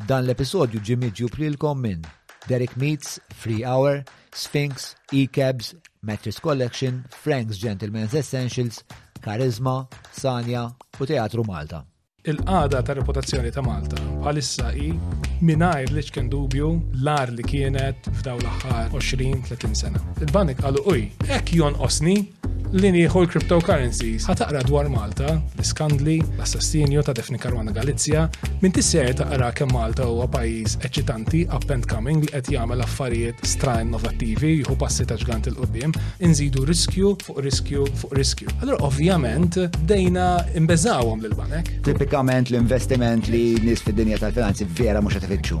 Dan l-episodju ġie miġjub lilkom minn Derek Meats, Free Hour, Sphinx, E-Cabs, Mattress Collection, Frank's Gentlemen's Essentials, Karizma, Sanja u Teatru Malta. Il-qagħda tar-reputazzjoni ta' Malta bħalissa hi mingħajr li ċken dubju l-agħar li kienet f'dawn l-aħħar 20-30 sena. Il-banek qalu uj, hekk jonqosni li nieħu l-cryptocurrencies. Ħataqra dwar Malta, l-iskandli, l-assassinju ta' Defni Karwana Galizja, minn tisser taqra kemm Malta huwa pajjiż eċitanti up and coming li qed jagħmel affarijiet stra innovattivi jieħu passi ta' ġgant il qudiem inżidu riskju fuq riskju fuq riskju. Allora ovvjament dejna imbeżawhom lil banek. Tipikament l-investiment li nies fid-dinja tal-finanzi vera mhux qed ifittxu.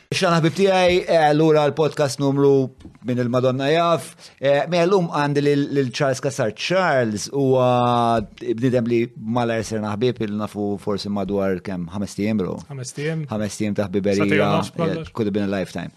Xan ħabib tijaj, eh, l-ura l-podcast numru minn il-Madonna jaf. Eh, me l-lum għandi l-Charles Kassar. Charles u bnidem li mala jesir naħbib il-nafu forsi madwar kem 5 tijem bro. 5 tijem. 5 tijem taħbiberija. Eh, could have been a lifetime.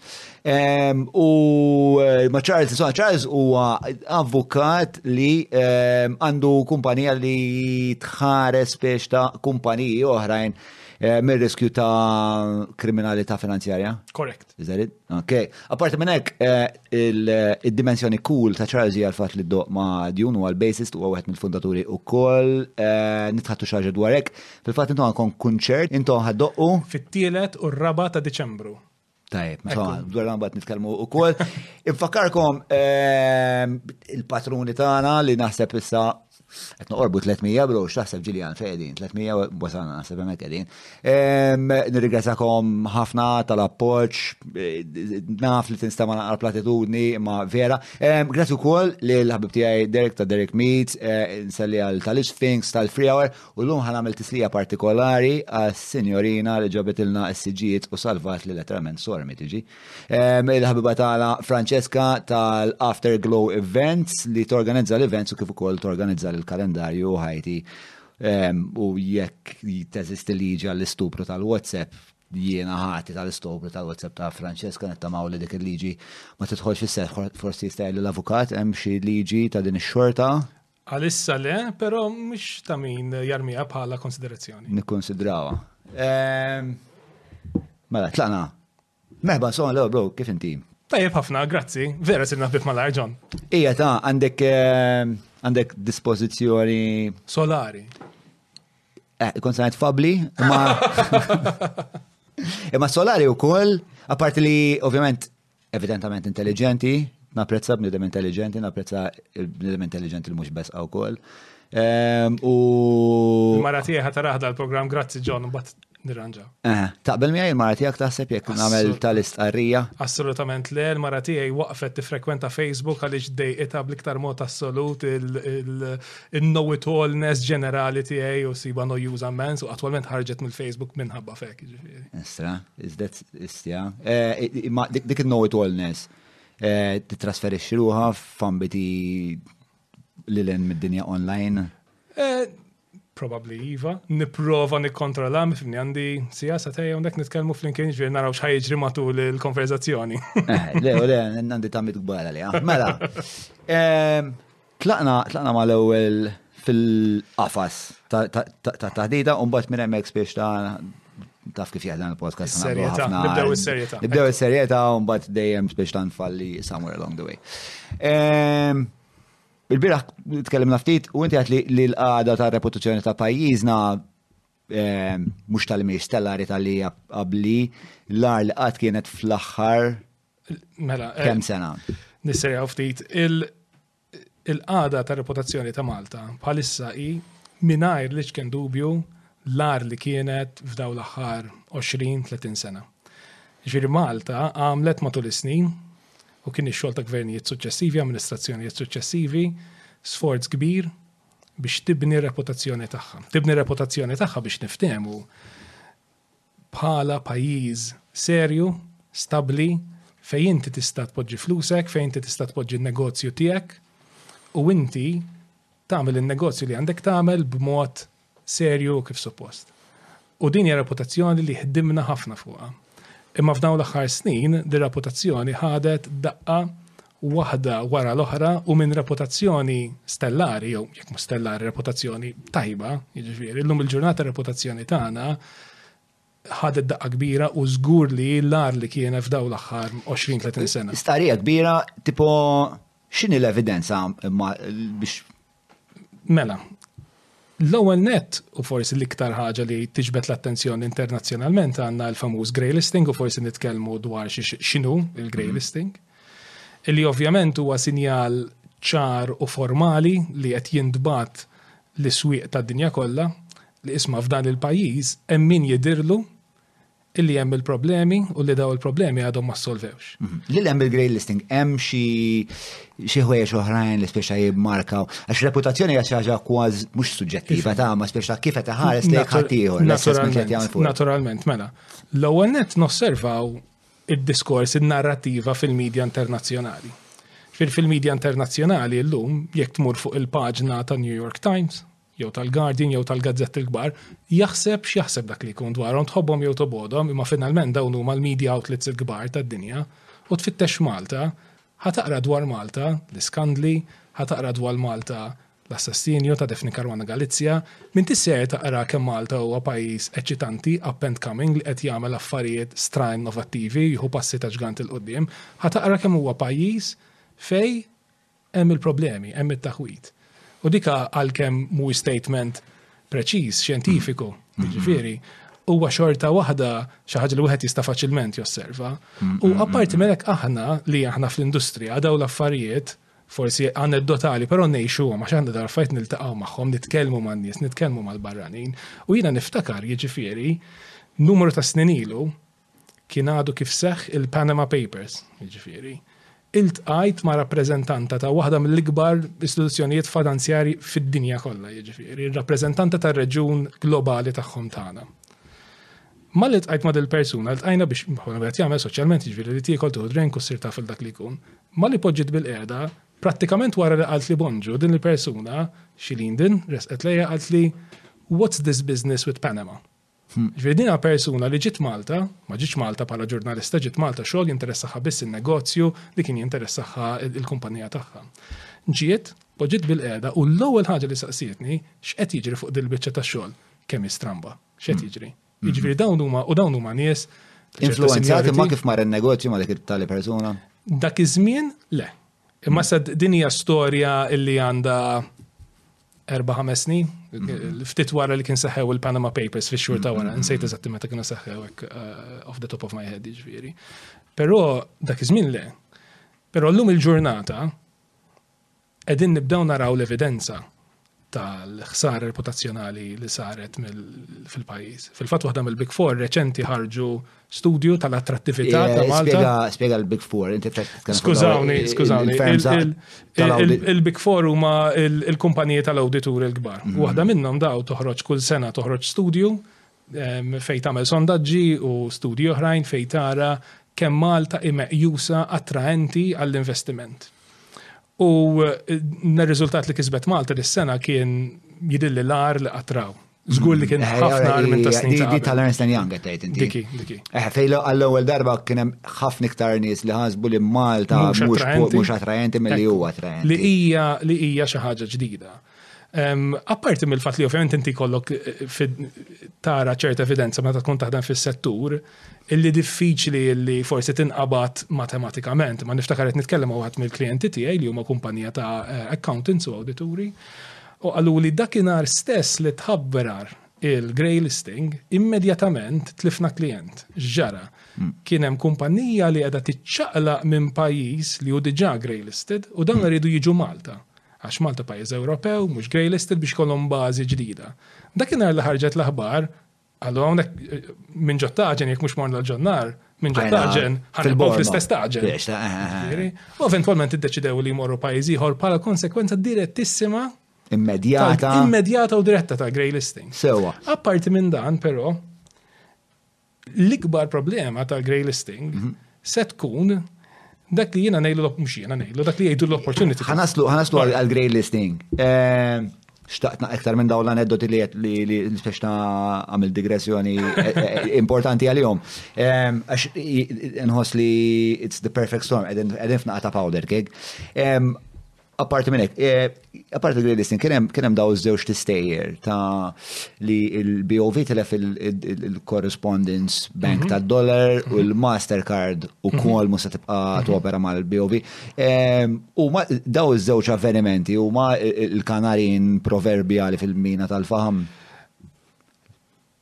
U ma Charles, so Charles u avukat li għandu kumpanija li tħares biex ta' kumpaniji oħrajn. Eh, mir-riskju ta' kriminalità finanzjarja? Correct. Is that it? Ok. Apparti minn hekk, eh, eh, il-dimensjoni cool ta' Charles hija l-fatt li doq ma' Djun u għal-bassist u għawet mill-fundaturi u koll nitħattu xaġa dwarek. Fil-fatt intu għankon kunċert, intu għaddoqqu. Fit-tielet u r-raba ta' Deċembru. Tajb, insomma, dwar għambat nitkellmu u kol. Infakarkom ehm, il-patruni tagħna li naħseb issa qed noqorbu 300 bro x'taħseb ġiljan fejn 300 wasana naħseb hemmhekk qegħdin. Ehm, Nirringrazzjakom ħafna tal-appoġġ, eh, naf li tinstama naqra platitudni ma vera. Ehm, grazzi wkoll lil ħabib tiegħi Derek ta' Derek Meets, eh, nselli għal tal-Sphinx tal-Free Hour U llum ħa nagħmel tislija partikolari għas-sinjorina li ġabitilna s-siġġijiet u salvatli letteralment sormi tiġi. Ehm, il-ħabiba tagħna Francesca tal-Afterglow Events li torganizza l-events u kif ukoll torganizza l-kalendarju ħajti ehm, u jekk teżisti liġi għall-istupru tal-WhatsApp jiena ħati tal-istobru tal-WhatsApp ta' Francesca nittamaw li dik il-liġi ma titħolx fis-seħ forsi jistajli l-avukat hemm xi liġi ta' din ix-xorta. Għalissa le, pero mux ta' min jarmija bħala konsiderazzjoni. Nikkonsidrawa. Ehm, mela, tlaqna. Meħba, so, l bro, kif inti? Tajjeb ħafna, grazzi. Vera sirna ħbib mal John. Ija ta' għandek ehm, għandek dispozizjoni. Solari. Eh, ikon sanet fabli, ma. Imma solari u koll, apart li, ovvjament, evidentament intelligenti, napprezza bnidem intelligenti, napprezza bnidem intelligenti li mhux besqa wkoll. Ehm, u. Mara tiegħi ħata raħda l-programm, grazzi John, bat nirranġa. Eh, taqbel miegħi il-mara tiegħek taħseb jekk nagħmel tal-istqarrija? Assolutament le, l-mara tiegħi waqfet tifrekwenta Facebook għaliex dejqitha bl-iktar mod assolut il-know-it-allness ġenerali tiegħi u siba no use ammens u attwalment ħarġet mill-Facebook minħabba fek. Estra, is that istja. Dik il-know it allness eh, titrasferixxi ruħa f'ambiti li l mid-dinja online? Eh, Probabli Iva, niprofa nikkontrolla mifni għandi sija sa tajja għandek nitkelmu fl-inkin ġviri naraw xħajġri matul il-konverzazzjoni. Eh, le, le, għandi tamit gbar għalija. Mela, ehm, Tlaqna, tlaqna ma l-ewwel fil-qafas ta' taħdida u mbagħad minn hemmhekk spiex ta' taf kif jahdan il-podcast. Serjeta, nibdew is-serjeta. Nibdew is-serjeta u mbagħad dejjem spiex ta' nfalli somewhere along the way. Ehm, Il-biraħ tkellimna ftit u inti għatli li l-qada ta' reputazzjoni ta' pajjiżna eh, mhux tal-imiex stellari tal-li qabli l-ar li qatt kienet fl-aħħar Mela. Eh, Kem sena? Nisserja ftit. Il-qada ta' reputazzjoni ta' Malta bħalissa i minajr li ċken dubju l-ar li kienet f'daw l-axħar 20-30 sena. Ġiri Malta għamlet matul is-snin u kien ix-xogħol ta' gvernijiet suċċessivi, amministrazzjonijiet suċċessivi, sforz kbir biex tibni reputazzjoni tagħha. Tibni reputazzjoni tagħha biex niftehmu bħala pajjiż serju, stabbli, fejn inti tista' tpoġġi flusek, fejn inti tista' tpoġġi n-negozju tiegħek u inti tagħmel in-negozju li għandek tagħmel b'mod serju u kif suppost. U din hija reputazzjoni li ħdimna ħafna fuqha. Imma f'dawn l-aħħar snin, dir-reputazzjoni ħadet daqqa waħda wara l-oħra u minn reputazzjoni stellari, jew jekk mhux stellari reputazzjoni tajba, jiġifieri llum il-ġurnata reputazzjoni tagħna ħadet daqqa kbira u żgur li l-ar li kien f'daw l-aħħar 20-30 sena. Starija kbira, tipo x'inhi l-evidenza biex Mela, l-ewwel net u forsi l-iktar ħaġa li tiġbed l-attenzjoni internazzjonalment għandna l-famuż grey listing u forsi nitkellmu dwar x'inhu il-grey mhm. listing. Illi ovvjament huwa sinjal ċar u formali li qed jintbat l-iswieq tad-dinja kollha li isma' f'dan il-pajjiż hemm min jidirlu Illi hemm il-problemi u li daw il-problemi għadhom ma solvewx. Mhm. Li hemm il-grey listing hemm xi xi ħwejjeġ oħrajn li speċa jibmarkaw għax reputazzjoni hija xi ħaġa kważi mhux suġġettiva ta' ma speċa kif qed iħares lejk ħaddieħor l-assessment Naturalment, mela. L-ewwel nett nosservaw id-diskors, in-narrativa fil-medja internazzjonali. Fil-medja internazzjonali llum jekk tmur fuq il-paġna ta' New York Times, jew tal-Guardian jew tal-gazzetti l-kbar, jaħseb x'jaħseb dak li jkun dwarhom tħobbhom jew tobodhom, imma finalment dawn huma l-media outlets il-kbar tad-dinja u tfittex Malta, ħataqra dwar Malta, l-iskandli, ħataqra dwar Malta l-assassinju ta' Daphne Caruana Galizia, m'intix ser taqra kemm Malta huwa pajjiż eċċitanti, up and coming li qed jagħmel affarijiet stra innovattivi, jieħu passi ta' ġgant 'il quddiem, ħataqra kemm huwa pajjiż fej Hemm il-problemi, hemm it-taħwid. U dik għalkemm mhuwiex statement preċiż, xjentifiku, jiġifieri, huwa xorta waħda xi ħaġa li wieħed jista' faċilment josserva. U apparti minn hekk aħna li aħna fl-industrija daw l-affarijiet forsi aneddotali, però nejxu għom, għax għandu darfajt niltaqaw maħħom, nitkelmu ma' nies, nitkelmu mal-barranin, u jina niftakar, jġifiri, numru ta' snin ilu, Kien għadu kif seħħ il-Panama Papers, jiġifieri. Iltqajt ma' rappreżentanta ta' waħda mill-ikbar istituzzjonijiet finanzjarji fid-dinja kollha, jiġifieri, rappreżentanta tar-reġun globali tagħhom tagħna. Ma li tqajt ma dil persuna, tqajna biex mħuna għet jgħamil soċjalment ġviri li tiekol tuħu drink u s-sir taf dak li jkun. Ma li poġġit bil-qeda, prattikament wara li għalt li bonġu din il-persuna, xilin din, resqet lejja għalt li What's this business with Panama? Ġifieri din hija persuna li ġiet Malta, ma ġietx Malta bħala ġurnalista, ġiet Malta xogħol jinteressaha biss in-negozju li kien jinteressaha il-kumpanija tagħha. Ġiet, poġġiet bilqiegħda u l-ewwel ħaġa li saqsietni x'qed jiġri fuq din il-biċċa ta' xogħol, kemm hi stramba, x'qed jiġri. Jiġri dawn huma u dawn huma nies Influenzati ma kif mar in-negozju ma dik tali persuna? Dak iż-żmien le. Imma sa din hija storja li għandha erba ħames snin, mhm. ftit wara li kien seħew il-Panama Papers fi xhur ta' wara, mhm. nsejt eżatti meta kienu seħew hekk uh, off the top of my head jiġifieri. Però dak iż-żmien le. Però llum il-ġurnata qegħdin nibdew naraw l-evidenza tal-ħsar reputazzjonali li saret fil-pajjiż. Fil-fatt waħda mill-Big Four reċenti ħarġu studju tal-attrattività ta' Malta. Spiega l-Big Four, inti Skużawni, skużawni. Il-Big Four huma il-kumpaniji tal-awditur il-kbar. Mhm. Waħda minnhom daw toħroġ kull sena toħroġ studju fejn tagħmel sondaġġi u studji oħrajn fejn tara kemm Malta imeqjusa attraenti għall-investiment. U eh, n-riżultat li kisbet Malta dis-sena kien jidilli l-ar li qatraw Zgur li kien eh, ħafna għal minn ta' snin. Di tal-Ernst Young qed tgħid inti. Diki, diki. Eh, fejlu għall-ewwel darba kien hemm ħafna iktar nies li ħasbu li Malta mhux attrajenti milli huwa attrajenti. Li hija li hija xi ħaġa ġdida. Apparti mill-fatt li ovvjament inti kollok eh, tara ċerta evidenza meta tkun taħdem fis-settur, illi diffiċli illi forsi tinqabad matematikament, ma niftakar qed nitkellem ma' waħed mill-klijenti tiegħi li huma kumpanija ta' eh, accountants u awdituri, u qalu li dakinhar stess li tħabberar il-grey listing, immedjatament tlifna klient, ġara. Hmm. Kien hemm kumpanija li qiegħda tiċċaqlaq minn pajjiż li hu diġà grey listed u dan hmm. rridu jiġu Malta għax Malta pajjiż Ewropew, mhux grey listed biex kolom bażi ġdida. Dakinhar li ħarġet l-aħbar, Għallu għonek, minn ġo taġen, jek mux morna l-ġonnar, minn ġo taġen, ħanibqaw fl-istess taġen. Eh, eh, eh. U eventualment id-deċidew li jmorru pajiziħor pala konsekwenza direttissima immedjata. Immedjata u diretta ta' grey listing. Sewa. Apparti minn dan, però, l-ikbar problema ta' grey listing mhm. se tkun dak li jiena ngħidu mhux jiena ngħidu dak li jgħidu l-opportunity. Ħanaslu ħanaslu għal grey listing. Ehm, xtaqtna iktar minn dawn l-aneddoti li qed li spex ta' għamil digressjoni eh, eh, importanti għalihom. Ehm, għax nħoss li it's the perfect storm qegħdin f'naqa ta' powder kek. Ehm, Apparti minn hekk, eh, apparti grey listing kien hemm kien hemm daw żewġ tistejjer ta' li l-BOV tilef il-correspondence bank mhm. tad-dollar u mhm. l-Mastercard u mhm. kol musa tibqa' topera mal-BOV. Ehm, u daw iż-żewġ avvenimenti huma il-kanarin proverbjali fil-mina tal-faham.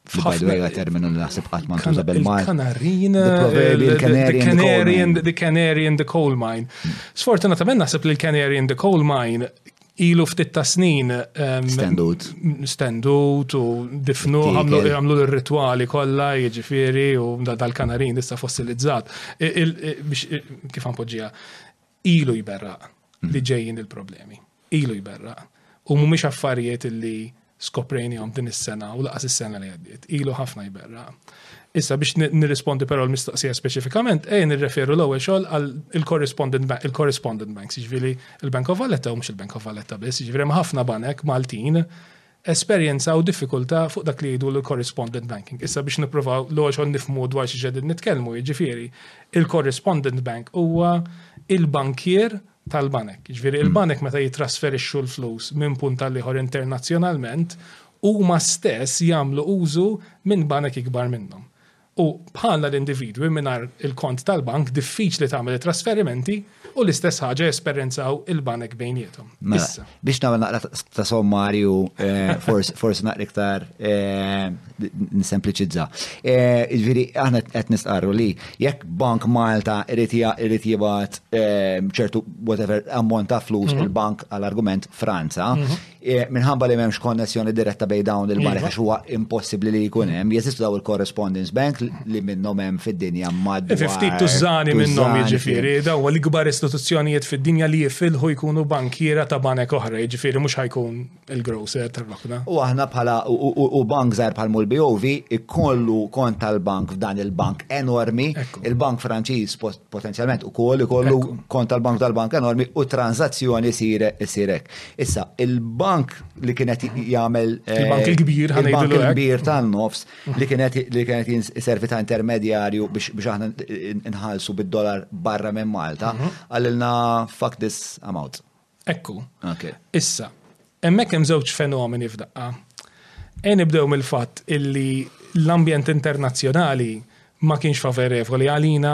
F'ħafna terminu li naħseb qatt ma ntuża bil-Malti. Kanarin, the canary in the coal mine. Hmm. Sfortunatament naħseb li l-canary in the coal mine ilu ftit ta' snin. Ehm, standut. Standut u difnu għamlu l-rituali kollha jiġifieri u dal-kanarin issa fossilizzat. Kif għan poġġija? ilu jberraq li ġejjin il-problemi. Ilu jberraq. U mhumiex affarijiet li skoprejnihom din is-sena u laqas is-sena li għaddiet. Ilu ħafna jberraq. Issa biex nirrispondi però l-mistoqsija speċifikament, ejn nirreferu l-ewwel xogħol għal il-correspondent bank, il-correspondent banks, jiġifieri il-Bank of Valletta u mhux il-Bank of Valletta biss, jiġifieri ħafna banek Maltin esperjenzaw diffikultà fuq dak li jgħidu l-correspondent banking. Issa biex nippruvaw l-ewwel xogħol nifhmu dwar xi qegħdin nitkellmu, jiġifieri il-correspondent bank huwa il-bankier tal-banek. Jiġifieri il-banek meta jitrasferixxu l-flus minn punt għal ieħor internazzjonalment huma stess jagħmlu użu minn banek ikbar minnhom. u bħalna l-individwi mingħajr il-kont tal-bank diffiċli tagħmel it-trasferimenti u l-istess ħaġa jesperjenzaw il-banek bejniethom. Mela, biex nagħmel naqra ta' sommarju eh, forsi naqra iktar eh, nisempliċizza. Eh, jiġifieri aħna qed nistqarru li jekk Bank Malta irid jibgħat ċertu whatever ammont ta' flus mhm. il-bank għal argument Franza, mhm. Eh, minħabba li memx konnessjoni diretta bej dawn il-banek iva. għax huwa impossibbli li jkun hemm, jeżistu daw il-correspondence bank li minnhom hemm fid-dinja madwar. Eh, ftit tużani minnhom jiġifieri, daw huwa l-ikbar istituzzjonijiet fid-dinja li jifilħu jkunu bankiera ta' banek oħra, jiġifieri mhux ħajkun il-grocer tal-lokna. U aħna bħala u bank żgħar bħal mul BOV ikollu kont tal-bank f'dan il-bank enormi, il-bank Franċiż potenzjalment ukoll ikollu kont tal-bank tal-bank enormi u tranzazzjoni sirek. Issa, il-bank li kienet jagħmel. Eh, il-bank il-kbir, ħana il-bank il-kbir tan-nofs li kienet li kienet jinservi ta' intermedjarju biex aħna nħallsu bid-dollar barra minn Malta, mhm. għalilna fuck this amount. Ekku. Issa, hemmhekk hemm żewġ fenomeni f'daqqa. E nibdew mill-fatt illi l-ambjent internazzjonali ma kienx favorevoli għalina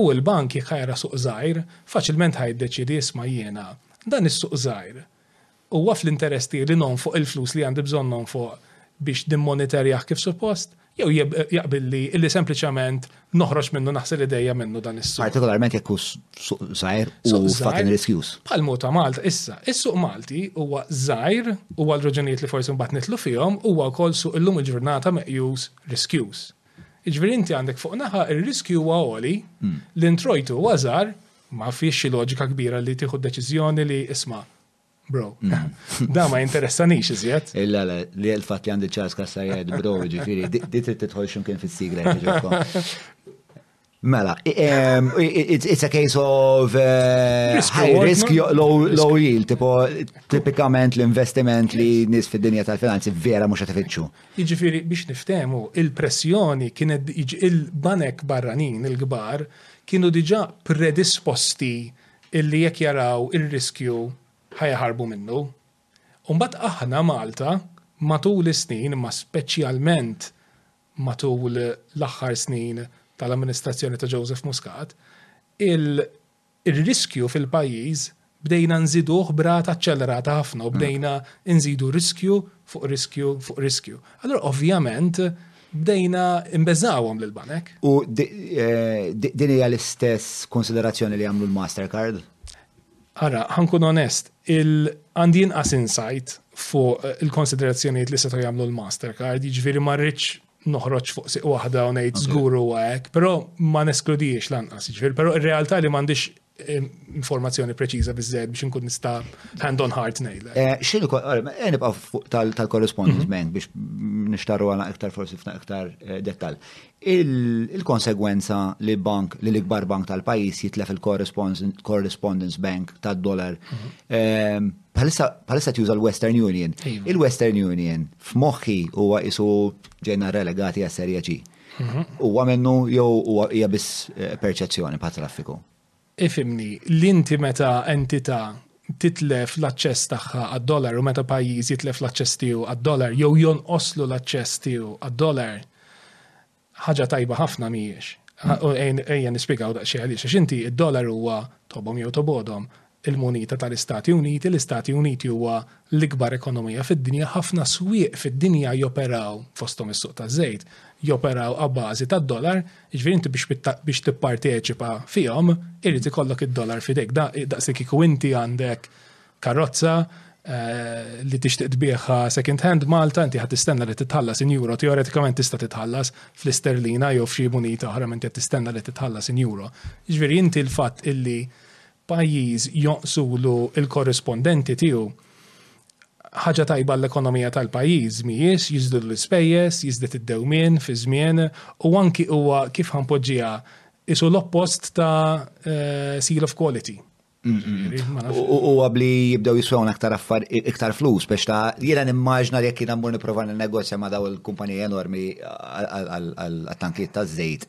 U l-bank jekk ħa jara suq żgħir, faċilment ħa jiddeċiedi isma' jiena, dan is-suq żgħir, huwa fl-interess tiegħi li nonfoq il-flus li għandi bżonn nonfoq biex nimmonitorjah kif suppost, jew jaqbilli li sempliċement noħroġ minnu naħsel idejja minnu dan is-suq. Partikolarment jekk hu suq żgħir u fucking riskjuż. Bħal mod ta' Malta issa, is-suq Malti huwa żgħir u għal raġunijiet li forsi mbagħad nidħlu fihom huwa wkoll suq illum il-ġurnata meqjus riskjuż. Jiġifieri inti għandek fuq naħa r-riskju huwa għoli, l-introjtu huwa żgħar, ma fiex xi loġika kbira li tieħu deċiżjoni li isma' bro. Da ma jinteressanix iżjed. Illa le, li l-fatt li għandi ċars kassar jgħid bro, ġifieri, di trid tidħol x'imkien fis-sigla jiġikom. Mela, it's a case of eh, high risk, low yield, tipo tipikament l-investiment li nis fid-dinja tal-finanzi vera mhux qed ifittxu. Jiġifieri biex niftehmu, il-pressjoni kienet il-banek barranin il-kbar kienu diġà predisposti illi jekk jaraw ir-riskju ħajaħarbu minnu. Umbat aħna Malta matul is-snin, ma speċjalment matul l-aħħar snin tal-amministrazzjoni ta' Joseph Muscat, ir-riskju fil-pajjiż bdejna nżiduh b'rata aċċellerata ħafna u bdejna nżidu riskju fuq riskju fuq riskju. Allura ovvjament bdejna nbeżżgħuhom lill-banek. U din hija l-istess kunsiderazzjoni li għamlu l-Mastercard? Ara, ħankun onest, għandi inqas insight fuq eh, il-konsiderazzjonijiet li setgħu jagħmlu l-Mastercard, jiġifieri ma rridx noħroġ fuq siq waħda u ngħid żgur huwa hekk, però ma neskludiex lanqas, jiġifieri, però ir-realtà li m'għandix eh, informazzjoni preċiża biżżejjed biex inkun nista' hand on heart ngħid. Eh, X'inhu nibqgħu fuq tal-correspondence mhm. bank biex nixtarru għana iktar forsi f'na iktar dettal. il-konsegwenza li bank li l-ikbar bank tal-pajjiż jitlef il-correspondence bank tad-dollar. Ehm, bħalissa tjuża l-Western Union. Iva. Il-Western Union f'moħħi huwa isu ġejna relegati għas serja G. Mhm. Huwa minnu jew huwa hija biss eh, perċezzjoni pa' traffiku. Ifhimni, li inti meta entità titlef l-aċċess tagħha għad-dollar u meta pajjiż jitlef l-aċċess tiegħu għad-dollar jew jonqoslu l-aċċess tiegħu għad-dollar, ħaġa tajba ħafna mhijiex. U ejja nispjegaw daqsxejn għaliex, għax inti d-dollar huwa, tobhom jew tobgħodhom, il-munita tal-Istati Uniti, l-Istati Uniti huwa l-ikbar ekonomija fid-dinja, ħafna swieq fid-dinja joperaw, fosthom is-suq taż-żejt, joperaw abbażi tad-dollar, Ġifieri inti biex tipparteċipa fihom irid ikollok id-dollar f'idejk. Daqsi kieku inti għandek karozza eh, li tixtieq tbieħha second hand Malta, inti ħad tistenna li titħallas in euro, teoretikament tista' titħallas fl-isterlina jew f'xi munita oħra minn qed tistenna li titħallas in euro. Ġifieri inti l-fatt illi pajjiż jonqsulu l-korrispondenti tiegħu ħaġa tajba għall-ekonomija tal-pajjiż, mhijiex? Jiżdiedu l-ispejjeż, jiżdied id-dewmien fiż-żmien u anki huwa, kif ħa npoġġiha, qisu l-oppost ta' seal of quality. U għabli jibdew jiswewn aktar affar iktar flus, biex ta' jiena nimmaġna li jekk jiena mmur niprofa negozja ma' daw il-kumpanija enormi għal-tankiet ta' żejt.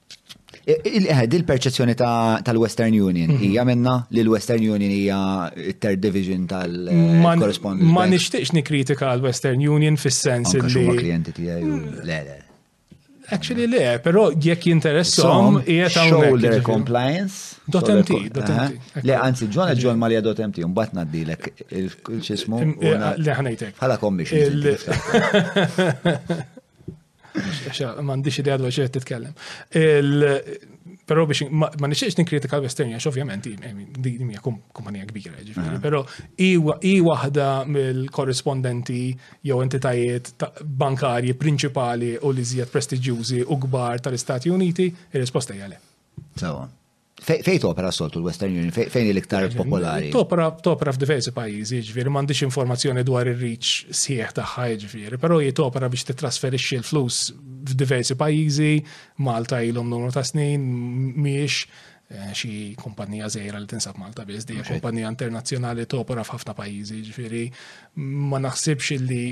Din perċezzjoni tal-Western Union mhm. hija minna li l-Western Union hija third division tal-correspondent. Ma nixtieqx nikkritika l-Western Union fis-sens li. Huma klijenti tiegħi mm. le le. Actually le, però jekk jinteressom hija ta' shoulder compliance. Dotemti, dotemti. Eh? Le, anzi, ġona ġon malja dotemti, un bat naddilek il-ċismu. Le ħanajtek. Ħala commission. M'għandix idea dwar xejn titkellem. Però biex ma nixtieqx ninkritika l-Western għax ovvjament din hija kumpanija kbira, ġifieri, però hi waħda mill-korrispondenti jew entitajiet bankarji prinċipali u l-iżjed prestiġjużi u kbar tal-Istati Uniti, ir-risposta hija le. Sewwa. Fejn topera soltu l-Western Union, fejn l-iktar popolari? Topera f'diversi pajjiżi, ġifieri m'għandix informazzjoni dwar ir-riċ sħiħ tagħha, ġifieri, però hi topera biex titrasferixxi l-flus f'diversi pajjiżi, Malta ilhom numru ta' snin, mhijiex eh, xi kumpanija żejra li tinsab Malta biss, di kumpanija internazzjonali topera f'ħafna pajjiżi, ġifieri ma naħsibx li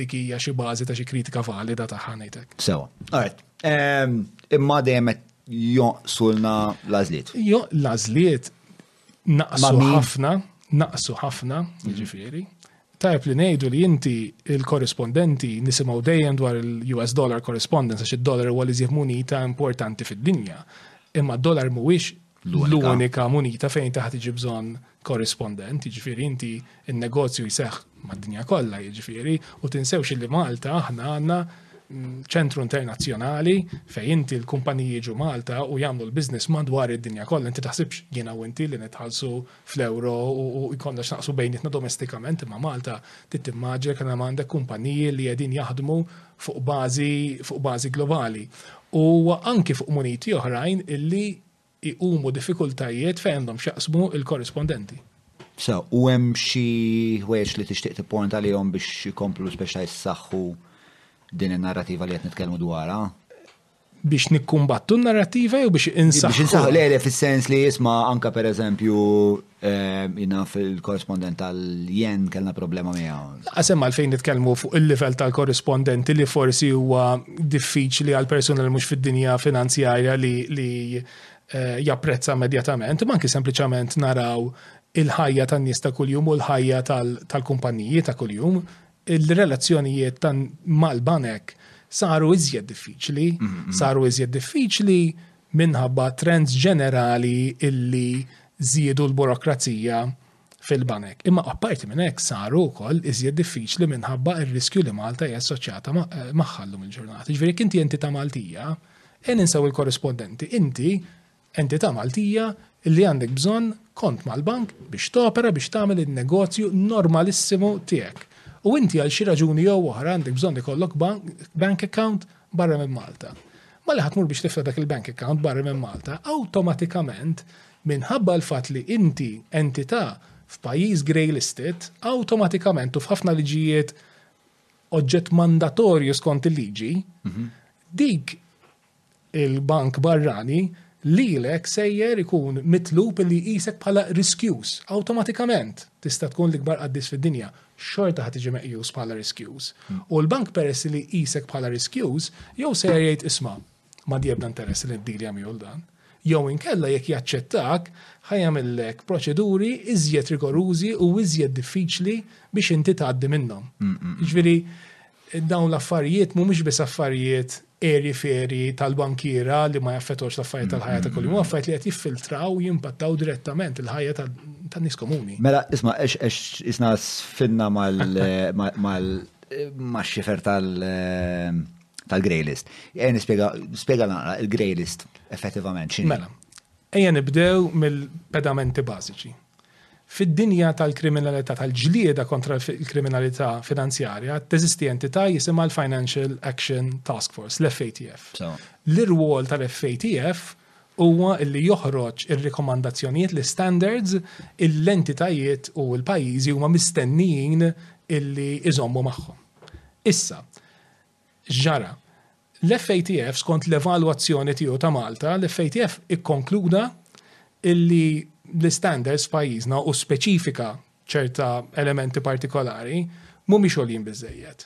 dik hija xi bażi ta' xi kritika valida ta' ħanejtek. Sewa. Alright. Ehm, imma dejjem Jonqsulna l-għażliet. L-għażliet naqsu ħafna, naqsu ħafna, jiġifieri. Tajb li ngħidu li inti il-korrispondenti nisimgħu dejjem dwar il-US dollar correspondence għax id-dollar huwa li żjed munita importanti fid-dinja. Imma d-dollar mhuwiex l-unika munita fejn taħt iġi bżonn korrispondent, jiġifieri inti n-negozju jseħħ mad-dinja kollha jiġifieri u tinsewx li Malta aħna għandna mm, ċentru internazzjonali fejn inti l-kumpaniji jiġu Malta u jagħmlu l-biznis madwar id-dinja kollha inti taħsibx jiena u inti li nitħallsu fl-euro u jkollna x'naqsu bejnietna domestikament imma Malta tittimmaġi kien hemm għandek kumpaniji li qegħdin jaħdmu fuq bażi fuq bażi globali. U anki fuq muniti oħrajn illi iqumu diffikultajiet fejn għandhom x'jaqsmu l-korrispondenti. So, u hemm xi ħwejjeġ li tixtieq tipponta għalihom biex ikomplu speċa jissaħħu din in-narrativa li qed nitkellmu dwarha? biex nikkumbattu n-narrativa jew biex insaħħu. Biex insaħħu le fis-sens li jisma' anka pereżempju Jina fil-korrespondent tal-jen kellna problema miegħu. Għasem għalfejn nitkellmu fuq il-livell tal-korrespondenti li forsi huwa diffiċli għal persuna li mhux fid-dinja finanzjarja li eh, japprezza immedjatament, ma anki sempliċament naraw il-ħajja tan-nies ta' kuljum u l-ħajja tal-kumpanniji ta' kuljum il-relazzjonijiet tan mal-banek saru iżjed diffiċli, mm-hmm. saru iżjed diffiċli minħabba trends ġenerali illi żiedu l-burokrazija fil-banek. Imma apparti minn hekk saru wkoll iżjed diffiċli minħabba r-riskju li Malta hija assoċjata eh, magħha llum il-ġurnata. Ġifieri inti entità Maltija, e ninsaw il-korrispondenti, inti Entità Maltija li għandek bżonn kont mal-bank biex topera biex tagħmel in-negozju normalissimu tiegħek. U inti għal xi raġuni jew oħra għandek bżonn ikollok bank account barra minn Malta. Malli ħa tmur biex tiftaħ dak il-bank account barra minn Malta, awtomatikament minħabba l-fatt li inti entità f'pajjiż grey listed, awtomatikament u f'ħafna liġijiet oġġett mandatorju skont il-liġi, mhm. dik il-bank barrani, lilek sejjer ikun mitlub li jqisek bħala riskjuż. Awtomatikament, tista' tkun l-ikbar qaddis fid-dinja, xorta ħa tiġi meqjus bħala riskjuż. U l-bank peress li jqisek bħala riskjuż, jew sejjer jgħid isma', m'għandi ebda interess li niddilja miegħu 'l dan. Jew inkella jekk jaċċettak, ħa jagħmillek proċeduri iżjed rigorużi u iżjed diffiċli biex inti tgħaddi minnhom. Jiġifieri, Dawn l-affarijiet mhumiex biss affarijiet għeriferi tal-bankiera li ma jaffettwawx l-affarijiet tal-ħajja ta' kuljum, affarijiet li qed jiffiltraw u jimpattaw direttament il-ħajja tan-nies komuni. Mela, isma' għax isna sfinna max-xifer tal-grey list. Ejja nispjega, spjega naqra il-grey list effettivament x'inhi. Mela, ejja nibdew mill-pedamenti bażiċi. Fid-dinja tal-kriminalità tal-ġlieda kontra l-kriminalità finanzjarja teżisti entità jisimha l-Financial Action Task Force, l-FATF. L-irwol tal-FATF huwa li joħroġ ir-rikomandazzjonijiet, l-istandards, li l-entitajiet u l-pajjiżi huma mistennijin li jżommu magħhom. Issa, X'ġara? L-FATF, skont l-evalwazzjoni tiegħu ta' Malta, l-FATF ikkonkluda illi l-istandards f'pajjiżna u speċifika ċerta elementi partikolari mhumiex għoljin biżżejjed.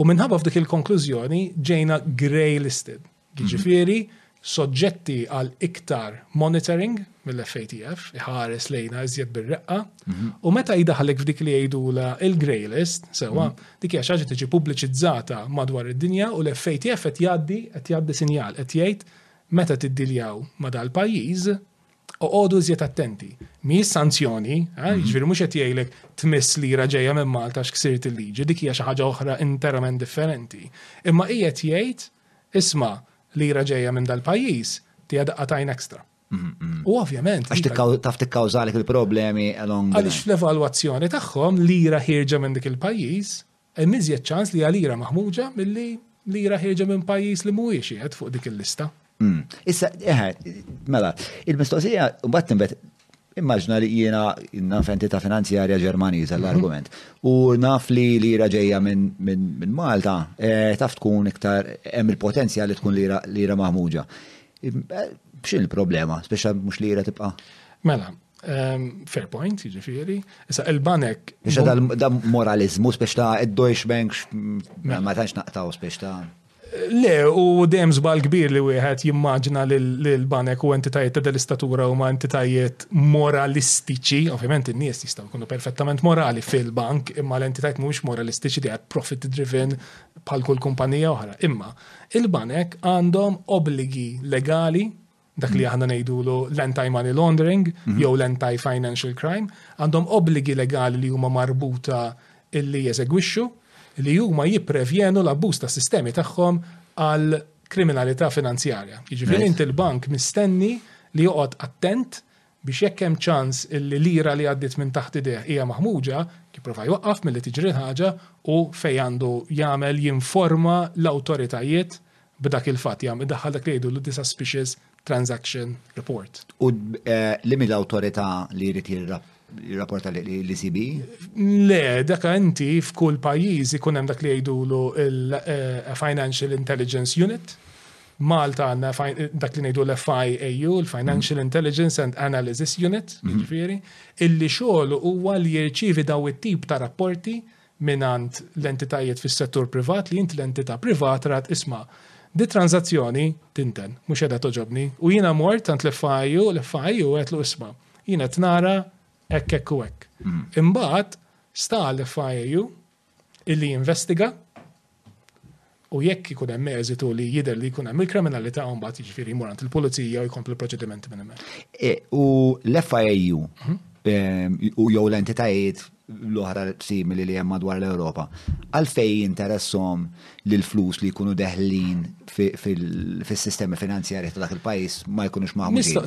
U minħabba f'dik il-konklużjoni ġejna grey listed. Jiġifieri, soġġetti għal iktar monitoring mill-FATF, iħares lejna iżjed bir-reqqa, u meta jdaħħlek f'dik li jgħidulha il-grey list, sewwa, dik hija xi ħaġa tiġi pubbliċizzata madwar id-dinja u l-FATF qed jgħaddi qed jgħaddi sinjal qed jgħid meta tiddiljaw ma' dal-pajjiż oqogħdu iżjed attenti. Mhijiex sanzjoni, eh, jiġifieri mhux qed jgħidlek tmiss lira ġejja minn Malta x'ksirt il-liġi, dik hija xi ħaġa oħra interament differenti. Imma qiegħed jgħid Isma', lira ġejja minn dal-pajjiż, tiha daqqa t'għajn extra. U ovvjament. Għax taf tikkawżalek il-problemi along. Għaliex fl-evalwazzjoni tagħhom lira ħirġa minn dik il-pajjiż, hemm iżjed ċans li għalira maħmuġa milli lira ħirġa minn pajjiż li mhuwiex qiegħed fuq dik il-lista. Mm. Issa, eħe, mela, il-mistoqsija, bat timbet, Immaġna li jiena naf entità finanzjarja Ġermaniża mhm. l-argument. U naf li lira ġejja minn Malta, eh, taf tkun iktar hemm il-potenzjal li tkun lira maħmuġa. Eh, x'in il-problema, speċa mhux lira tibqa'? Mela, ehm, fair point, jiġifieri. Issa il-banek. Issa da moralizmu speċa id-Deutsche Bank mela. ma tantx naqtaw speċa. Le, u dejjem żball kbir li wieħed jimmaġna li l-banek u entitajiet ta' dell-istatura huma entitajiet moralistiċi, ovvjament in-nies jistgħu jkunu perfettament morali fil-bank, imma l-entitajiet mhux moralistiċi dejjem profit driven bħal kull kumpanija oħra. Imma il-banek għandhom obbligi legali dak li aħna ngħidulu l-anti-money laundering mhm. jew l-anti-financial crime, għandhom obbligi legali li huma marbuta illi jeżegwixxu li huma jipprevjenu l-abbuż ta' sistemi tagħhom għal kriminalità finanzjarja. Jiġifieri inti l-bank mistenni li joqgħod attent biex jekk hemm ċans li lira li għaddit minn taħt ideh hija maħmuġa, jipprova jwaqqaf milli tiġri ħaġa u fej għandu jagħmel jinforma l-awtoritajiet B'dak il-fatt jagħmel idaħħal dak li jgħidulu the suspicious transaction report. U li mill-awtorità li jrid jirrapporta li sibi? Le, dak inti f'kull pajjiż ikun hemm dak li jgħidulu il-Financial Intelligence Unit Malta għanna dak li nejdu l-FIAU, l-Financial mhm. Intelligence and Analysis Unit, mhm. ġifiri, illi xogħol huwa li jirċivi daw it-tip ta' rapporti mingħand l-entitajiet fis-settur privat li int l-entità privata rat isma' dit-tranżazzjoni tinten, mhux qiegħda togħġobni, u jiena mort għand l-FAIU, l-FAIU għedtlu isma' jien qed nara hekk hekk u hekk. Imbagħad sta għall-FAIU illi jinvestiga u jekk ikun hemm eżitu li jidher li jkun hemm il-kriminalità mbagħad jiġifieri jmur għand il-pulizija u jkompli proċedimenti minn hemmhekk. E, u l-FIAU mhm. ehm, u jew l-entitajiet l-oħra simili li hemm madwar l-Ewropa, għalfej interessom li l-flus li jkunu deħlin fis-sistemi finanzjarji ta' dak il-pajjiż ma jkunux maħmuġin.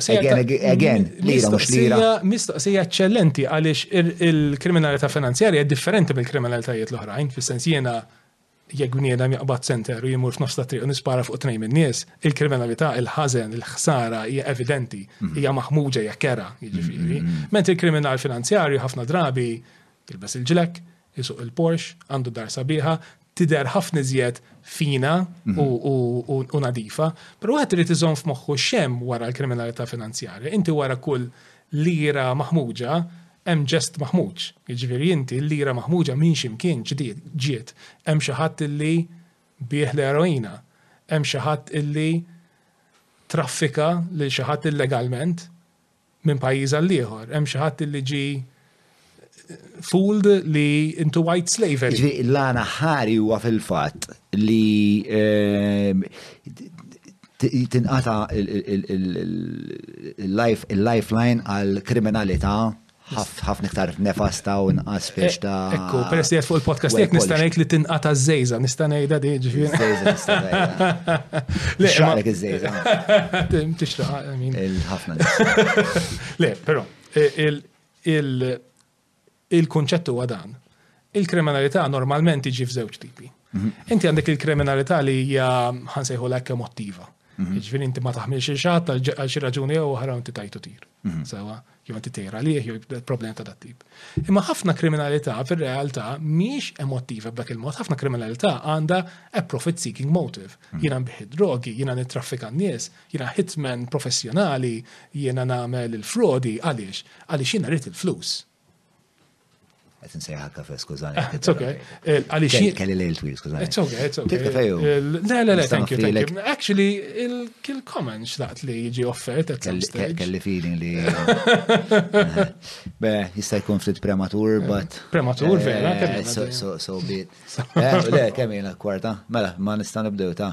Again, lira mhux lira. Mistoqsija eċċellenti għaliex il-kriminalità finanzjarja differenti mill-kriminalitajiet l-oħrajn, fis-sens jiena jekk bniedem jaqbad center u jimur f'nofs ta' triq u nispara fuq tnejn min-nies, il-kriminalità, il-ħażen, il-ħsara hija evidenti, mhm. hija maħmuġa hija kera, jiġifieri. Mhm, mhm, Ment il-kriminal finanzjarju ħafna drabi jilbes il-ġlek, Isuq il-Porsche, għandu dar sabiħa, tidher ħafna iżjed fina u nadifa, però wieħed irid iżomm f'moħħu x'hemm wara l-kriminalità finanzjarja. Inti wara kull lira maħmuġa hemm ġest maħmuġ. Jiġifieri inti l-lira maħmuġa minn xi mkien ġiet. Hemm xi ħadd illi biegħ l-eroina. Hemm xi ħadd illi traffika lil xi ħadd illegalment. minn pajjiż għal ieħor. Hemm xi ħadd li ġie fooled li into white slavery. Ġvi, l-għana ħari huwa fil-fatt li ehm, tinqata il-lifeline għal kriminalità ħafna iktar nefasta u nqas fiex ta' eh, Ekku, peress li fuq il-podcast jek nista' ngħid li tinqata żejża, nista' ngħidha di ġifieri. Żejża nista' ngħidha. Xaqlek iż-żejża. Tixraq, Le, però, il-kunċett huwa dan. Il-kriminalità normalment tiġi f'żewġ tipi. Mhm. Inti għandek il-kriminalità li hija ħansejħu l emottiva. Mhm. Ġifieri inti ma taħmilx il-xatt għal xi raġuni jew oħra inti tajtu tir. Mhm. Sewa, jew inti tejra liħ jew problemi ta' dat tip. Imma ħafna kriminalità fir-realtà mhix emottiva b'dak il-mod, ħafna kriminalità għandha a profit seeking motive. Jiena nbih drogi, jiena nittraffika n-nies, Jiena hitman professjonali, jiena nagħmel il-frodi, għaliex? Għaliex jiena rrid il-flus. Qed insejħa kafe, skużani. Ah, it's okay. Eh, għaliex jien. Kelli lejl twil, skużani. It's okay, it's okay. Kafe jew. Le, le, le, thank you, thank you. Actually, il-comment xlaqt li jiġi offert at some stage. Kelli feeling li. Be, jista' jkun ftit prematur, eh, but. Prematur, eh, vera, kelli. So, so, so bit. Le, kemm jiena kwarta. Mela, ma nista' nibdew ta'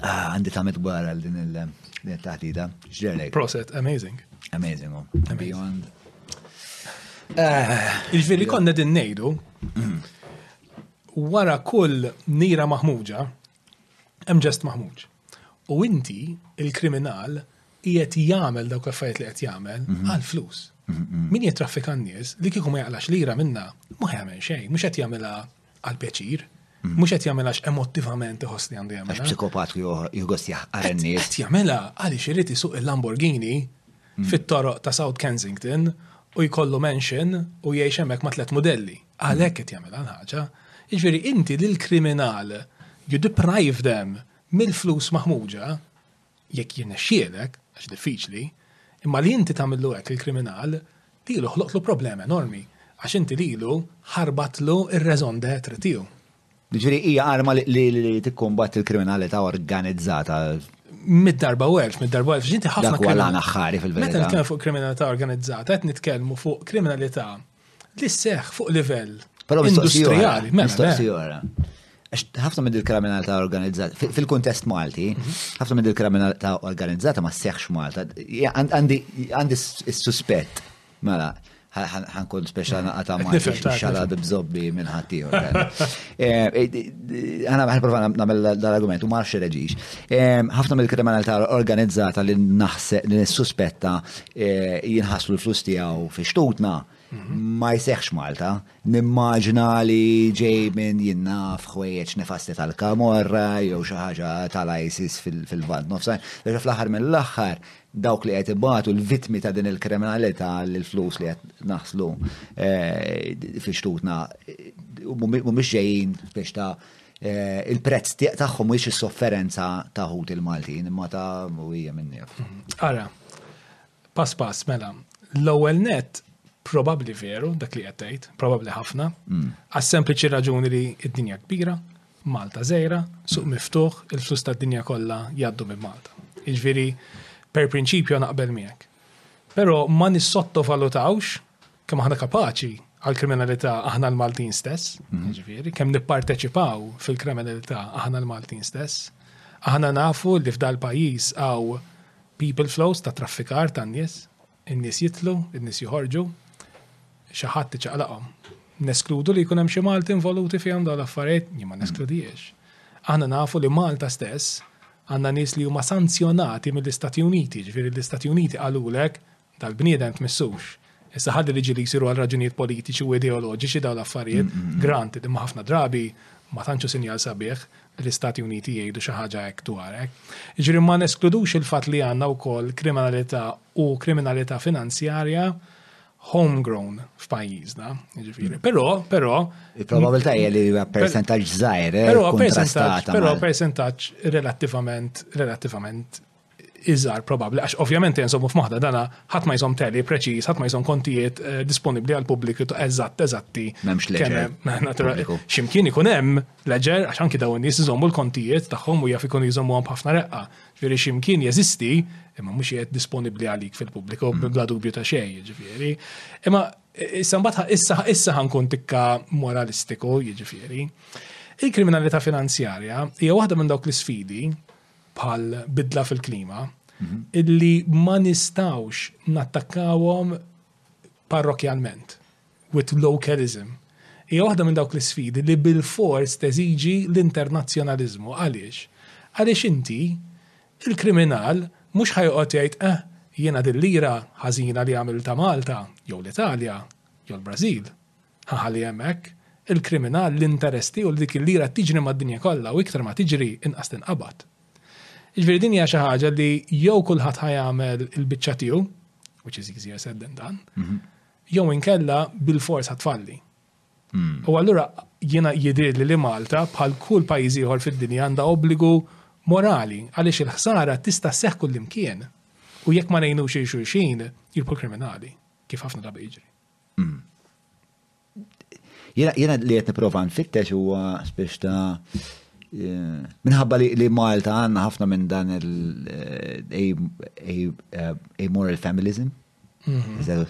Ah, għandi ta' mitbar għal din il-taħdida. Ġerlek. Proset, amazing. Amazing, oh. Beyond. Ah. Iġveri konna din nejdu, wara kull nira maħmuġa, hemm ġest maħmuġ. U inti, il-kriminal, qiegħed jagħmel dawk l-affarijiet li qed jagħmel mhm. għal flus. Mhm, mhm. Min jitraffika n-nies li kieku ma jaqlax lira minna, ma jagħmel xejn, mhux qed jagħmilha għal pjaċir, Mm. Mux qed jagħmel għax emotivament iħoss li għandu jagħmel. Għax psikopat li jgost jaħqar n-nies. Qed jagħmilha għaliex irid isuq il-Lamborghini mm. fit-toroq ta' South Kensington u jkollu mansion u jgħix hemmhekk ma' tliet modelli. Għalhekk qed jagħmilha l-ħaġa. Jiġifieri inti lil kriminal you deprive them mill-flus maħmuġa jekk jirnexxielek, għax diffiċli, imma li inti tagħmillu hekk lill-kriminal, lilu ħloqtlu problema enormi, għax inti lilu ħarbatlu r-raison d'être tiegħu. Jiġifieri hija arma li tikkumbatt il-kriminalità organizzata. Mid-darba u elf, mid-darba u elf, ġinti ħafna. Dak wara naħħari fil-verità. Meta nitkellmu fuq kriminalità organizzata, qed nitkellmu fuq kriminalità Li seħ fuq livell. Però industrijali, mela. Mistoqsijora. Għax ħafna minn il-kriminalità organizzata, fil-kontest Malti, mhm. ħafna minn il-kriminalità organizzata ma seħx Malta. Għandi s-suspett, mela, ħankun speċa naqata ma' xala bibżobbi minn ħattijor. Eh, eh, Għana bħal prova namel dal-argument, u marx reġiġ. Eh, ħafna mill-kriminalità organizzata li naħse, li nissuspetta jinħaslu l-flus tiegħu fi xtutna, ma jseħx Malta. Nimmaġna li ġej minn jinnaf ħwejjeġ nefasti tal-kamorra jew xi ħaġa tal-ISIS fil-vant nofsa. Leġa fl-aħħar mill-aħħar dawk li qed ibatu l-vittmi ta' din il-kriminalità l-flus li qed naħslu eh, fi xtutna mhumiex ġejjin biex ta' il-prezz tagħhom mhuwiex is-sofferenza ta' ħut il-Maltin imma ta' u hija minnif. Ara, pass pass mela, l-ewwel net probabbli veru dak li qed tgħid, probabbli ħafna, mm. għas sempliċi raġuni li d-dinja kbira, Malta żejra, suq mm. miftuħ, il-flus tad-dinja kollha jgħaddu minn Malta. Iġviri, per prinċipju naqbel miegħek. Però ma nissottovalutawx kemm aħna kapaċi għal-kriminalità aħna l-Maltin stess, mhm. ġifiri, kemm nipparteċipaw fil-kriminalità aħna l-Maltin stess, aħna nafu li f'dal pajis għaw people flows ta' traffikar ta' nies, in-nies jitlu, in-nies joħorġu, xaħat ċaqlaqom. Neskludu li kunem xi Malti involuti fihom dawn l-affarijiet, jien ma neskludiex. Aħna nafu li Malta stess għandna nies li huma sanzjonati mill-Istati Uniti, ġifieri l-Istati Uniti għalulek tal-bniedem tmissux. Issa ħalli liġi li jsiru għal raġunijiet politiċi u ideoloġiċi dawn l-affarijiet, granted, imma ħafna drabi ma tantxu sinjal sabiħ li l-Istati Uniti jgħidu xi ħaġa hekk dwar hekk. Jiġri ma neskludux il-fatt li għandna wkoll kriminalità u kriminalità finanzjarja homegrown f'pajjiżna, jiġifieri. Però, però. Il-probabilità hija li huwa percentaġġ żgħir, eh, però percentaġġ, però percentaġġ relattivament relattivament iżgħar probabbli, għax ovvjament jenżomu f'maħda dana ħadd ma jżomm teli preċiż, ħadd ma jżomm kontijiet eh, disponibbli għal pubbliku eżatt eżatti. M'hemmx leġer. Ximkien ikun hemm leġer għax anki dawn nies iżommu l-kontijiet tagħhom u jaf ikun jżommuhom b'ħafna reqqa. Ġifieri ximkien jeżisti, imma mhux qiegħed disponibbli għalik fil-pubbliku mm. bla dubju ta' xejn, jiġifieri. Imma eh, issa mbagħad issa issa ħankun tikka moralistiku, jiġifieri. Il-kriminalità finanzjarja hija waħda minn dawk l-isfidi bħal bidla fil-klima, mhm. illi ma nistawx nattakkawhom parrokjalment, with localism. Hija waħda minn dawk l-sfidi li bil-fors teżiġi l-internazzjonaliżmu. Għaliex? Għaliex inti il-kriminal mhux ħajqgħod jgħid eh jiena dil-lira ħażina li għamil ta' Malta jew l-Italja jew l-Brażil Ħaħa li hemm hekk, il-kriminal l-interess tiegħu li dik il-lira tiġri mad-dinja kollha u iktar ma tiġri inqas tinqabad. Jiġifieri din hija xi ħaġa li jew kulħadd ħa jagħmel il-biċċa tiegħu, which is easier said than done, mhm. jew inkella bil-fors ħa tfalli. Hmm. U allura jiena jidir li Malta bħal kull pajjiż ieħor fid-dinja għandha obbligu morali għaliex il-ħsara tista' seħ kullimkien. U jekk ma ngħinu xi xulxin, jibqu kriminali, kif ħafna drabi jiġri. Hmm. Jena, jena li jett niprofa nfittex huwa spiex ta' eh, minħabba li Malta għanna ħafna minn dan il-amoral eh, familism. Mhm.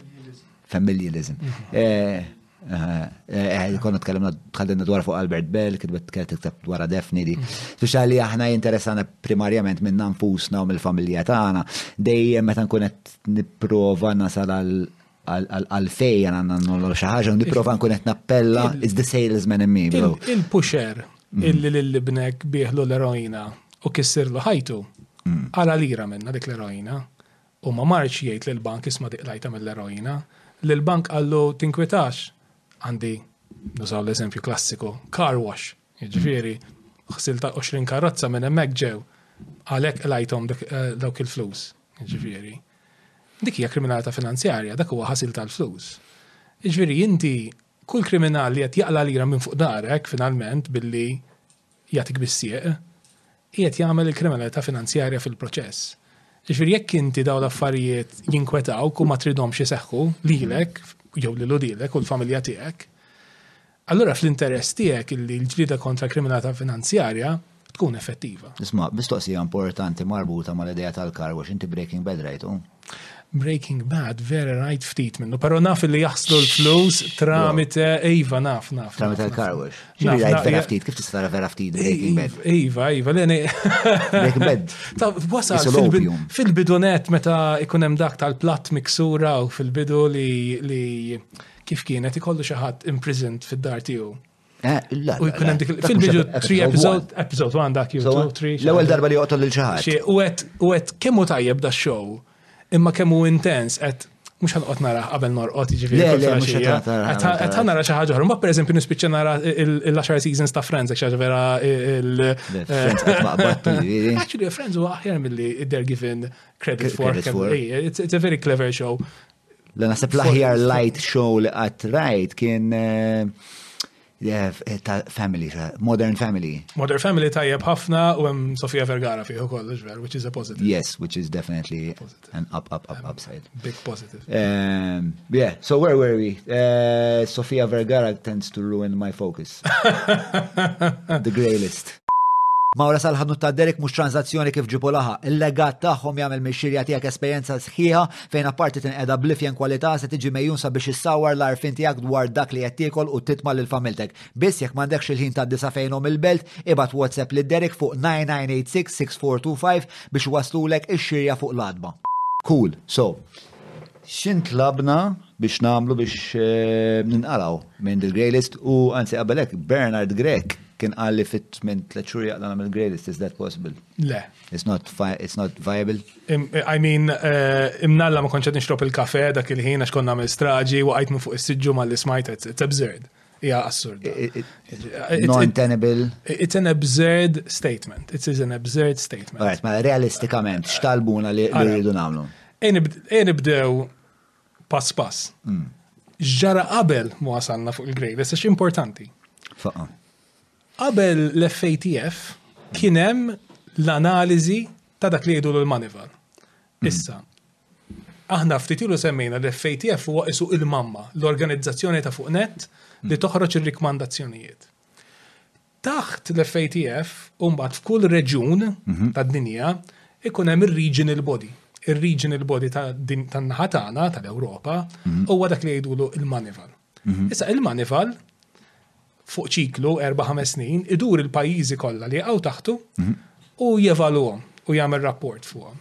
Familialism. Eh, konna tkellimna tħallina dwar fuq Albert Bell, kitbet tkellem dwar Defni li. Mhm. Speċa li aħna jinteressana primarjament minn nfusna u mill-familja tagħna, dejjem meta nkun qed nipprova nasal għal għalfej għan għanna nollu xaħġa, u niprofa nkun qed nappella, it's the salesman in me, bro. Il-pusher mm. illi l-libnek bieħlu l-eroina u kissirlu ħajtu, mm. għala lira minna dik l-eroina, u ma marċ jgħid l-bank isma diqlajta mill-eroina, l-bank għallu tinkwitax, għandi, nużaw l-eżempju klassiku, car wash, Jiġifieri, ħsiel ta' 20 karozza minn hemmhekk ġew. Għalhekk qlajthom eh, dawk il-flus. Jiġifieri. Dik hija kriminalità finanzjarja, dak huwa ħasil tal-flus. Jiġifieri inti kull kriminal li qed jaqla lira minn fuq darek finalment billi jagħtik bissieq, qiegħed jagħmel il-kriminalità finanzjarja fil-proċess. Ġifieri jekk inti dawn l-affarijiet jinkwetaw u ma tridhomx iseħħu lilek jew lil udilek u l-familja tiegħek, Allura fl-interess tiegħek illi l-ġlieda kontra kriminata finanzjarja tkun effettiva. Isma, bistoqsija importanti marbuta mal-idea tal-kar wax inti Breaking Bad rajtu? Breaking Bad vera rajt ftit minnu, pero naf li jaħslu l-flus tramite Iva naf naf. Tramite l-kar wax. Xi rajt vera ftit, kif tista' vera ftit Breaking Bad? Iva, iva, leni. Breaking Bad. Ta' wasal fil-bidunet meta ikun hemm dak tal-platt miksura u fil-bidu li kif kienet ikollu xi ħadd imprisoned fid-dar tiegħu. Eh, u jkun hemm dik fil-bidu 3 episode, episode 1 dak jew 2 3. L-ewwel darba li joqtol lil xi ħadd. U qed u qed kemm hu tajjeb da show, imma kemm hu intens qed mux ħanqot nara qabel norqot ġifiri. Għet ħanara xaħġa ħor, ma per eżempju nispiċċa nara il-10 seasons ta' Friends, xaħġa vera il- Actually, Friends u aħjar mill-li they're given credit for. It's a very clever show. L naħseb l-aħjar light show li qatt rajt kien eh, eh, ta' family, modern family. Modern family tajjeb ħafna u hemm Sofia Vergara fih ukoll ġver, which is a positive. Yes, which is definitely positive. an up up up upside. Big positive. Um, yeah, so where were we? Uh, Sofia Vergara tends to ruin my focus. The grey list. Mawra sal-ħadnu ta' Derek mhux tranzazzjoni kif ġipu laħa. Il-legat tagħhom jagħmel mixirja tiegħek esperjenza sħiħa fejn apparti tinqeda bl-ifjen kwalità se tiġi megħjun sabiex issawwar l-għarfien tiegħek dwar dak li qed tiekol u titma' lil familtek. Biss jekk m'għandekx il-ħin tgħaddi sa fejn omm il-belt, ibgħat WhatsApp lil Derek fuq 99866425 biex iwasslulek ix-xirja fuq l-għatba. Cool. So, x'intlabna biex nagħmlu biex ninqalgħu minn dil-greylist u anzi qabel hekk Bernard Grech kien qal li fit minn tliet xhur jaqlana mill-greylist, is that possible? Le. It's not, it's not viable. I mean, eh, imnalla ma konċet nixrob il-kafe dak il-ħin għax konna għamil straġi u għajt minn fuq is-sidġu ma li smajt, it's absurd. Ija assurd. Non-tenable. It's an absurd statement. It is an absurd statement. Right, ma realistikament, xtalbuna li rridu namlu. Enibdew pass pass. Mm. Ġara qabel mu għasanna fuq il-grejles, importanti. Faqa. Qabel l-FATF kien hemm l-analiżi ta' dak li jgħidu l-Manival. Hmm. Issa, aħna ftit ilu semmejna li FATF huwa isu il-mamma, l-organizzazzjoni ta' fuq net li hmm. toħroġ ir-rikmandazzjonijiet. Taħt l-FATF, umbat f'kull reġun mhm. tad-dinja, ikun hemm ir-regional body. Ir-regional body tan-naħa tagħna tal-Ewropa mhm. huwa dak li jgħidulu il-Manival. Mhm. Issa il-manival fuq ċiklu 4-5 snin idur il-pajjiżi kollha li għaw taħtu mhm. u jevaluhom u jagħmel rapport fuqhom.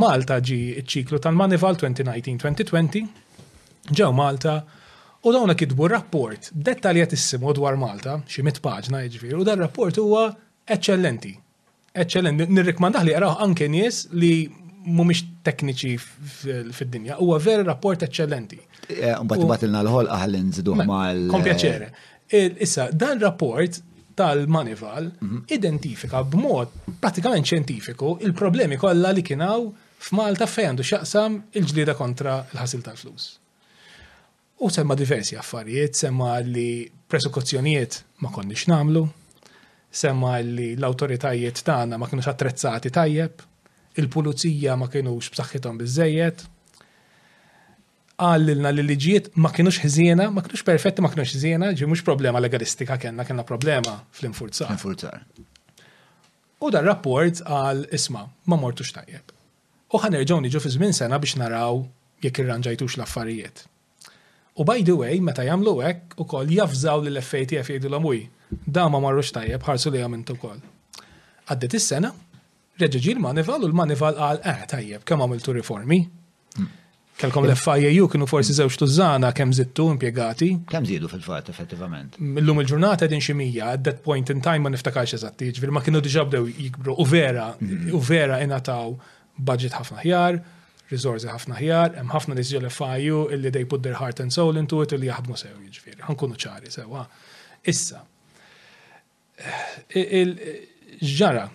Malta ġi ċiklu tal-manival 2019-2020 ġew Malta u dawna kitbu rapport dettaljatissimu dwar Malta, xi mit paġna jiġifieri, u dan rapport huwa eċċellenti. Eċċellent, nirrikmandah li jaraw anke nies li mhumiex tekniċi fid-dinja. Huwa vera rapport eċċellenti. Eh, mbagħad tibgħat ilna l-ħol aħal nżiduh mal. Kon pjaċere. Issa, dan rapport tal-Manival mhm. identifika b'mod pratikament ċentifiku il-problemi kollha li kienaw f'Malta fejn għandu xaqsam il-ġlieda kontra l-ħasil tal-flus. U semma diversi affarijiet, semma li presukuzzjonijiet ma konniex namlu, semma li l-autoritajiet tagħna ma kienux attrezzati tajjeb, il-pulizija ma kienux b'saħħithom biżejjed. Għallilna li liġijiet ma kienux ħżiena, ma kienux perfetti, ma kienux ħżiena, ġi mhux problema legalistika kellna, kellna problema fl-infurzar. U dar rapport għal isma, ma mortux tajjeb. U ħa nerġgħu niġu fi żmien sena biex naraw jekk irranġajtux l-affarijiet. U by the way, meta jagħmlu hekk, ukoll javżaw lill-FATF jgħidulhom uj, dawn ma marrux tajjeb, ħarsu lejhom inti wkoll. Għaddiet is-sena, reġa' ġie l-manival u l-manival qal, eh, tajjeb, kemm għamiltu riformi? Kelkom l-FIAU kienu forsi żewġ tużana kemm zittu impjegati. Kemm zidu fil-fatt effettivament? Illum il-ġurnata qegħdin xi mija, at that point in time ma niftakarx eżatti, ġifieri ma kienu diġà bdew jikbru u vera u vera ingħataw budget ħafna ħjar, riżorsi ħafna ħjar, hemm ħafna nies ġol FIAU illi they put their heart and soul into it u li jaħdmu sew jiġifieri. Ħankunu ċari sewwa. Issa, X'ġara?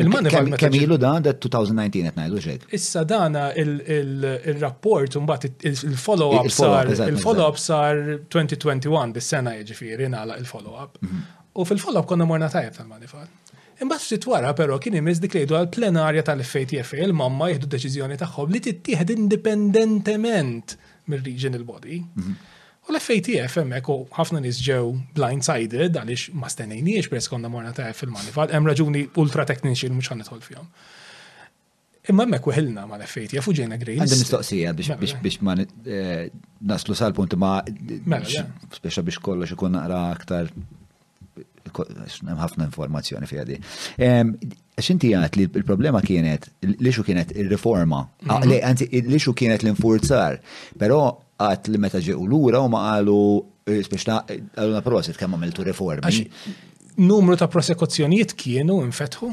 Il-manifest. Kemm ilu dan, 2019 qed ngħidu xejn. Issa dana il-rapport mbagħad il-follow-up sar il-follow-up sar 2021 dis-sena jiġifieri nagħlaq il-follow-up. Mhm. U fil-follow-up konna morna tajjeb tal-manifal. Imbagħad ftit wara però kien imiss dik li għal plenarja tal-FATF il-mamma jieħdu deċiżjoni tagħhom li tittieħed indipendentement mir-regional body. Mhm. U l-FATF hemmhekk u ħafna nies ġew blindsided għaliex ma stennejniex peress konna morna tajjeb fil-manival, hemm raġuni ultra tekniċi li mhux ħan nidħol fihom. Imma hemmhekk weħilna mal-FATF u ġejna grejn. Għandi mistoqsija biex mela, mela. ma eh, naslu sal-punt ma mela, speċa biex kollox ikun naqra aktar Hemm ħafna informazzjoni fiha di. Għax inti għat li l-problema kienet li xu kienet il-riforma, mhm. anzi li xu kienet l-infurzar, pero għat li meta ġequ l-ura u ma għalu eh, biex għalu na proset kemm għamiltu riformi. Numru ta' prosekuzzjonijiet kienu infetħu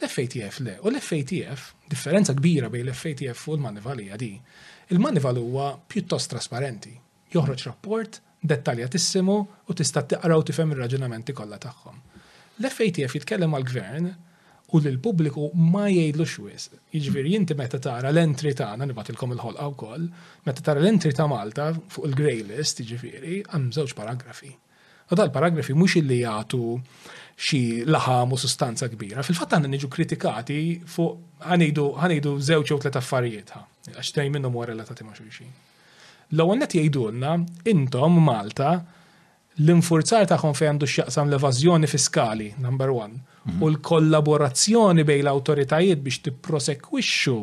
L-FATF le, u l-FATF, differenza kbira bejn l-FATF u l-Manival hija di, il-Manival huwa pjuttost trasparenti, joħroġ rapport dettaljatissimu u tista' tiqra u tifhem ir-raġunamenti kollha tagħhom. L-FATF jitkellem mal-Gvern u lill-pubbliku ma jgħidlux wisq. Jiġifieri inti meta tara l-entry tagħna, nibgħatilkom il-ħolqa wkoll, meta tara l-entry ta' Malta fuq il-grey list, jiġifieri, hemm żewġ paragrafi. U dal-paragrafi mhux illi jagħtu xi laħam u sustanza kbira. Fil-fatt għandna niġu kritikati fuq ħanejdu żewġ jew tliet affarijiet ħa, għax tnejn minnhom huwa relatati ma' xulxin. L-ewwel qed jgħidulna intom Malta l-infurzar tagħhom fejn għandu x'jaqsam l-evażjoni fiskali, number one, mhm. u l-kollaborazzjoni bejn l-awtoritajiet biex tipprosekwixxu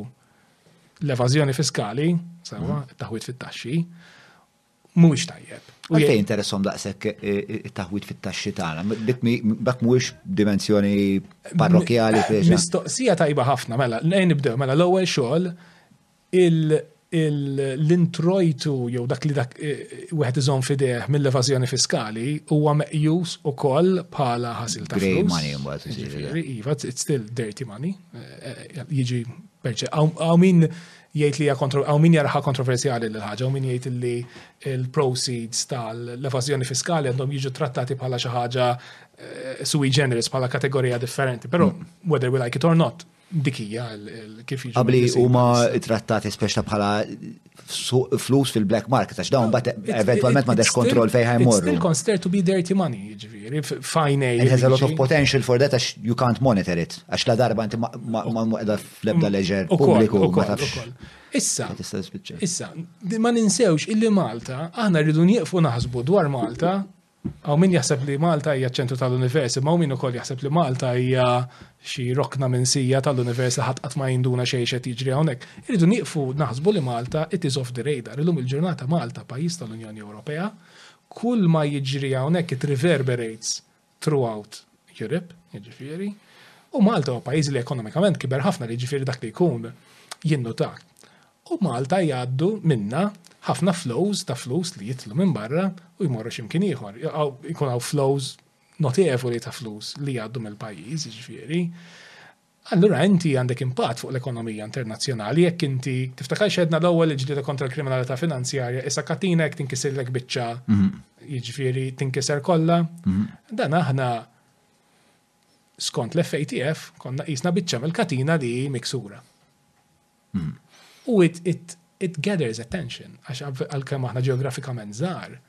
l-evażjoni fiskali, sewa, mhm. taħwit fit-taxxi, mhuwiex tajjeb. U jgħid interessom daqshekk it-taħwid fit-taxxi tagħna. Dak mhuwiex dimensjoni parrokjali fiex. Mistoqsija tajba ħafna, mela, lejn nibdew, mela l-ewwel xogħol l-introjtu jew dak li dak wieħed iżomm fideh mill-evażjoni fiskali huwa meqjus ukoll bħala ħasil ta' flus. money imbagħad iġifieri. Iva, it's still dirty money. Jiġi perċe. Hawn min jgħid li hawn min jarħa kontroversjali lil ħaġa u min jgħid li l-proceeds tal-evażjoni fiskali għandhom jiġu trattati bħala xi ħaġa eh, sui generis bħala kategorija differenti, però mm. whether we like it or not, dikija kif jiġu. Qabli huma trattati speċta bħala flus fil-black market, għax dawn bat eventualment ma dex kontrol fejn ħajmorru. It's still considered to be dirty money, ġviri, fine. It has a lot of potential for that, għax you can't monitor it, għax la darba inti ma fl-ebda mm, leġer pubbliku ma tafx. Issa, issa, ma ninsewx illi Malta, aħna rridu nieqfu naħsbu dwar Malta, għaw min jaħseb li Malta hija ċentru tal-univers, ma' min ukoll jaħseb li Malta hija xi rokna minn sija tal-univers li ħadd ma jinduna xejn xed jiġri hawnhekk. Irridu nieqfu naħsbu li Malta it is of the radar. Illum il-ġurnata Malta pajjiż tal-Unjoni Ewropea, kull ma jiġri hawnhekk it reverberates throughout Europe, jiġifieri, u Malta huwa pajjiż li ekonomikament kiber ħafna li jiġifieri dak li jkun jinnutak. U Malta jgħaddu minna ħafna flows ta' flus li jitlu minn barra u jmorru x'imkien ieħor. Jkun hawn flows notevoli ta' flus li jgħaddu mill-pajjiż, jiġifieri. Allura inti għandek impatt fuq l-ekonomija internazzjonali jekk inti, tiftakarx għedna l-ewwel il-ġlieda kontra l-kriminalità finanzjarja issa katina jekk tinkisirlek biċċa, jiġifieri tinkiser kollha. Dan aħna skont l-FATF konna qisna biċċa mill-katina li hi miksura. U it gathers attention, għax għalkemm aħna ġeografikament żgħar,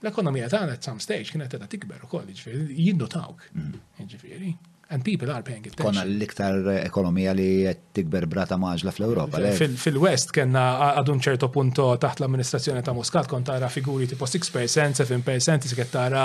l-ekonomija tagħna at some stage kienet qiegħda tikber ukoll, jiġifieri jinnotawk. Jiġifieri, and people are paying attention. Konna l-iktar ekonomija li qed tikber brata maġla fl-Ewropa. Fil-West kellna għadu ċerto punto taħt l-amministrazzjoni ta' Muscat kont tara figuri tipo 6%, 7%, iżgħet tara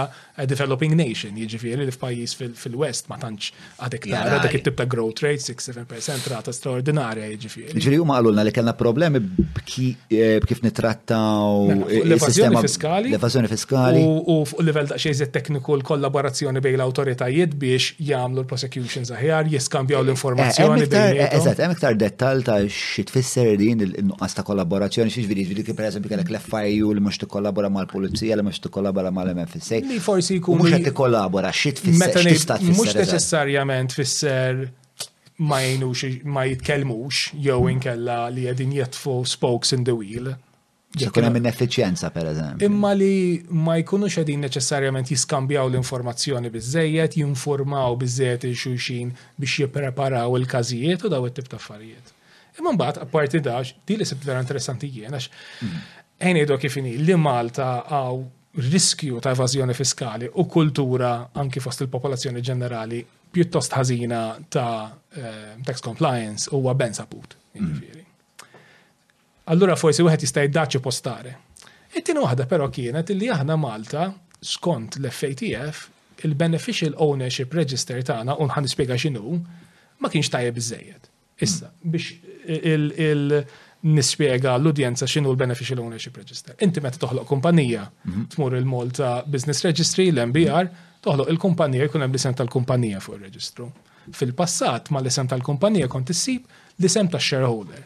developing nation, jiġifieri li f'pajjiż fil-West ma tantx għadek tara dak it-tip ta' growth rate 6-7% rata straordinarja jiġifieri. Jiġifieri huma qalulna li kellna problemi eh, b'kif nittrattaw mela, l-evażjoni fiskali. L-evażjoni fiskali. U fuq livell ta' xejn tekniku l-kollaborazzjoni bejn l-awtoritajiet biex jagħmlu l-prosecutions aħjar, jiskambjaw l-informazzjoni. Eh, eh, eżatt, hemm iktar dettal ta' xi tfisser din il-nuqqas ta' kollaborazzjoni, xi ġifieri, ġifieri pereżempju kellek l-FIU li mhux tikkollabora mal-pulizija li mhux kollabora ma' l-emen fissej. Li forsi jkun. Mux għet kollabora, xit fissej. Meta nista tfisser. Mux neċessarjament fisser ma jgħinux, ma jitkelmux, jew hmm. inkella li għedin jitfu spokes in the wheel. Jekun hemm ineffiċjenza per eżempju. Imma li ma jkunux qegħdin neċessarjament jiskambjaw l-informazzjoni biżejjed, jinformaw biżejjed il-xulxin biex jippreparaw il-każijiet u daw it-tip ta' affarijiet. Imma mbagħad apparti dax, di li sibt vera interessanti jien għax ejn ngħidu kif inhi li Malta għaw riskju ta' evażjoni fiskali u kultura anki fost il-popolazzjoni ġenerali pjuttost ħażina ta' eh, tax compliance huwa ben saput. Jiġifieri. Allura forsi wieħed jista' jiddaċċi postare. It-tieni waħda però kienet li aħna Malta skont l-FATF il-beneficial ownership register tagħna u nħan nispjega x'inhu ma kienx tajjeb biżejjed. Issa, biex nispjega għall-udjenza x'inhu l-Beneficial Ownership Register. Inti meta toħloq kumpanija, mhm. tmur il-Malta Business Registry, l-MBR, toħloq il-kumpanija jkun hemm l-isem tal-kumpanija fuq ir-reġistru. Fil-passat, ma l-isem tal-kumpanija kont issib l-isem tax-shareholder.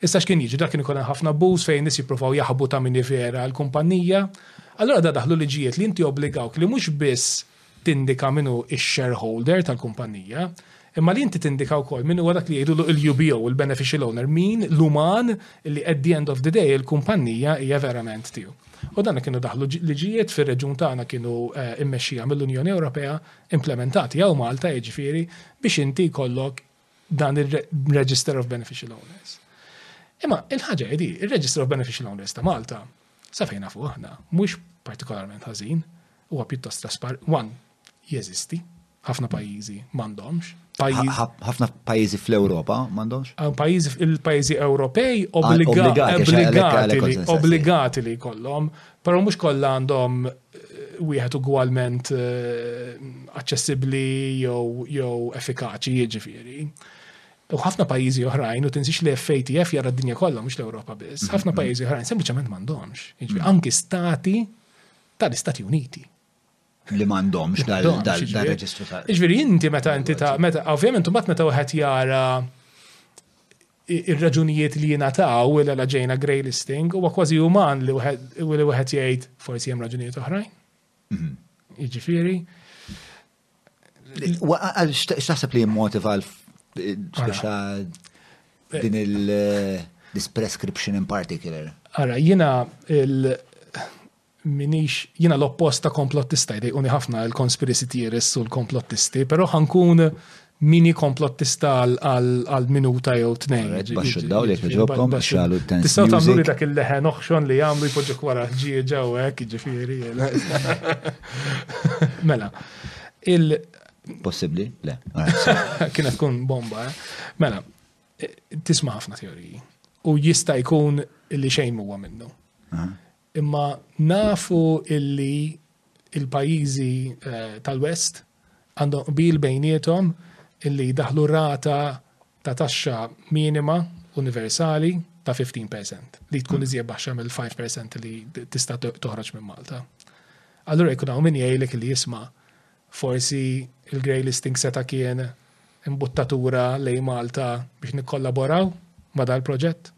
Issa x'kien jiġi dak kien ikun hemm ħafna abbuż fejn nies jippruvaw jaħbu ta' min vera l-kumpanija. Allura da daħlu liġijiet li inti obbligawk li mhux biss tindika min hu x-shareholder tal-kumpannija, imma li inti tindika wkoll min huwa dak li jgħidulu il-UBO, il-beneficial owner, min l-uman li at the end of the day il-kumpannija hija verament tiegħu. U dan kienu daħlu liġijiet fir-reġjun tagħna kienu eh, immexxija mill-Unjoni Ewropea, implementati hawn Malta jiġifieri biex inti jkollok dan il-Register of Beneficial Owners. Imma il-ħaġa jedi, il-Register of Beneficial Owners ta' Malta, sa fejna fuq aħna, mhux partikolarment ħażin, huwa pjuttost traspar, wan, jeżisti, ħafna pajjiżi m'għandhomx. Ħafna pajjiżi fl-Ewropa m'għandhomx? Ah, pajjiżi il-pajjiżi Ewropej ah, obbligati li obbligati li kollhom Però mhux kollha għandhom wieħed ugwalment aċċessibbli jew effikaċi jiġifieri. U ħafna pajjiżi oħrajn, u tinsix li FATF jara d-dinja kollha mhux l-Ewropa biss, ħafna mhm. pajjiżi oħrajn sempliċement m'għandhomx. Jiġifieri mhm. anki stati tal-Istati Uniti. Li m'għandhomx dal-reġistru tal. Jiġifieri inti meta inti ta' meta ovvjament imbagħad meta wieħed jara ir-raġunijiet li jingħataw għala ġejna grey listing huwa kważi uman li wieħed jgħid forsi hemm raġunijiet oħrajn. Mhm. Jiġifieri. X'taħseb li jimmotiva speċa din il-prescription eh, in particular? Ara, jiena Minix, jiena l-oppost ta' komplottista, jdejquni ħafna l-conspiracy theorists u l-komplottisti, però ħankun mini komplottista għal minuta jew tnejn. Baxxu daw li kħiġobkom xalu t-tens. Tistaw tamlu li dak il-leħen oħxon li għamlu jpoġġuk wara ġieġa u għek, ġifiri. Mela, il- Possibli? Le. Kienet tkun bomba, eh? Mela, tisma ħafna teoriji. U jista' jkun li xejn huwa minnu. Imma nafu illi l-pajjiżi tal-West għandhom qbil bejniethom illi jdaħħlu rata ta' taxxa minima universali ta' fifteen per cent, li tkun iżjed baxxa mill-five per cent li tista' toħroġ minn Malta. Allura jkun hawn min jgħidlek illi isma', Forsi il-grey listing seta' kien imbuttatura lejn Malta biex nikkollaboraw ma' dal-proġett?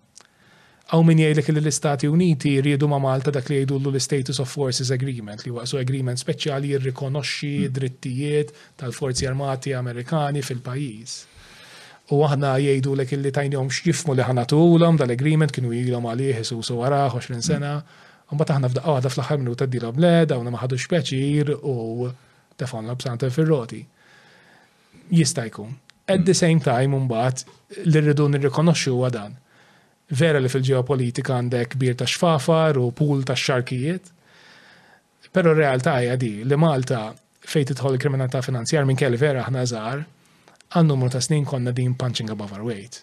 Hawn min jgħidlek illi l-Istati Uniti riedu ma' Malta dak li jgħidullu l-Istatus of Forces Agreement li huwa su agreement speċjali jirrikonoxxi d-drittijiet tal-Forzi Armati Amerikani fil-pajjiż. U aħna jgħidulek illi tajniehom x'jifhmu li ħa nagħtuhulhom dal-agreement kienu ilhom għalih isusu warah għoxrin sena Imbagħad aħna f'daqqa waħda fl-aħħar minuta ddielhom le, dawn ma ħadux pjaċir u tefgħulna b'santel fir-roti. Jista' jkun. At the same time, imbagħad, li rridu nirrikonoxxu huwa dan. Vera li fil-ġeopolitika għandek bir ta' xfafar u pool ta' xarkijiet, però r-realtà hija di li Malta fejn tidħol il-kriminalità finanzjar minn kelli vera aħna żgħar, għal numru ta' snin konna din punching above our weight.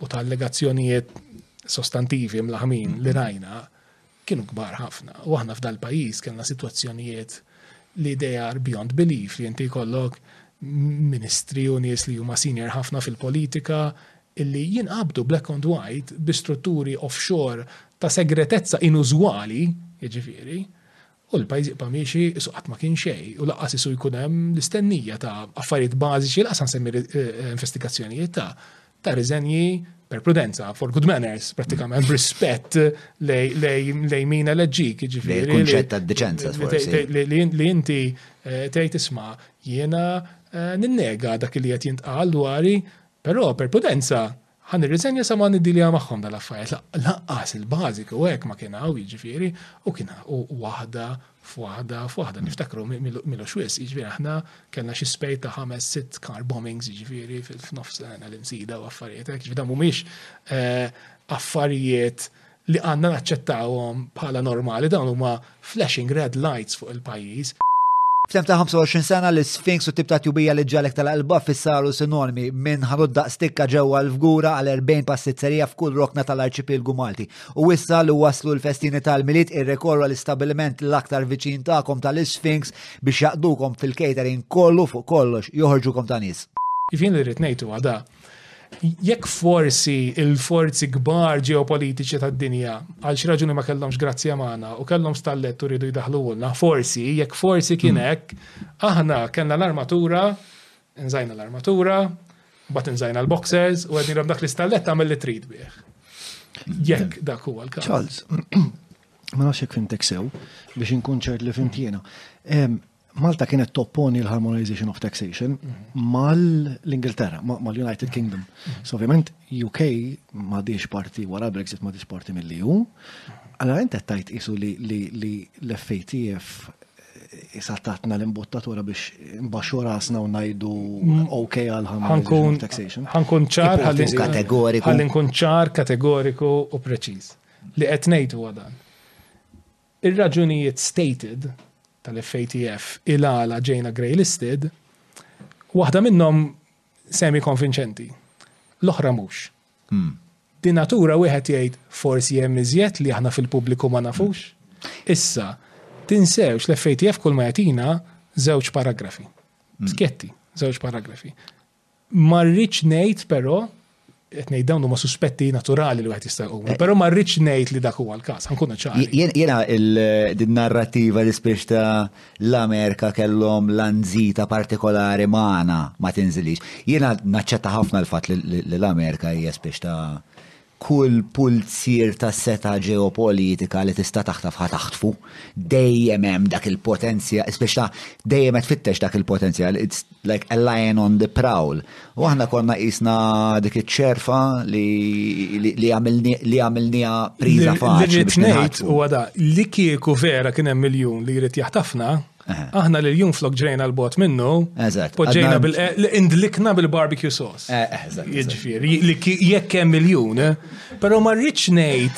u ta' allegazzjonijiet sostantivi mlaħmin li rajna kienu kbar ħafna. U aħna f'dal pajjiż kellna sitwazzjonijiet li they are beyond belief li inti jkollok ministri u nies li huma senior ħafna fil-politika illi jinqabdu black and white bi strutturi offshore ta' segretezza inużwali, jiġifieri, U l-pajjiż jibqa' miexi isu qatt ma kien xejn u lanqas isu jkun hemm l-istennija ta' affarijiet bażiċi, lanqas nsemmi investigazzjonijiet ta' ta' riżenji per prudenza, for good manners, prattikament b'rispett lejn min eleġġik, jiġifieri. Il-kunċett tad-deċenza, forsi. Li inti tgħid isma' jiena ninnega dak li qed jintqal dwari, però per prudenza Ħa nirriżenja sa ma niddilja magħhom dal-affarijiet. Laqqas il-bażiku hekk ma kien hawn jiġifieri u kien u waħda f'waħda f'waħda mm. niftakru milu xwiss jiġifieri aħna kellna xi spejt ta' ħames sitt car bombings jiġifieri f'nofs l-imsida u affarijiet hekk jiġifieri mhumiex eh, affarijiet li għandna naċċettawhom bħala normali dawn huma flashing red lights fuq il-pajjiż. F'temp ta' 25 sena li Sphinx u tip ta' tjubija li ġalek tal-qalba fissaru sinonimi minn ħanut daqstikka ġewwa l-fgura għal 40 pastizzerija f'kull rokna tal-arċipielgu Malti. U issa li waslu l-festini tal-Milied irrekorru għal istabbiliment l-aktar viċin tagħkom tal-Sphinx biex jaqdukom fil-catering kollu fuq kollox joħorġukom ta' nies. Iva jien li rrid ngħid huwa da, Jekk forsi il-forzi kbar ġeopolitiċi tad-dinja għal xi raġuni ma kellhomx grazzja magħna u kellhom stallet u rridu jdaħluwulna, forsi jekk forsi kien hmm. hekk, aħna kellna l-armatura, nżajna l-armatura, bat nżajna l-boxers u għedin dak l-istallet għamil li trid bih. Jekk dak huwa l-każ. Charles, ma nafx jekk fimtek sew biex inkun ċert li fimtiena. Malta kienet topponi l-harmonization of taxation mal-Ingilterra, mal-United Kingdom. So ovvjament UK ma diex parti wara Brexit ma diex parti mill-EU. Allora inti tajt isu li l-FATF isatatna l-imbottatura biex mbaxxu rasna u najdu mm. ok għal ħankun taxation. Ħankun ċar ħallin kategoriku. Ħallin kun ċar kategoriku u preċiż. Li qed ngħidu dan. Ir-raġunijiet stated tal-FATF il-għala ġejna grey listed, waħda minnhom semi konvinċenti, l-oħra mhux. Bi natura wieħed jgħid forsi hemm iżjed li aħna fil-pubbliku ma nafux. Issa, tinsewx l-FATF kull ma jagħtina żewġ paragrafi. Skjetti, żewġ paragrafi. Ma rridx ngħid però, qed ngħid dawn huma suspetti naturali li wieħed jista' jqum, però ma rridx ngħid li dak huwa l-każ, nkunu ċari. Jiena din narrattiva li spiċ ta' l-Amerika kellhom lanżita partikolari magħna ma tinżilix. Jiena naċċetta ħafna l-fatt li l-Amerika hija spiċ ta' Kull pulzier ta' setgħa ġeopolitika li tista' taħtaf ħa taħtfu. Dejjem hemm dak il-potenzja, biex ta' dejjem qed tfittex dak il-potenzjal, it's like a lion on the prowl. U aħna konna qisna dik iċ-ċerfa li għamilniha priża faċli. Li tnejt huwa da, li kieku vera kien hemm miljun li jrid jaħtafna, Aħna li l-jum flok ġrejna l-bot minnu, poġġejna bil-indlikna eh, bil-barbecue sauce. Eh, eh, Jġifiri, li jekk hemm miljun, pero ma rridx ngħid,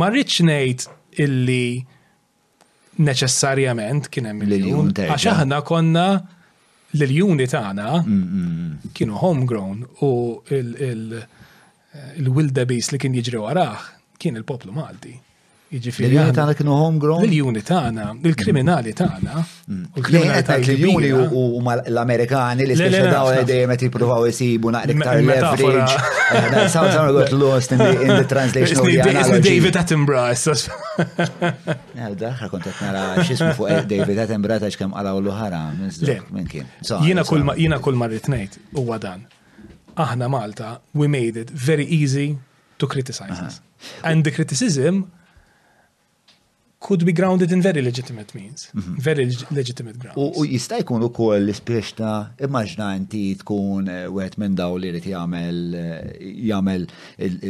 ma rridx ngħid illi neċessarjament kien hemm miljun. Għax aħna konna l-juni tagħna mm, mm, mm. kienu homegrown u il-wildebeest li kien jiġri waraħ kien il-poplu Malti. Jiġifieri. L-juni tagħna kienu homegrown. L-juni tagħna, il-kriminali tagħna. Mm. Il-kriminali tagħna. Il-juni u l-Amerikani li speċa daw dejjem qed jippruvaw isibu naqri iktar leverage. Eh, Somehow got lost in the translation of the analogy. David Attenborough issa. Għalda, eh, ħakont qed nara x'ismu fuq eh, David Attenborough ta' x'kemm qalaw l-ħara minn kien. Jiena kull ma jiena kull ma rrid ngħid huwa dan. Aħna Malta, we made it very easy to criticize us. And the criticism could be grounded in very legitimate means, mhm. very legitimate grounds. U jista' jkun ukoll l-ispiex ta' immaġna inti tkun eh, wieħed minn daw li rid jagħmel eh, jagħmel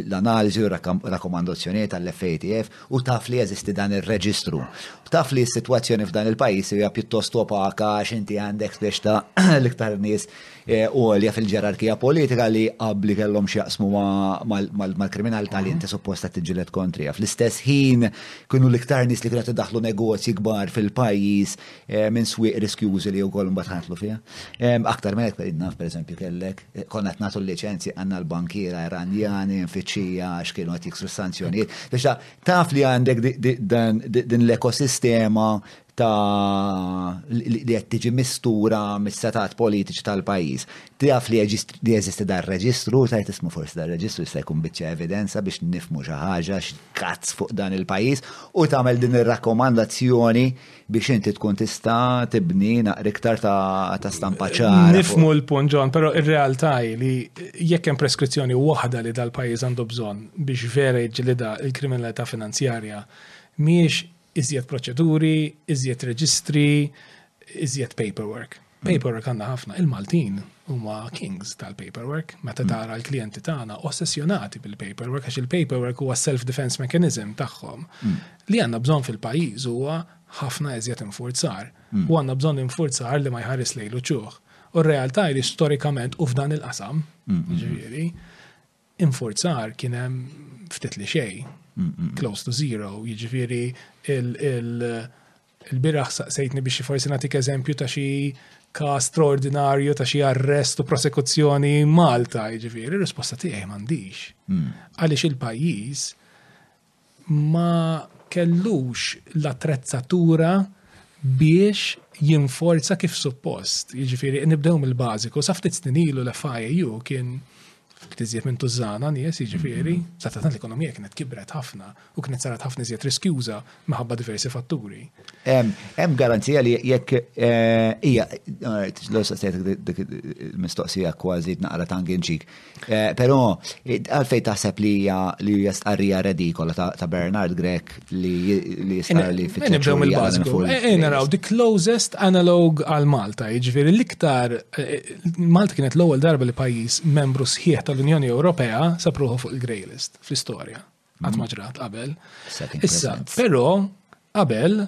l-analiżi u rakkomandazzjonijiet għall-FATF u taf li jeżisti dan ir-reġistru. Taf li s-sitwazzjoni f'dan il-pajjiż hija pjuttost opaka għax inti għandek spiex ta' l-iktar nies għolja fil-ġerarkija politika li qabli kellhom x'jaqsmu mal-kriminalità li inti supposta tiġġieled kontrija. Fl-istess ħin kienu l-iktar nies li kienu daħlu negozji kbar fil-pajjiż eh, minn swieq riskjużi li wkoll mbagħad ħatlu fiha. Aktar minn hekk naf pereżempju kellek eh, konna qed nagħtu l-liċenzji għandna l-bankiera Iranjani nfittxija għax kienu qed jiksru sanzjonijiet. Biex taf li għandek din l-ekosistema ta' li qed tiġi mistura mis-setat politiċi tal-pajjiż. Taf li jeżisti dar reġistru, tajt ismu forsi dar reġistru jista' jkun biċċa evidenza biex nifmu xi ħaġa x'kazz fuq dan il-pajjiż u tagħmel din ir-rakkomandazzjoni biex inti tkun tista' tibni naqri iktar ta' stampa ċara. Nifmu l-punt ġon, però ir-realtà li jekk hemm preskrizzjoni waħda li dal-pajjiż għandu bżonn biex vera jġlida l-kriminalità finanzjarja miex Iżjed proċeduri, iżjed reġistri, iżjed paperwork. Hmm. Paperwork għandna ħafna. Il-Maltin huma kings tal-paperwork. Meta hmm. tara l-klijenti tagħna ossessjonati bil-paperwork għax il-paperwork huwa self-defense mechanism tagħhom. Hmm. Li għandna bżonn fil-pajjiż huwa ħafna iżjed infurzar. U għandna bżonn infurzar li ma jħares lejlu ċuħ. U r-realtà li storikament u f'dan il-qasam, ġifieri, Infurzar kien hemm ftit li xej, close to zero, jiġifieri il-biraħ saqsejtni biex forsi nagħtik eżempju ta' xi ka straordinarju ta' xi arrest u prosekuzzjoni Malta, jiġifieri, risposta tiegħi m'għandix. Hmm. Għaliex il-pajjiż ma kellux l-attrezzatura biex jinforza kif suppost. Jiġifieri nibdew mill-bażiku, sa ftit snin ilu l-FIAU kien ftit iżjed minn tużżana nies, jiġifieri, sa tant l-ekonomija kienet kibret ħafna u kienet saret ħafna iżjed riskjuża minħabba diversi fatturi. Hemm garanzija li jekk eh, hija l-ossa dik mistoqsija kważi naqra tanginċik. Eh, però eh, għalfejn taħseb li hija li hija stqarrija redikola ta' Bernard Grek li li jista' li fit Nibdew mill-bażiku. Naraw the closest analog għal Malta, jiġifieri l-iktar Malta kienet l-ewwel darba li pajjiż membru sħiħ tal-Unjoni Ewropea sapruħu fuq il-Grey List fl-istorja. Qatt ma ġrat qabel. Issa, però qabel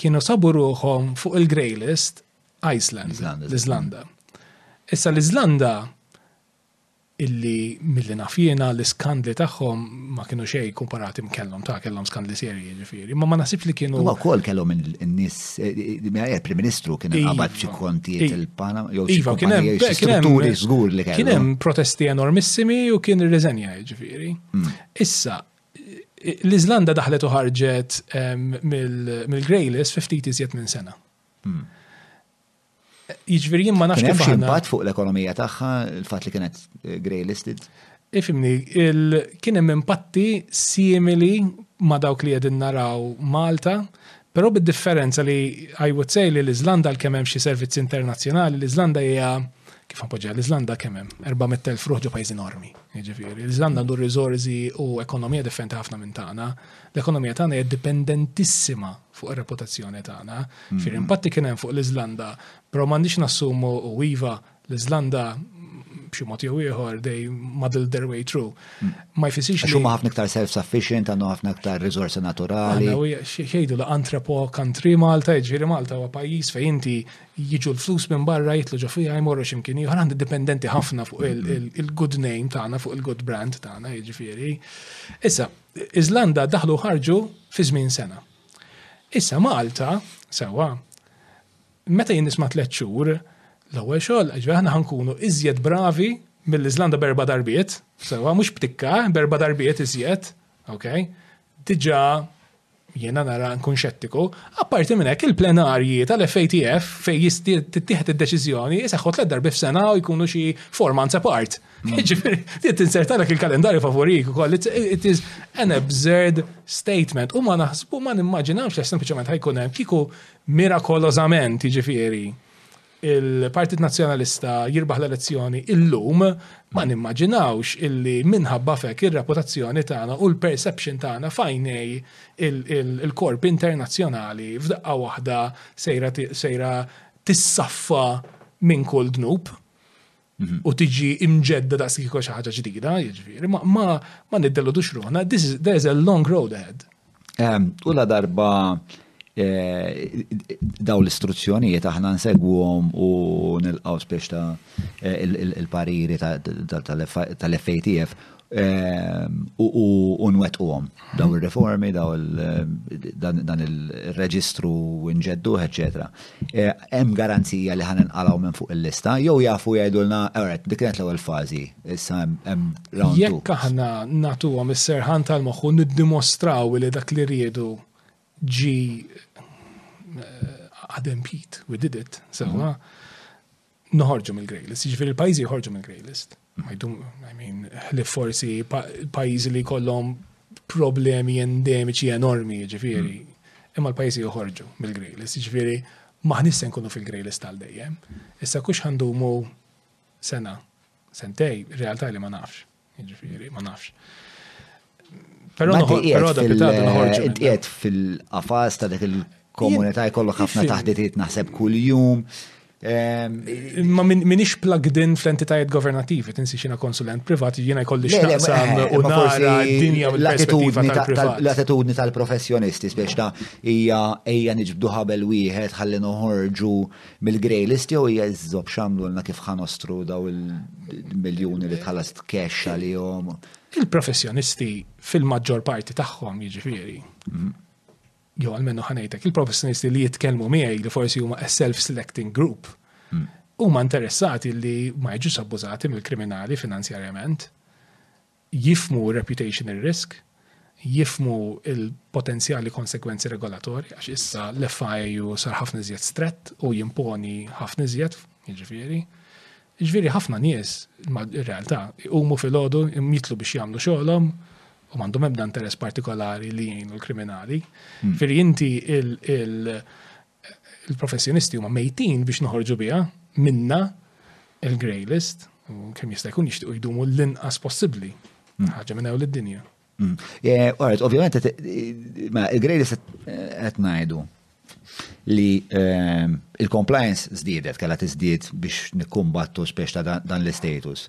kienu sabu ruħhom fuq il-grey list Iceland, l-Iżlanda. Issa l-Iżlanda illi mill-li nafjena l-iskandli tagħhom ma kienu xej komparati kellhom ta' kellhom skandli serji ġifieri, ma ma nasibx li kienu. Ma wkoll kellhom in-nies il-Prim Ministru kien iva. qabad xi kontijiet iva. il-Panama jew xi iva, kumpanija strutturi żgur li kellhom. Kien hemm protesti enormissimi u kien irriżenja ġifieri. Mm. Issa, l-Iżlanda daħlet u ħarġet mill-Greylis fi ftit iżjed minn sena. Mm. Jiġifieri jien ma nafx kif hemm impatt fuq l-ekonomija tagħha l-fatt li kienet eh, grey listed. Ifimni, kien hemm impatti simili ma dawk li qegħdin naraw Malta, Però bid-differenza li I would say li l-Iżlanda għalkemm hemm xi servizzi internazzjonali, l-Iżlanda hija, kif ħanpoġġiha, l-Iżlanda kemm hemm? 400,000 ruħ ġo pajjiż enormi. Jiġifieri, l-Iżlanda għandu riżorżi u ekonomija differenti ħafna minn tagħna. L-ekonomija tagħna hija dipendentissima fuq ir-reputazzjoni tagħna. Jiġifieri impatti kien hemm fuq l-Iżlanda, però m'għandniex nassumu u iva, L-Iżlanda b'xi mod jew ieħor they muddle their way through. Hmm. Ma jfissirx li. Xuma ħafna iktar self-sufficient, għandhom ħafna iktar riżorsi naturali. Xejdu la antrepo country Malta, ġiri Malta huwa pajjiż fejn inti jiġu l-flus minn barra jitlu ġo fija jmorru x'imkien ieħor għandi dipendenti ħafna fuq hmm. il-good name tagħna, fuq il-good brand tagħna, jiġifieri. Issa, Iżlanda daħlu ħarġu fi żmien sena. Issa Malta, sewa, Meta jien nisma' tliet xhur, l-ewwel xogħol, ġifieri aħna ħankunu iżjed bravi mill-Iżlanda berba darbiet, sewwa mhux b'tikka, berba darbiet iżjed, ok? Diġà jiena nara nkun xettiku, apparti minn hekk il-plenarji tal-FATF fejn jisti tittieħed id-deċiżjoni jiseħħu tliet darbi f'sena u jkunu xi four months apart. Mm. Ġifieri, li tinsertalek il-kalendarju favorik ukoll, it is an absurd statement. U ma naħsbu ma nimmaġinawx li sempliċement ħajkun hemm kieku mirakolozament jiġifieri il-Partit Nazzjonalista jirbaħ l-elezzjoni illum ma nimmaġinawx illi minħabba fek ir-reputazzjoni tagħna u l-perception tagħna fajnej il-korp internazzjonali f'daqqa waħda sejra sejra tissaffa minn kull dnub. Mhm. u tiġi imġedda daqs li xi ħaġa ġdida, jiġifieri, ma ma ma niddeludux ruħna, there is a long road ahead. Ehm, u la darba eh, daw l-istruzzjonijiet aħna nsegwhom u nilqgħu spiex ta' eh, il-pariri tal-FATF u nwettquhom daw ir-riformi, dan il-reġistru nġedduh, eċetera. Hemm garanzija li ħan inqalgħu minn fuq il-lista jew jafu jgħidulna, alright, dik kienet l-ewwel fażi, issa hemm round two. Jekk aħna nagħtuhom is-serħan tal-moħħ u niddimostraw li dak li riedu ġi adempit, we did it, sewwa, noħorġu mill-grey list, ġifiri l-pajzi jħorġu mill-grey list. I mean, li forsi pajzi li kollom problemi endemiċi enormi, ġifiri, mm. imma l-pajzi jħorġu mill-grey list, ġifiri, maħnissen kunu fil-grey list tal dejjem. Issa kux mu sena, sentej, realtà li ma nafx. Jiġifieri, ma nafx. Però da pitata nħorġu. Intiet fil-qafas ta' dik il-komunità jkollok ħafna taħditiet naħseb kuljum. Ehm, ma minix plugged in fl-entitajiet governativi, tinsi xina konsulent privat, jina jkolli xtaqsam eh, u nara dinja l-attitudni tal-professjonisti, biex ta' ija ija nġibdu ħabel wieħed ħalli noħorġu mill-grey list jew hija iżżob x'għamlulna kif ħanostru daw il-miljuni li tħallas cash għalihom. Il-professjonisti fil-maġġor parti tagħhom jiġifieri. Mhm. Jew għalmenu ħanejtek, il-professjonisti li jitkellmu miegħi li forsi huma a self-selecting group mhm. huma interessati li ma jiġux abbużati mill-kriminali finanzjarjament. jifhmu r-reputational risk, jifhmu l-potenzjali konsegwenzi regolatorji, għax issa l-FIAU sar ħafna iżjed strett u jimponi ħafna iżjed, jiġifieri. Jiġifieri ħafna nies, ir-realtà, jqumu fil-ħodu, jitlu biex jagħmlu xogħolhom, u m'għandhom ebda interess partikolari li jgħinu l-kriminali. Hmm. Firri inti il-professjonisti huma mejtin biex noħorġu biha minna il-grey list u kemm jista' jkun jixtiequ jdumu l-inqas possibbli. Mm. Ħaġa minn hawn id-dinja. Mm. Eh, Għart, ovvjament, ma il-grey list qed ngħidu li eh, il-compliance żdiedet kellha tiżdied biex nikkumbattu spiex ta' dan l-istatus.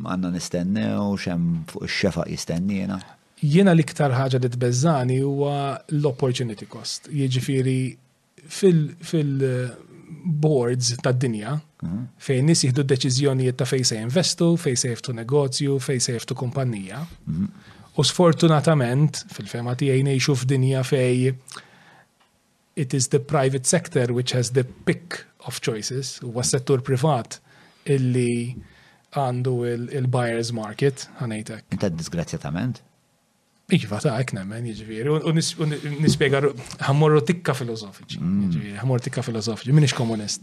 Għandna nistennew x'hemm fuq ix-xefaq jistenniena? Jiena l-iktar ħaġa li tbeżżagħni huwa l-opportunity cost. Jiġifieri fil-boards tad-dinja mhm. fejn nies jieħdu deċiżjonijiet ta' fejn se jinvestu, fejn se jiftu negozju, fejn se jiftu kumpanija. Mhm. U sfortunatament, fil-fema tiegħi ngħixu f'dinja fej It is the private sector which has the pick of choices, huwa s-settur privat illi għandu il-buyer's market, ħanejtek. Inta disgrazzjatament? Iva, ta' ek nemmen, jġviri, u nispiega ħammorru tikka filosofiċi, mm. ħammorru tikka filosofiċi, minix komunist.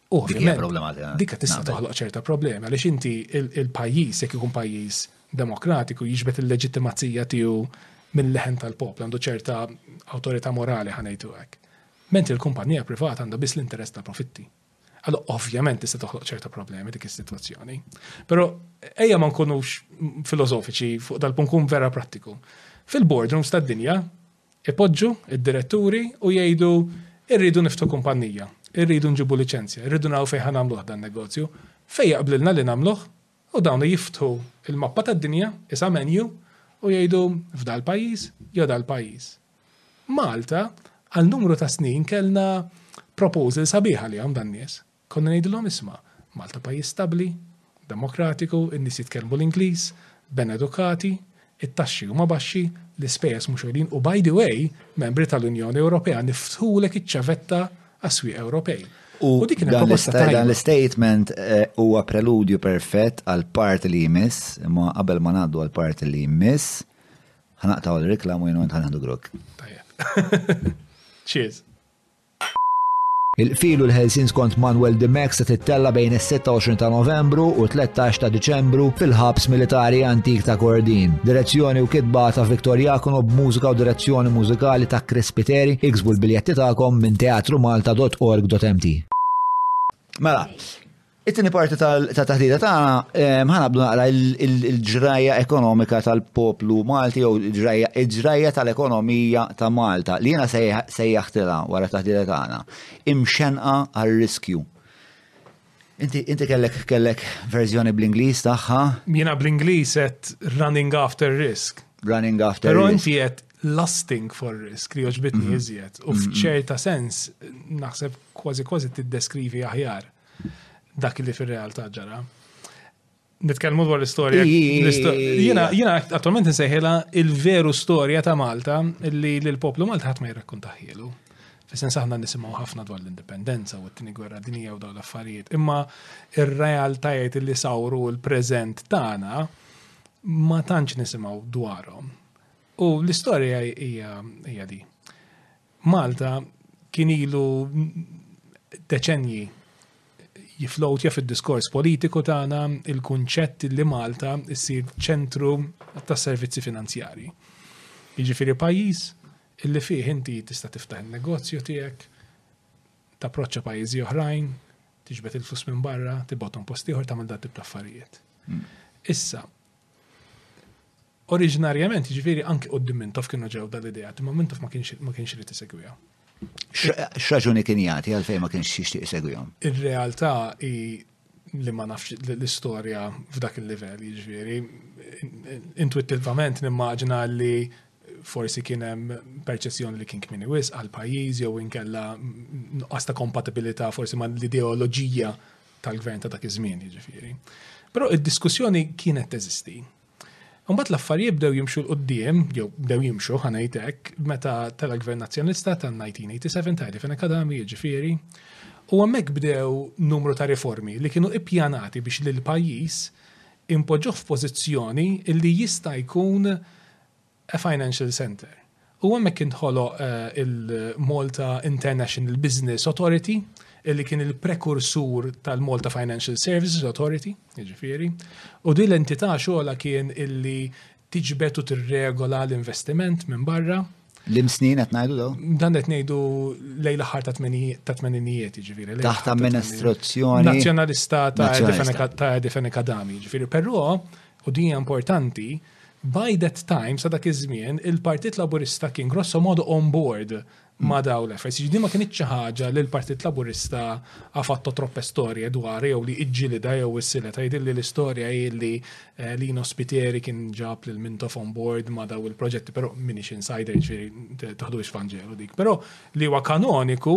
Ovvjament, dikka tista' toħloq ċerta problemi għaliex inti il-pajjiż jekk ikun pajjiż demokratiku jiġbed il-leġittimazija tiegħu mill-leħen tal-poplu għandu ċerta awtorità morali ħanejtu hekk. Mentri l-kumpanija privata għandha biss l-interess ta' profitti. Allora, ovvjament tista' toħloq ċerta problemi dik is-sitwazzjoni. Però ejja ma nkunux filosofiċi fuq dal-punt kun vera prattiku. Fil-boardrooms tad-dinja, Ipoġġu d-diretturi u jgħidu irridu niftħu kumpannija, irridu nġibu liċenzja, irridu naraw fejn ħa nagħmluh dan negozju, fejn jaqblilna li nagħmluh, u dawn jiftħu l-mappa tad-dinja, qisha menu, u jgħidu f'dal-pajjiż jew dal-pajjiż. Malta għal numru ta' snin kellna proposal sabiħa għalihom dan-nies. Konna ngħidilhom isma', Malta pajjiż stabbli, demokratiku, in-nies jitkellmu l-Ingliż, ben edukati, it-taxxi huma baxxi, l-ispejjeż mhux għoljin u by the way, membri tal-Unjoni Ewropea, niftħulek iċ-ċavetta għas-swieq Ewropej. U dik kienet proposta tajba. Dan l-istatement eh, huwa preludju perfett għal parti li jmiss, imma qabel ma ngħaddu għal parti li jmiss, ħanaqtaw l-reklamu jenu għandħan għandu grok. Tajjeb. Cheers. Il-qfil u l-ħelsien skont Manuel de Max se tittella bejn is-26 ta' Novembru u 13 ta' Diċembru fil-ħabs militari antik ta' Kordin. Direzzjoni u kitba ta' Victor Jacono b'mużika u direzzjoni mużikali ta' Chris Spiteri, iksbu l-biljetti tagħkom minn teatrumalta.org.mt. Mela, It-tieni parti tat-taħdita tagħna ħa naqbdu naqra l-ġrajja ekonomika tal-poplu Malti jew il-ġrajja tal-ekonomija ta' Malta li jiena sejjaħtilha wara t-taħdita tagħna imxenqa għar-riskju. Inti kellek kellek verżjoni bl-Ingliż tagħha? Jiena bl-Ingliż qed running after risk. Running after risk. Però inti qed lasting for risk li oġbitni mhm. iżjed u mhm. f'ċerta sens naħseb kważi kważi tiddeskrivi aħjar. dak li fir-realtà ġara. Nitkellmu dwar l-istorja. Jiena attualment nsejħilha il-veru storja ta' Malta li l-poplu Malta ħadd ma jirrakkuntaħielu. Fis-sens aħna nisimgħu ħafna dwar l-indipendenza u t-tini gwerra dinija u dawn l-affarijiet, imma ir-realtajiet li sawru l-preżent tagħna ma tantx nisimgħu dwarhom. U l-istorja hija di. Malta kien ilu deċenji jiflowtja fid-diskors politiku tagħna il-kunċett li Malta ssir ċentru tas-servizzi finanzjarji. Jiġifieri pajjiż illi fih inti tista' tiftaħ in-negozju tiegħek, tapproċċa pajjiżi oħrajn, tiġbed il-flus minn barra, tibgħathom post ieħor tagħmel dat tip ta' affarijiet. Mm. Issa, Oriġinarjament, ġifiri, anki u d-dimintof kienu ġew dal-idea, imma mintof ma kienx li tisegwija. X'raġuni kien jagħti għalfejn ma kienx jixtieq isegwihom? Ir-realtà hi li ma nafx l-istorja f'dak il-livell, jiġifieri, intuittivament nimmaġina li forsi kien hemm perċezzjoni li kien kmini wisq għal pajjiż jew inkella nuqqas ta' kompatibilità forsi ma' l-ideoloġija tal-gvern ta' dak iż-żmien jiġifieri. Però id-diskussjoni kienet teżisti. Mbagħad l-affarijiet bdew jimxu l qudiem jew bdew jimxu ħanajtek, meta tela l-Gvern Nazzjonalista tan-1987 ta' Elifin Akadami jiġifieri. U hemmhekk bdew numru ta' riformi li kienu ippjanati biex lil pajjiż impoġġuh f'pożizzjoni li jista' jkun Financial Centre. U hemmhekk intħoloq il-Malta International Business Authority, li kien il-prekursur tal-Malta Financial Services Authority, jiġifieri, u din l-entità xogħolha kien illi tiġbed u tirregola l-investiment minn barra. Lim snin qed ngħidu dawn? Dan qed ngħidu lejn l-aħħar ta' tmeninijiet, jiġifieri. Taħt amministrazzjoni. Nazzjonalista ta' Edifenek Adami, jiġifieri. Però, u din hija importanti, By that time, sa dak iż-żmien, il-Partit Laburista kien grosso modo on board ma' daw l-efforts. Jiġifieri ma kinitx xi ħaġa li l-Partit Laburista ha fatto troppe storie dwarha jew li iġġilidha jew issilha. Tgħidilli l-istorja hi li eh, Lino Spiteri kien ġab lil Mintoff on board ma' daw il-proġetti, però minix insider jiġifieri taħdux f'Anġelu dik. Però li huwa kanoniku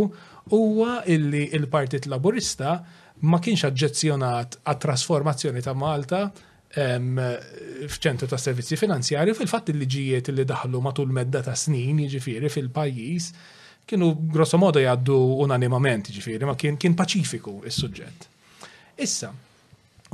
huwa illi il-Partit Laburista ma kienx aġġezzjonat għat-trasformazzjoni ta' Malta f'ċentru ta' servizzi finanzjari fil-fatt il-liġijiet li daħlu matul medda ta' snin, jiġifieri fil-pajjiż, kienu grosso modo jgħaddu unanimament, jiġifieri ma kien kien paċifiku is-suġġett. Issa,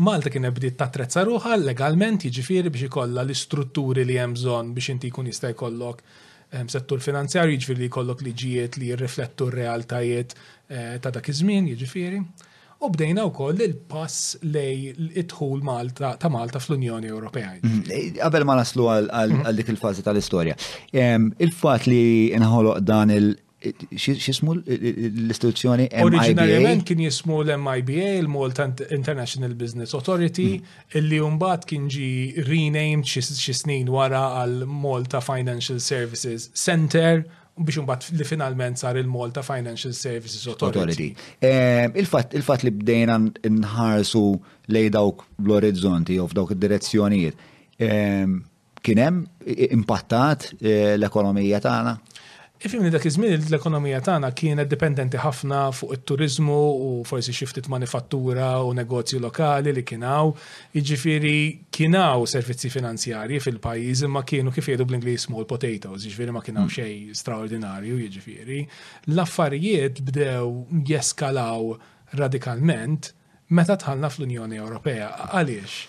Malta kien bdiet tatrezza ruħha legalment jiġifieri biex ikollha l-istrutturi li hemm bżonn biex inti jkun jista' jkollok ehm, settur finanzjarju jiġifieri li jkollok liġijiet li jirriflettu r-realtajiet eh, ta' dak iż-żmien jiġifieri. U bdejna wkoll il-pass lej id-dħul Malta ta' Malta fl-Unjoni Ewropea. Mm, qabel ma naslu għal dik il-fażi tal-istorja. Il-fatt li nħoloq dan il- xismu l-istituzzjoni MIBA? Oriġinarjament kien jismu l-MIBA, il-Malta International Business Authority, hmm. illi umbat kien ġi renamed xi snin wara għal Malta Financial Services Center, u biex imbagħad li finalment sar il-Malta Financial Services Authority. Il-fatt il li bdejna nħarsu lej dawk l-orizzonti jew f'dawk id-direzzjonijiet kien hemm impattat eh, l-ekonomija tagħna? Ifimni dak iż-żmien l-ekonomija tagħna kienet dipendenti ħafna fuq it-turizmu u forsi xi ftit manifattura u negozju lokali li kien hawn. Jiġifieri kien hawn servizzi finanzjarji fil-pajjiż imma kienu kif jgħidu bl-Ingliż small potatoes, jiġifieri ma kien hawn hmm. xejn straordinarju jiġifieri. L-affarijiet bdew jeskalaw radikalment meta tħallna fl-Unjoni Ewropea. Għaliex?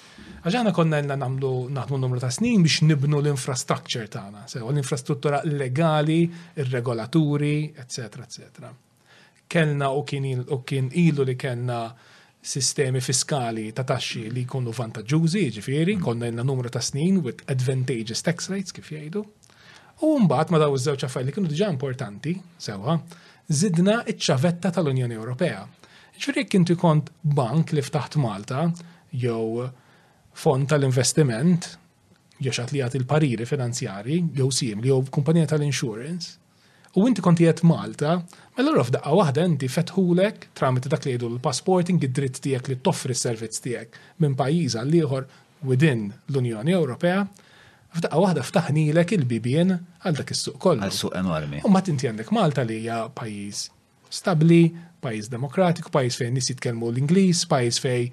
Għax aħna konna għandna nagħmlu naħdmu numru ta' snin biex nibnu l-infrastructure tagħna, sew l-infrastruttura legali, ir-regolaturi, eċetera, eċetera. Kellna u kien u kien ilu li kellna sistemi fiskali ta' taxxi li jkunu vantaġġużi, jiġifieri, mm. konna ilna numru ta' snin with advantageous tax rates kif jgħidu. U mbagħad ma daw iż-żewġ affarijiet li kienu diġà importanti, sewwa, zidna iċ-ċavetta tal-Unjoni Ewropea. Ġifieri jekk inti kont bank li ftaħt Malta jew fond tal-investiment jew xatt li jagħti l-pariri finanzjari jew simli jew kumpanija tal-insurance, U inti kont qiegħed Malta, mela allura f'daqqa waħda inti fetħulek, tramite dak li jgħidu l-passporting, id-dritt tiegħek li toffri s-servizz tiegħek minn pajjiż għal ieħor within l-Unjoni Ewropea, f'daqqa waħda ftaħnilek il-bibien għal dak is-suq kollu. Għal suq enormi. U mbagħad inti għandek Malta li hija pajjiż stabbli, pajjiż demokratiku, pajjiż fejn nies jitkellmu l-Ingliż, pajjiż fejn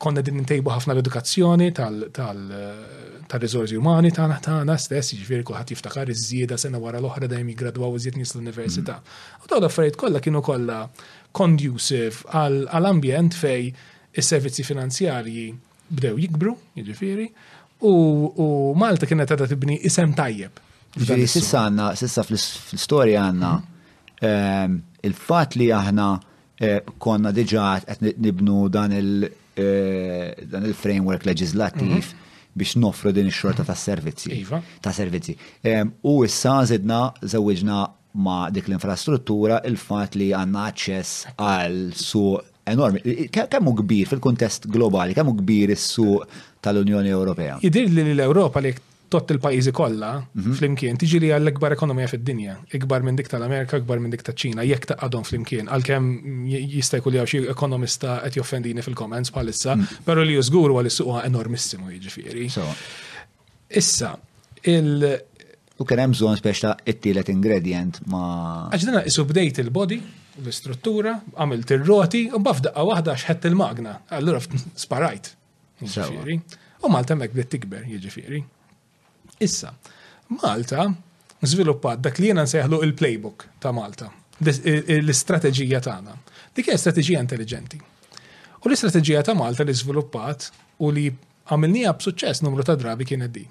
konna din intejbu ħafna l-edukazzjoni tal-riżorsi umani tagħna tagħna stess, jiġifieri kulħadd jiftakar iż-żieda sena wara l-oħra dejjem jiggradwaw iżjed nies l-università. Mm. U dawn l-affarijiet kollha kienu kollha conducive għal ambjent fejn is-servizzi finanzjarji bdew jikbru, jiġifieri, u Malta kienet għadha tibni isem tajjeb. Ġifieri sissa għandna, sissa fl-istorja għandna mhm. ehm, il-fatt li aħna eh, konna diġà qed nibnu dan il- eh, dan il-framework leġislattiv mhm. biex nofru din ix-xorta ta' servizzi. Iva. Ta' servizzi. Ehm, u issa zidna żewġna ma' dik l-infrastruttura il-fatt li għandna aċċess għal suq enormi. Kemm hu kbir fil-kuntest globali, kemm hu kbir is-suq tal-Unjoni Ewropea? Jidir li l-Ewropa li tot il-pajjiżi kollha mhm. flimkien tiġi li għall-ikbar ekonomija fid-dinja, ikbar minn dik tal-Amerika, ikbar minn dik taċ-Ċina, jekk taqadhom flimkien, għalkemm jista' jkun li xi ekonomista qed joffendini fil-comments bħalissa, mm. però li żgur huwa li suqha enormissimu jiġifieri. Issa, il- U kien hemm bżonn spex ta' it-tielet ingredient ma. Għax dina isu bdejt il-body, l-istruttura, għamilt ir-roti, u baf daqqa waħda xħett il-magna. Allura sparajt. Ġifieri. U Malta mek bdiet tikber, jiġifieri. Issa, Malta żviluppat dak li jiena nsejħlu il-playbook ta' Malta, l-istrateġija tagħna. Dik hija strateġija intelligenti. U l-istrateġija ta' Malta li żviluppat u li Għamilniha b'suċċess numru ta' drabi kienet di.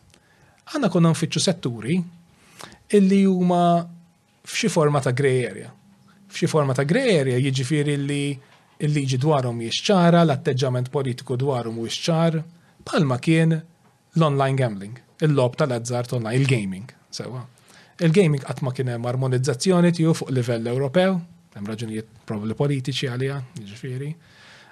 Aħna konna nfittxu setturi illi huma f'xi forma ta' grey area. F'xi forma ta' grey area jiġifieri li l-liġi dwarhom mhijiex ċara, l-atteġġament politiku dwarhom mhuwiex ċar, bħalma kien l-online gambling, il-logħob tal-azzard online, il-gaming, sewwa. Il-gaming qatt ma kien hemm armonizzazzjoni tiegħu fuq livell Ewropew, hemm raġunijiet probabbli politiċi għaliha, jiġifieri.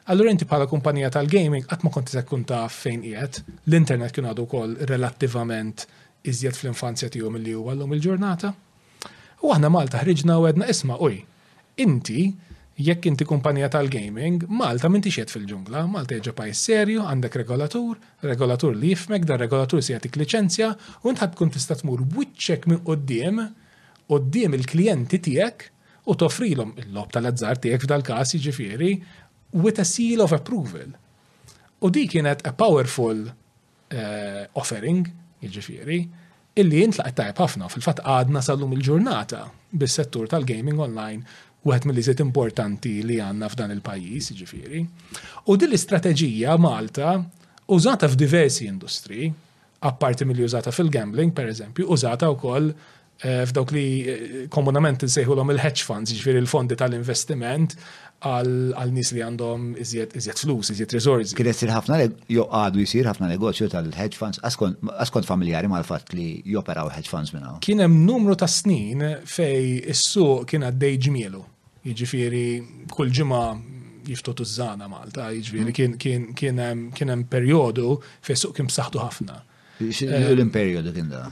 Allura inti bħala kumpanija tal-gaming qatt ma kont se tkun taf fejn qiegħed. L-internet kien għadu wkoll relattivament iżjed fl-infanzja tiegħu milli huwa llum il-ġurnata. U aħna Malta ħriġna u għedna isma' uj, inti jekk inti kumpanija tal-gaming, Malta m'intix qiegħed fil-ġungla, Malta hija ġo pajjiż serju, għandek regolatur, regolatur li jifhmek, dan regolatur se jagħtik liċenzja u int ħa tkun tista' tmur b'wiċċek minn quddiem quddiem il-klijenti tiegħek u toffrilhom il-lob tal-azzar tiegħek f'dal-każ jiġifieri with a seal of approval. U di kienet a powerful uh, offering, jiġifieri, illi jintlaq tajb ħafna fil-fatt għadna sal-lum il-ġurnata bis-settur tal-gaming online wieħed mill iżiet importanti li għandna f'dan il-pajjiż, jiġifieri. U din l-istrateġija Malta użata f'diversi industri, apparti mill-li użata fil-gambling, per eżempju, użata wkoll Eh, f'dawk li eh, komunament nsejħulhom il-hedge funds, ġifieri l-fondi tal-investiment għal nies li għandhom iżjed flus, iżjed resorsi. Kien isir ħafna jew għadu jsir ħafna negozju tal-hedge funds, askont familjari mal-fatt li joperaw hedge funds minn hawn. Kien hemm numru ta' snin fej is-suq kien għaddej ġmielu. Jiġifieri kull ġimgħa jiftu tużżana Malta, jiġifieri mm. kien hemm perjodu fej suq kien b'saħħtu ħafna. X'inhu l-imperju dik inda?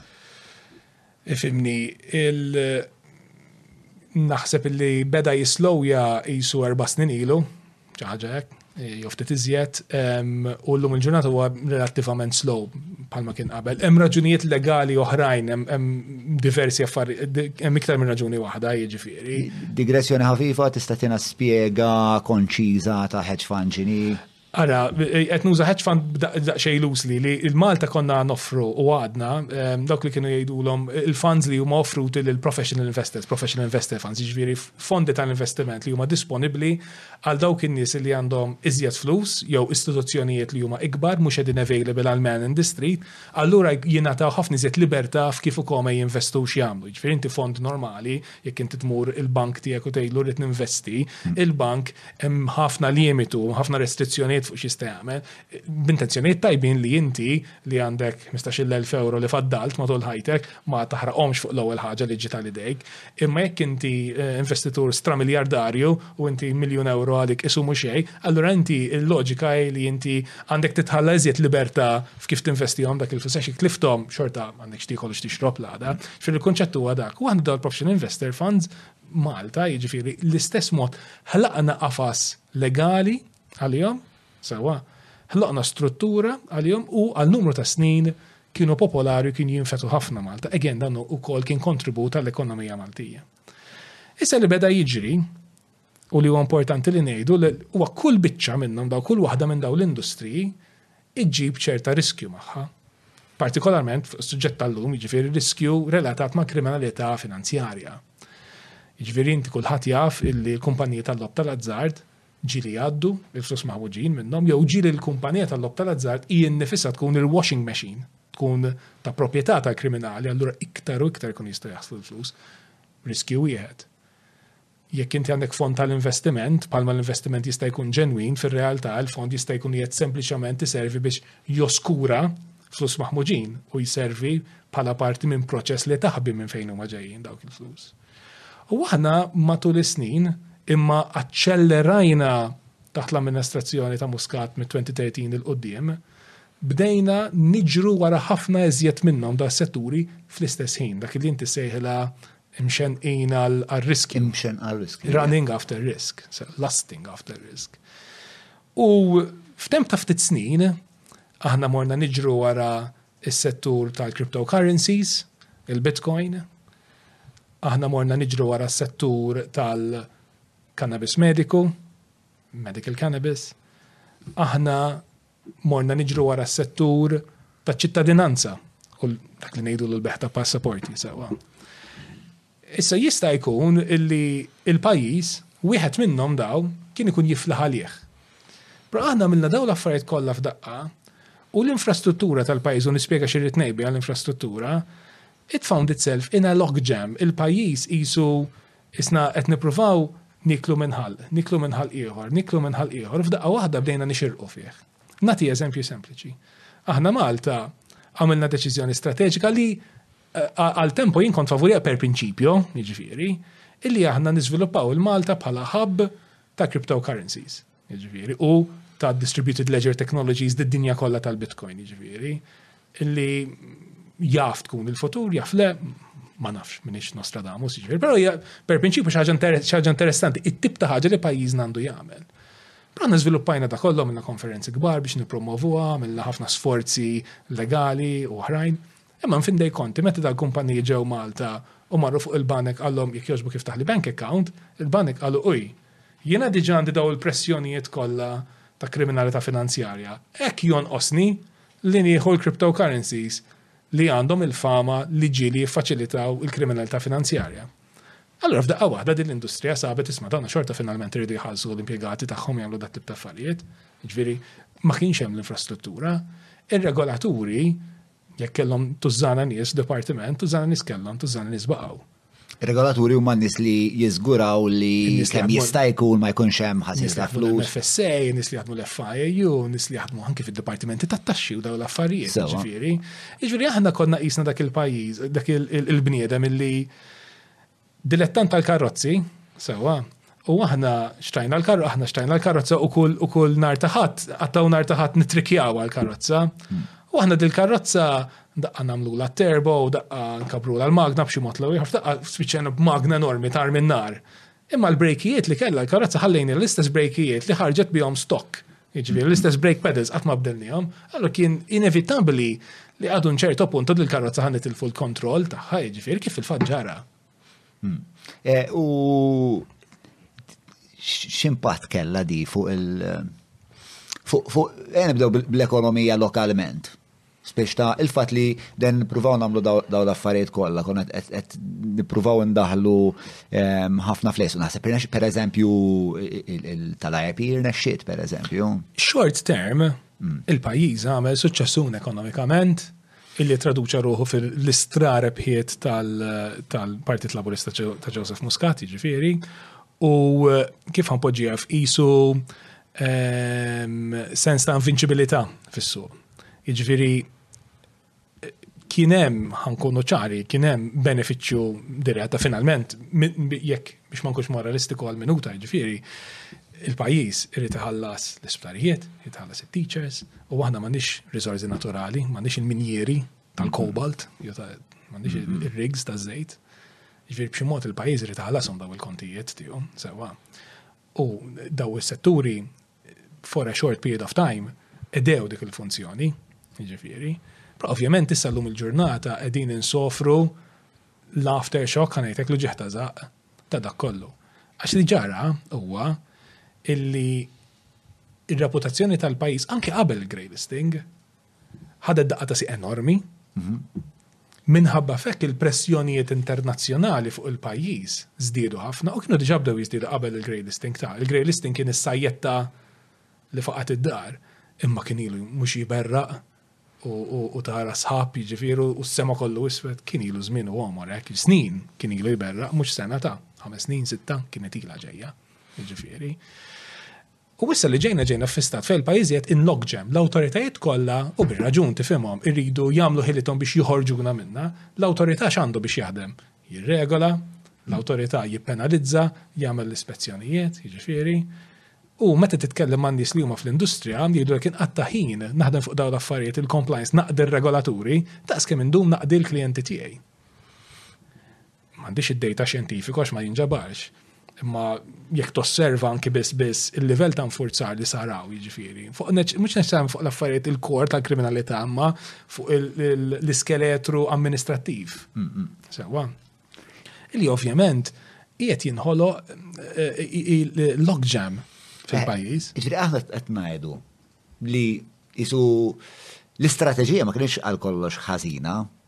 Ifimni, il- naħseb li beda jislowja jisu erba' snin ilu, ċaħġa hekk, joftit iżjed, u l-lum il-ġurnata huwa relattivament slow bħalma kien qabel. Hemm raġunijiet legali oħrajn, hemm diversi affarijiet, hemm iktar minn raġuni waħda, jiġifieri. Digressjoni ħafifa tista' tina spjega konċiża ta' hedge fund ġini. Ara, qed nuża hedge fund daqsxejn loosely li l-Malta konna noffru u għadna ehm, dawk li kienu jgħidulhom il-funds li huma offruti lil professional investors, professional investor funds, jiġifieri fondi tal-investiment li huma disponibbli għal dawk in-nies li għandhom iżjed flus jew istituzzjonijiet li huma ikbar mhux qegħdin available għal man in the street, allura jingħataw ħafna iżjed libertà f'kif u kome jinvestu x'jagħmlu. Jiġifieri inti fond normali jekk inti tmur il-bank tiegħek u tgħidlu rrid ninvesti, hmm. il-bank hemm ħafna limitu, ħafna restrizzjonijiet fuq xista jagħmel, b'intenzjonijiet tajbin li inti li għandek 15,000 euro li faddalt matul ħajtek ma taħraqhomx fuq l-ewwel ħaġa li ġita li dejk. Imma jekk inti eh, investitur stramiljardarju u inti miljun euro għalik isumu xejn, allura inti l-loġika li inti għandek titħalla iżjed libertà f'kif tinvestihom dak il-flus għax tlifthom xorta m'għandekx tiekol u x'tixrob l-għada. X'fil il-kunċett huwa dak. U għandu dawn professional investor funds Malta, jiġifieri l-istess mod ħlaqna qafas legali għalihom, sewa, ħloqna struttura għalihom u għal numru ta' snin kienu popolari kien jinfetu ħafna Malta. Again, dan u kol kien kontribut għall-ekonomija Maltija. Issa li beda jiġri, u li huwa importanti li ngħidu li huwa kull biċċa minnhom dawn kull waħda minn dawn l-industriji iġġib ċerta riskju magħha, partikolarment fuq is-suġġett tal-lum, jiġifieri riskju relatat mal-kriminalità finanzjarja. Jiġifieri inti kulħadd jaf illi l-kumpaniji tal-logħob tal-azzard ġieli jgħaddu il-flus maħwġin minnhom jew ġieli l-kumpanija tal-logħob tal-azzard hi nnifisha tkun il-washing machine, tkun ta' proprjetà tal-kriminali, allura iktar u iktar jkun jista' jaslu l-flus. Riskju wieħed. Jekk inti għandek fond ta' l-investiment, bħalma l-investiment jista' jkun ġenwin, fir-realtà l-fond jista' jkun qiegħed sempliċement iservi biex joskura flus maħmuġin u jservi bħala parti minn proċess li taħbi minn fejn huma ġejjin dawk il-flus. U aħna matul is-snin imma aċċellerajna taħt l-amministrazzjoni ta' Muscat mit-2013 il quddiem bdejna niġru wara ħafna iżjed minnhom da' setturi fl-istess ħin, dak li inti sejħila Imxen in għal-riskju. Imxen għal-riskju. Running after risk, lasting after risk. U f'temp ta' ftit snin, aħna morna niġru wara is-settur tal-cryptocurrencies, il-Bitcoin, aħna morna niġru wara s-settur tal-cannabis mediku, medical cannabis, aħna morna niġru wara s-settur ta' ċittadinanza u dak li ngħidu l-beħ ta' passaporti sewa. Issa jista' jkun illi il-pajjiż wieħed minnhom daw kien ikun jiflaħ għalih. Però aħna milna daw l-affarijiet kollha f'daqqa u l-infrastruttura tal-pajjiż u nispjega xi rrid ngħid għall-infrastruttura it found itself in a logjam il-pajjiż qisu Isna qed nippruvaw nieklu minn ħall, niklu minn ħall ieħor, niklu minn ħall ieħor, f'daqqa waħda bdejna nixirqu fih. Nagħti eżempju sempliċi. Aħna Malta għamilna deċiżjoni strateġika li għal tempo jien kont favorija per prinċipju, jiġifieri, illi aħna niżviluppaw il-Malta bħala hub ta' cryptocurrencies. jiġifieri, u ta' distributed ledger technologies d-dinja kollha tal-Bitcoin, jiġifieri, illi jaf tkun il-futur, jaf le, ma nafx, minix Nostradamus, jiġifieri, però hija per prinċipju xaġa interessanti, it-tip ta' ħaġa li pajjiżna għandu jagħmel. Però għandna żviluppajna da kollu għamilna konferenzi kbar biex nippromovuha, għamilna ħafna sforzi legali u oħrajn. Imma in fin dei konti, meta dal-kumpaniji ġew Malta u marru fuq il-banek qalhom jekk jogħġbok iftaħli bank account, il-banek qalu uj, jiena diġà għandi dawn il-pressjonijiet kollha ta' kriminalità finanzjarja, hekk jonqosni li nieħu l-cryptocurrencies li għandhom il-fama li ġieli jiffaċilitaw il-kriminalità finanzjarja. Allura f'daqqa waħda din l-industrija sabet isma' dawna xorta finalment iridu jħallsu l-impjegati tagħhom jagħmlu dat tip ta' affarijiet, jiġifieri ma kienx hemm l-infrastruttura, ir-regolaturi Jekk kellhom tużżana nies f'dipartiment, tużżana nies kellhom, tużżana nies baqgħu. Ir-regolaturi huma n-nies li jiżguraw li kemm jista' jkun ma jkunx hemm ħażin ta' flus. FSA, nies li jaħdmu l-FIAU, nies li jaħdmu anki fid-dipartimenti tat-taxxi u daw l-affarijiet, ġifieri. Ġifieri aħna konna qisna dak il-pajjiż, dak il-bniedem illi Dilettant tal-karrozzi, sewa, u aħna xtrajna l-karro, aħna xtrajna l-karrozza u kull u kull nar taħat, għattaw nar taħat nitrikjaw għal-karrozza. Hmm. U aħna dil-karrozza daqqa namlu la terbo, daqqa nkabru la l-magna b'xi mod l daqqa spiċċena b'magna enormi tar minn nar. Imma l-brejkijiet li kella l-karrozza ħallejni l-istess brejkijiet li ħarġet bihom stock Iġbir, l-istess brake pedals qatt ma bdennihom, allora kien inevitabbli li għadu nċertu punt li l-karozza ħannet il-full kontroll tagħha, iġbir, kif il-fatt ġara. Hmm. Eh, u ximpat kella di fuq il- fuq, fuq, eh, nibdew bl-ekonomija lokalment. Spiss ta' il-fatt li den nippruvaw nagħmlu daw l-affarijiet kollha, konna qed nippruvaw indaħlu ehm, ħafna flejs u naħseb per eżempju tal-IRP irnexxiet per eżempju. Short term, mm. il-pajjiż għamel suċċessun ekonomikament illi traduċa ruħu fil-istra rebħiet tal-Partit Laburista ta' Joseph Muscat, ġifiri, u kif għan poġġiev isu ehm, sens ta' invinċibilità fis-suq Jiġifieri kien hemm ħankunu ċari, kien hemm benefiċċju diretta finalment jekk biex ma nkunx moralistiku għal minuta jiġifieri il-pajjiż irid iħallas l-isptarijiet, jitħallas it-teachers, u aħna m'għandix riżorsi naturali, m'għandix il-minjieri tal-kobalt, m'għandix mm-hmm. ir-rigs taż-żejt. Ġifieri b'xi mod il-pajjiż irid iħallashom daw il-kontijiet tiegħu sewa. U daw is-setturi for a short period of time, edew dik il-funzjoni, ġifiri. Pra ovvjament issa l-lum il-ġurnata edin insofru l-aftershock ħanajtek li ġeħta zaq ta' dak kollu. Għax li ġara huwa illi il-reputazzjoni tal-pajis anke qabel il-grey listing Ħadet daqqa ta' siq enormi. Minħabba f'hekk il-pressjonijiet internazzjonali fuq il-pajjiż żdiedu ħafna u kienu diġà bdew jiżdiedu qabel il-grey listing ta'. Il-grey listing kien is-sajjetta li faqgħet id-dar, imma kien ilu mhux jiberraq u tara sħab jiġifieri u s-sema kollu iswed, kien ilu żmienu għomor hekk, snin kien ilu jberraq mhux sena ta', ħames snin, sitta, kienet ilha ġejja, jiġifieri. U issa li ġejna ġejna fistat fejn il-pajjiżi qed innoggem, l-awtoritajiet kollha u bir-raġun tifhimhom irridu jagħmlu ħilithom biex joħorġuna minnha, l-awtorità x'għandu biex jaħdem? Jirregola, l-awtorità jippenalizza, jagħmel l-ispezzjonijiet, jiġifieri. U meta titkellem man nies li huma fl-industrija, jgħidulek inqatta' ħin naħdem fuq dawn l-affarijiet il-compliance naqdi r-regolaturi, daqs kemm indum naqdi l-klijenti tiegħi. m'għandix id-dejta xjentifika għax ma jinġabarx, imma jekk tosserva anki biss biss il-livell ta' nfurzar li saraw jiġifieri. Fuq mhux neċessarjament fuq l-affarijiet il-kor tal-kriminalità imma fuq l-iskeletru amministrattiv. Mm, mm. Sewa. Li ovvjament qiegħed jinħolo eh, l-logjam fil-pajjiż. Eh, ġifieri aħna qed ngħidu li jisu l-istrateġija ma kienx għal kollox ħażina,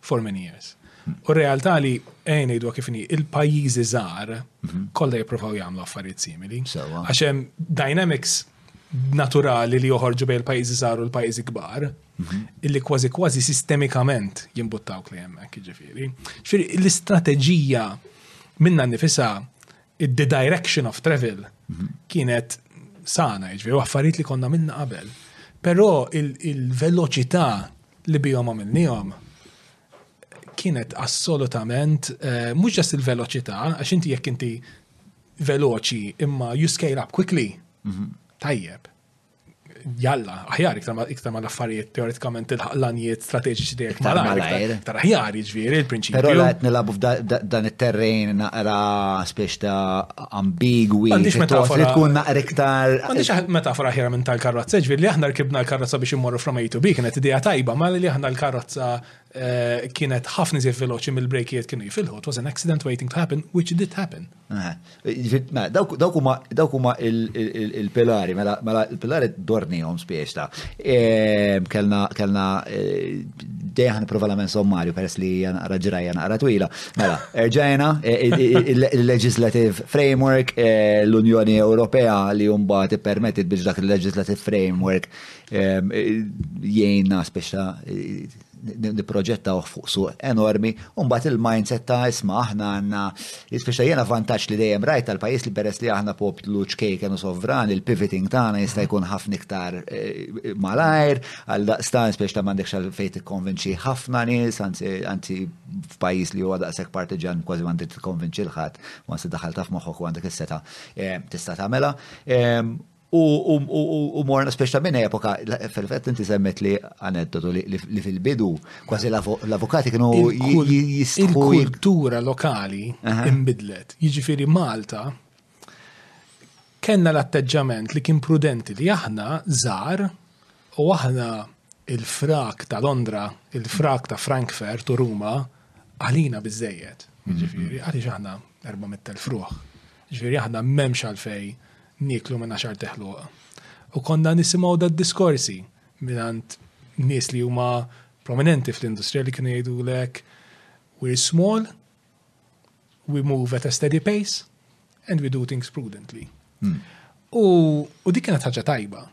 for many years. U realtà li għajn id kif il-pajjiżi żgħar mhm. kollha jippruvaw jagħmlu affarijiet simili. Għax hemm dynamics naturali li joħorġu bejn il-pajjiżi żgħar u l-pajjiżi kbar, mhm. illi kważi kważi sistemikament jimbuttawk li hemmhekk jiġifieri. Ġifieri l-istrateġija minna nifisa id-the direction of travel kienet sana, ġveri, u affarijiet li konna minna qabel. Pero il-veloċità li bijom għamilnijom kienet assolutament, eh, mux ġast il-veloċità, għax inti jekk inti veloċi imma you scale up quickly, mhm. tajjeb. jalla, aħjar iktar ma l-affarijiet teoretikament il-ħaqlanijiet strateġiċi dejk malajr. Iktar aħjar jiġviri il-prinċipju. Pero la qed nilabu f'dan it-terrejn naqra spiex ta' ambigwi. Għandix metafora. Tkun naqra iktar. Għandix metafora aħjar minn tal-karrozza, ġviri li aħna rkibna l-karrozza biex immorru from A to B kienet idea tajba, ma li aħna l-karrozza eh, kienet ħafna iżjed veloċi mill-brejkijiet kienu jifilħu. It was an accident waiting to happen, which did happen. Dawk huma il-pilari, mela, mela il-pilari dornihom spiex ta' ehm, kellna kellna eh, dejja nipprova l-għamel sommarju peress li naqra ġrajja naqra twila. Mela, erġajna eh, il-legislative framework eh, l-Unjoni Ewropea li mbagħad ippermettit biex dak il-legislative framework ehm, jgħinna spiex ta' niproġetta uħ fuq suq enormi, unbat il-mindset ta' isma aħna għanna, jispiex ta' jena vantaċ li dejjem rajt tal-pajis li peress li aħna poplu ċkejken u sovran, il-pivoting tagħna jista' jkun ħafna iktar eh, malajr, għal daqstan spiex ta' mandek xal fejt konvinċi ħafna nies, anzi f'pajis li huwa daqshekk partiġan kważi għandek tikkonvinċi l-ħadd, ma se daħal taf moħħok u għandek is-seta eh, tista' tagħmela. Ehm, U morna speċta minn epoka, fil-fett inti semmet li aneddotu li fil-bidu, kważi l-avukati kienu jistħu. Il-kultura lokali imbidlet. Jiġifieri Malta kellna l-atteġġament li kien prudenti li aħna żar U aħna, il-frak ta' Londra, il-frak ta' Frankfurt u Ruma, għalina biżejjed. Ġifieri, għaliex aħna 400,000 ruħ. Ġifieri aħna m'hemmx għalfej nieklu minn għaxar teħluq. U konna nisimgħu da diskorsi mingħand nies li huma prominenti fl-industrija li kienu jgħidulek we're small, we move at a steady pace and we do things prudently. Hmm. U dik kienet ħaġa tajba.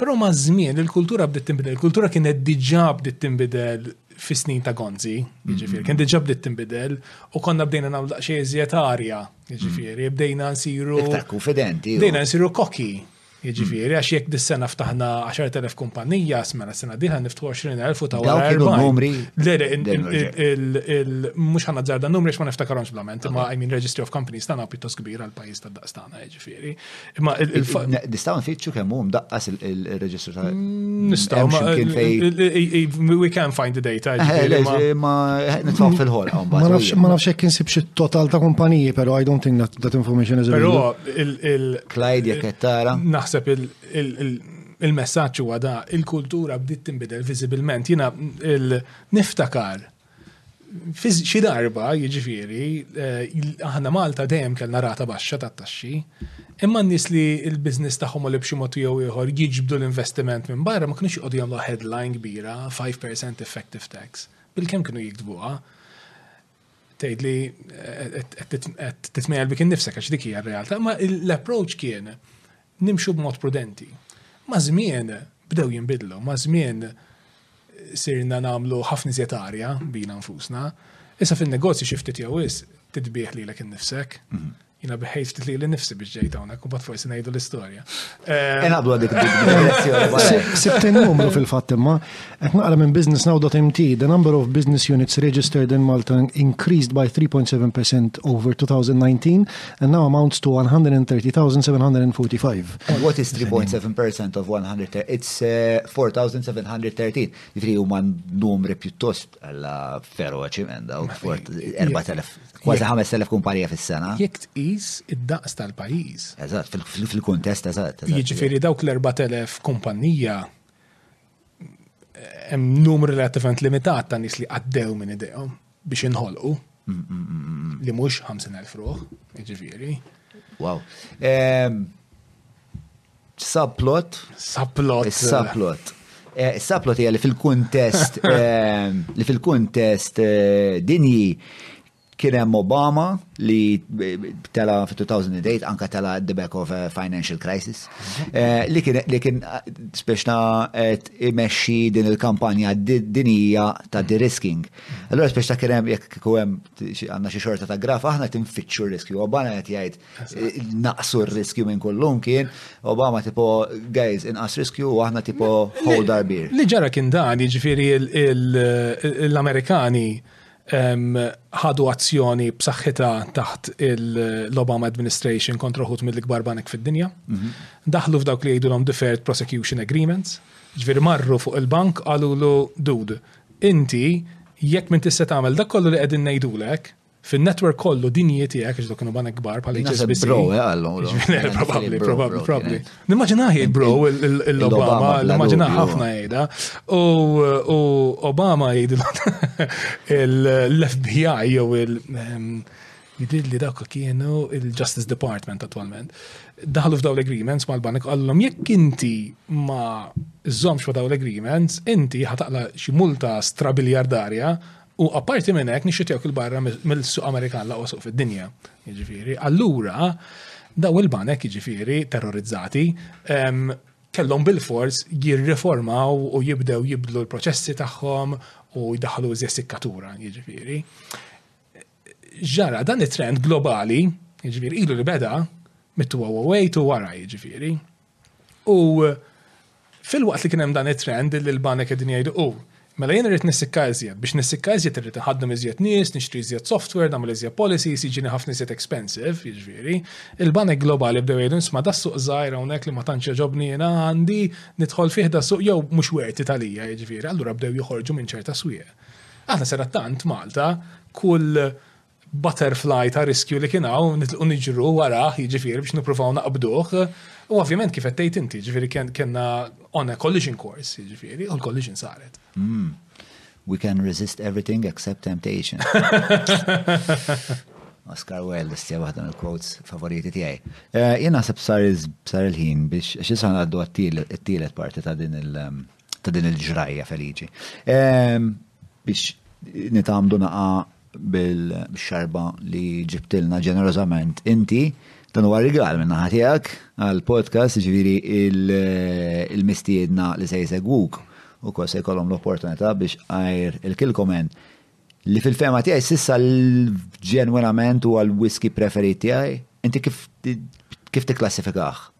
Però ma' żmien il-kultura bdiet tinbidel, il-kultura kienet diġà bdiet tinbidel fis-snin ta' Gonzi, hmm. jiġifieri kien diġà bdiet tinbidel u konna bdejna nagħmlu daqsxejn iżjed arja, jiġifieri hmm. bdejna nsiru. Iktar konfidenti. Bdejna nsiru koki. Jiġifieri, għax jekk dis-sena ftaħna 10,000 kumpanija, smela sena diħa niftħu 20,000 u ta' wara. Kienu numri. Le, le, mhux ħanna żarda numri għax ma niftakarhomx bl-ament, imma I mean Registry of Companies tagħna pjuttost kbira l-pajjiż ta' daqstana, jiġifieri. Imma nistgħu nfittxu kemm hum daqqas il-reġistru ta' mm, Nistgħu. We can find the data. Eh, ma nitfgħu fil-ħolqa. Ma nafx hekk insib xi total ta' kumpaniji, però I don't think that, that information is available. Però Clyde, jekk qed tara. Naħseb il-messaġġ huwa da, il-kultura bdiet tinbidel viżibilment. Jiena niftakar xi darba, jiġifieri, eh, aħna Malta dejjem kellna rata baxxa tat-taxxi, imma n-nies li l-biznis tagħhom u li b'xi mod jew ieħor jiġbdu l-investiment minn barra ma kienux joqogħdu jagħmlu headline kbira 5% effective tax. Bil-kemm kienu jiktbuha? tgħid li qed titmejjel bik innifsek għax dik hija r-realtà, ma l-approach kien nimxu b'mod prudenti. Ma żmien bdew jinbidlu, ma żmien sirna nagħmlu ħafna iżjed arja bina nfusna. Issa fin-negozju xi ftit jew is titbih lilek innifsek. Mhm. Jina biħejt ftit li l-nifsi biex ġejt hawnhekk u bat forsi ngħidu l-istorja. Inaqdu eh, għadik Sibt numru fil-fatt imma qed naqra minn business now dot MT, the number of business units registered in Malta increased by 3.7% over 2019 and now amounts to 130,745. And what is 3.7% of 130? It's 4,713. Eh, Jifri huma numri pjuttost Alla feroċi minn daw, kważi 5,000 kumpanija fis-sena. Jekk tqis id-daqs tal-pajjiż. Eżatt, fil-kuntest eżatt. Jiġifieri dawk l-4,000 kumpanija hemm numru relativament limitat ta' nies li għaddew minn idejhom biex inħolqu. Mm, mm, mm, li mhux 50,000 ruħ, ġifieri. Wow. Ehm, subplot. Subplot. Subplot. Eh, subplot hija li fil-kuntest ehm, li fil-kuntest eh, dinji kien hemm Obama li eh, tela fit-2008 anka tela the back of a financial crisis eh, li kien li kien eh, speċna qed imexxi din il-kampanja dinija ta' de-risking. Allora speċta kien hemm jekk kieku hemm għandna xi xorta ta' graf, aħna tinfittxu r-riskju. Obama qed jgħid eh, naqsu r-riskju minn kullum kien, Obama tipo guys inqas riskju u aħna tipo hold our beer. Li ġara kien dan, jiġifieri l-Amerikani ħadu azzjoni b'saħħitha taħt l-Obama administration kontra ħut mill-ikbar banek fid-dinja. Mhm. Daħlu f'dawk li jgħidulhom deferred prosecution agreements Ġviri marru fuq il-bank għalulu dud, Inti, jekk m'intix se tagħmel dak kollu li qegħdin ngħidulek, fin-network kollu dinji tiegħek, għax dawk kienu banek kbar bħal HSBC. Naħseb bro, eh, għallu. Jiġifieri, probabbli, probabbli, probabbli. Nimmaġinaħ jgħid bro l-Obama, nimmaġinaħ ħafna jgħidha. U Obama jgħidilhom l-FBI jew il- ehm, Jidhirli li dak kienu il-Justice Department attwalment. Daħlu f'daw l-agreements mal-banek għallhom jekk inti ma żommx ma daw l-agreements, inti ħataqla xi multa strabiljardarja u apparti minn hekk nixxitjawk il-barra mill-suq Amerikan la suq fid-dinja. Jiġifieri, allura daw il-banek jiġifieri terrorizzati kellhom bil-fors jirriformaw u jibdew jibdlu l-proċessi tagħhom u jdaħlu iżjed sikkatura, jiġifieri. ġara dan it-trend globali, jiġifieri ilu li beda mit-2008 u wara jiġifieri. U fil-waqt li kien hemm dan it-trend li l-banek qegħdin jgħidu u oh, mela jien irrid nissikka iżjed, biex nissikka iżjed irrid inħaddem iżjed nies, nixtri iżjed software, nagħmel iżjed policies, jiġini ħafna iżjed expensive, jiġifieri. Il-banek globali bdew jgħidu nisma' da suq żgħir hawnhekk li ma tantx ġobni jiena għandi nidħol fih da suq jew mhux werti talija jiġifieri, allura bdew joħorġu minn ċerta swieq. Aħna sadattant Malta kull butterfly ta' riskju li kien hawn nitlqu niġru warah jiġifieri biex nippruvaw naqbduh. U ovvjament kif qed tgħid inti, jiġifieri kellna on a collision course, jiġifieri, u l-collision saret. Hmm. We can resist everything except temptation. Oscar Wilde, istja waħda mill quotes favoriti tiegħi. Eh, jien naħseb sar il-ħin biex xi sar għaddu għat-tielet parti ta' din il- um, ta' din il-ġrajja feliċi. Ehm, biex nitamdu naqa bil-xarba li ġibtilna ġenerozament inti, dan huwa rigal minna ħatijak għal-podcast ġviri il-mistiedna li se jisegwuk u kol se jkollhom l-opportunità biex għajr il-kilkomen li fil-fema tiegħi sissa l-ġenwinament u għal-whisky preferit tiegħi, inti kif kif tikklassifikaħ?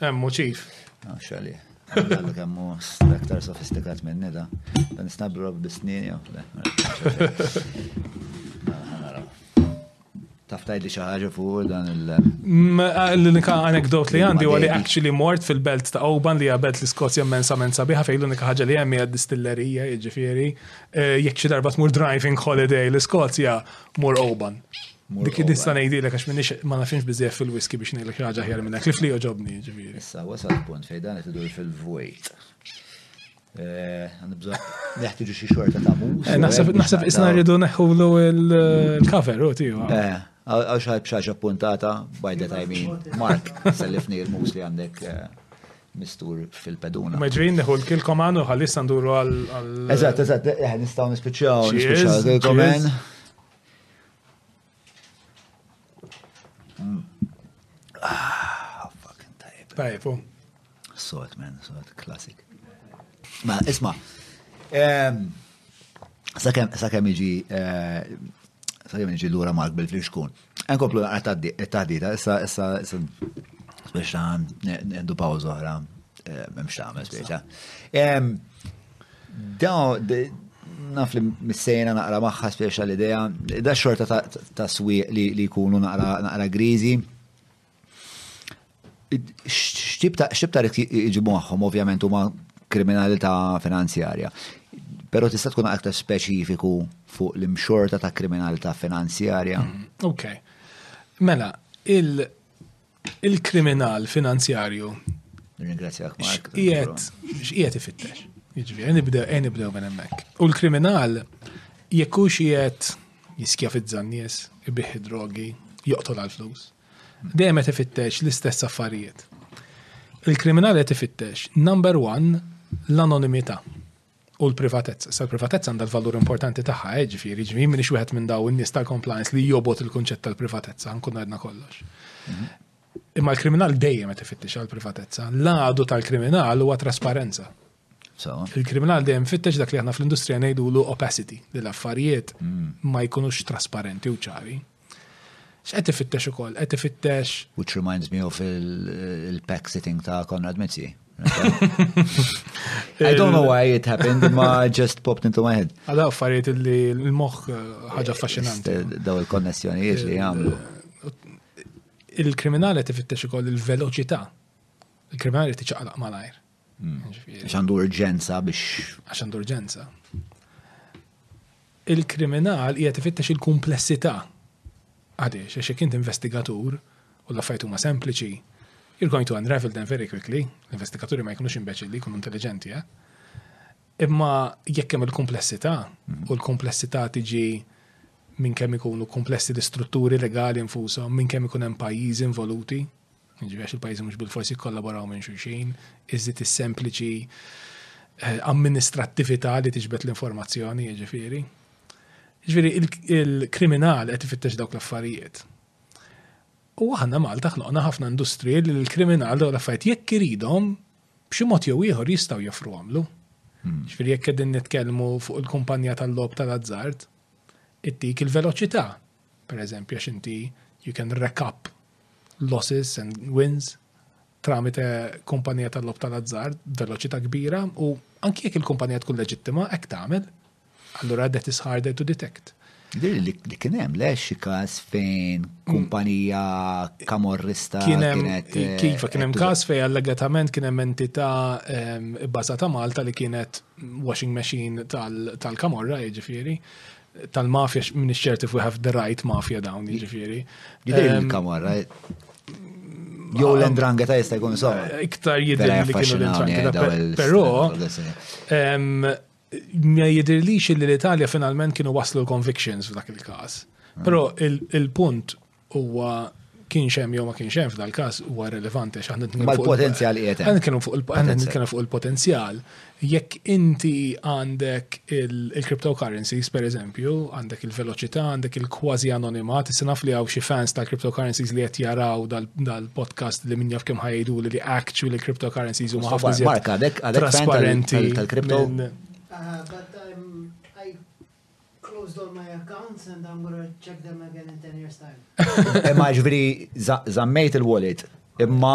Hemm motiv. Għax għalih. Għallu kemmu aktar sofistikat minni da. Dan istablu rob bisnini għaw. Taftaj li xaħġa fuq dan il- L-unika anekdot li għandi għalli actually mort fil-belt ta' Oban li għabelt l-Skozja mensa mensa biħa fej l-unika ħagġa li għemmi għad-distillerija, ġifiri, eh, jek xi darba tmur driving holiday l-Skozja, mur Oban. Dik nista' ngħidilek għax minix ma nafx biżejjed fil-whisky biex ngħidlek xi ħaġa ħjar minn hekk li fli ġobni ġifieri. Issa wasal punt fejn dan qed idur fil-vwejt. Nibża neħtiġu xi xorta ta' mus. Eh, naħseb naħseb isna rridu neħħulu l-cover u tiegħu. Eh, għax ħajb xaġa puntata by the time Mark sellifni l-mus li għandek eh, mistur fil-peduna. Maġrin neħu l-kil komanu għallis għanduru għal. Eżatt, eżatt, eh, nistaw nispiċċaw, nispiċċaw l-komen. Ah, fucking tajb. Tajb, oh. Sort, man, sort, classic. Ma, isma, sakem, sakem iġi, eh, sakem iġi l-ura Mark bil-flixkun. Enkomplu naqra taħdita, issa, issa, issa, biex taħan, nendu pawza oħra, eh, memx taħmel, biex Daw, naf li missejna naqra maħħa speċa l-idea, da xorta ta' swieq li jkunu naqra grizi. Xtib ta' iġibu maħħom, ovvjament, huma kriminalità finanzjarja. Pero tista' tkun aktar speċifiku fuq l-imxorta ta' kriminalità finanzjarja. Mm, ok. Mela, il- Il-kriminal finanzjarju. Ringrazzjak Mark. X'qiegħed ifittex. Jiġifieri nibdew eh, nibdew minn hemmhekk. U l-kriminal jekk hux qiegħed jiskjafizza n-nies, ibih drogi, joqtol għal-flus. Dejjem qed ifittex l-istess affarijiet. Il-kriminal qed ifittex number one l-anonimità. u l-privatezza. Sa l-privatezza għandha l-valur importanti tagħha, eh, ġifieri, ġifieri minix wieħed minn daw in-nies tal-compliance li jobot il-kunċett tal-privatezza, nkun għadna kollox. Mhm. Imma l-kriminal dejjem qed ifittex għall-privatezza. L-għadu tal-kriminal huwa trasparenza. Il-kriminal dejjem fittex dak li aħna fl-industrija ngħidulu opacity, li l-affarijiet mm. ma jkunux trasparenti u ċari. X'qed ifittex ukoll? Qed ifittex. Which reminds me of il-pack sitting ta' Konrad Mizzi. I don't know why it happened, ma just popped into my head. Għada affarijiet li l-moħ eh, ħaġa affaxxinanti. Daw il-konnessjonijiet li għamlu. Il-kriminali tifittex ukoll il-veloċità. Il-kriminali tiċaqlaq malajr. Hmm. Għax għandu urġenza biex. Għax għandu urġenza. Il-kriminal hija tifittex il-komplessità. Għadiex, għax jekk inti investigatur u l-affajt huma sempliċi, you're going to unravel them very quickly. L-investigaturi ma jkunux imbeċilli, jkunu intelligenti, eh? Imma jekk hemm il-komplessità hmm. u l-komplessità tiġi minn kemm ikunu komplessi l-istrutturi legali infushom, minn kemm ikun hemm pajjiżi involuti, Ġifieri għax il-pajjiżi mhux bil-forsi jikkollaboraw minn xulxin, iżid is-sempliċi eh, amministrattività li tiġbed l-informazzjoni, ġifieri. Ġifieri il-kriminal qed ifittex dawk l-affarijiet. U aħna Malta ħloqna ħafna industriji li l-kriminal daw l-affarijiet jekk iridhom b'xi mod jew ieħor jistgħu joffru għamlu. Hmm. Ġifieri jekk qegħdin nitkellmu fuq il-kumpanija tal-lob tal-azzard, ittik il-veloċità per eżempju, għax inti you can rack up losses and wins tramite kumpanija tal-lob tal-azzard veloċità kbira u anki jekk il-kumpanija tkun leġittima hekk tagħmel, allura that is harder to detect. Dir li kien hemm le xi każ fejn kumpanija kamorrista kienet. Eh, kif kien hemm każ fejn allegatament kien hemm entità ehm, bbażata Malta li kienet washing machine tal-kamorra jiġifieri tal-mafja minn ċert if we have the right mafia dawn, ġifieri. Jidher ehm, il-kamarra. Jow ah, l-endrange ta' jista' jkun somma. Eh, iktar jidher li kienu l-endrange eh, ta' però ehm, ma jidirlix li l-Italja finalment kienu waslu l-convictions f'dak il-każ. Ah. Però il-punt Huwa kienx hemm jew ma kienx hemm f'dal każ huwa relevanti għax aħna nitkellmu fuq il-potenzjal li qed. Nitkellmu fuq il-potenzjal. fuq il-potenzjal. Jekk inti għandek il-cryptocurrencies pereżempju, għandek il-veloċità, għandek il-kważi anonimat, issa naf li hawn xi fans tal-cryptocurrencies li qed jaraw dal-podcast li min jaf kemm ħajdu li actually cryptocurrencies huma ħafna żjed. Mark għadek trasparenti tal-crypto. Closed all my accounts and I'm gonna check them again in 10 years time. Imma ġviri, zammejt il-wallet, imma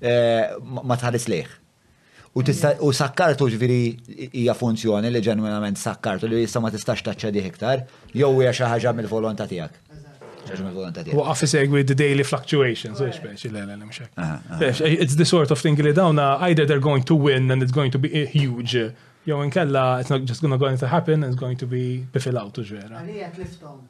eh, ma tħares liħ. U sakkartu ġviri hija funzjoni li ġenwinament sakkartu li jissa ma tistax taċċedi iktar, jew hija xi ħaġa mill-volontà tiegħek. Waqaf isegwi the daily fluctuations, u speċi l għalem xek. It's the sort of thing li dawna either they're going to win and it's going to be a huge Jew inkella, it's not just gonna going to happen, it's going to be bifil out u ġvera. Għalija tliftom.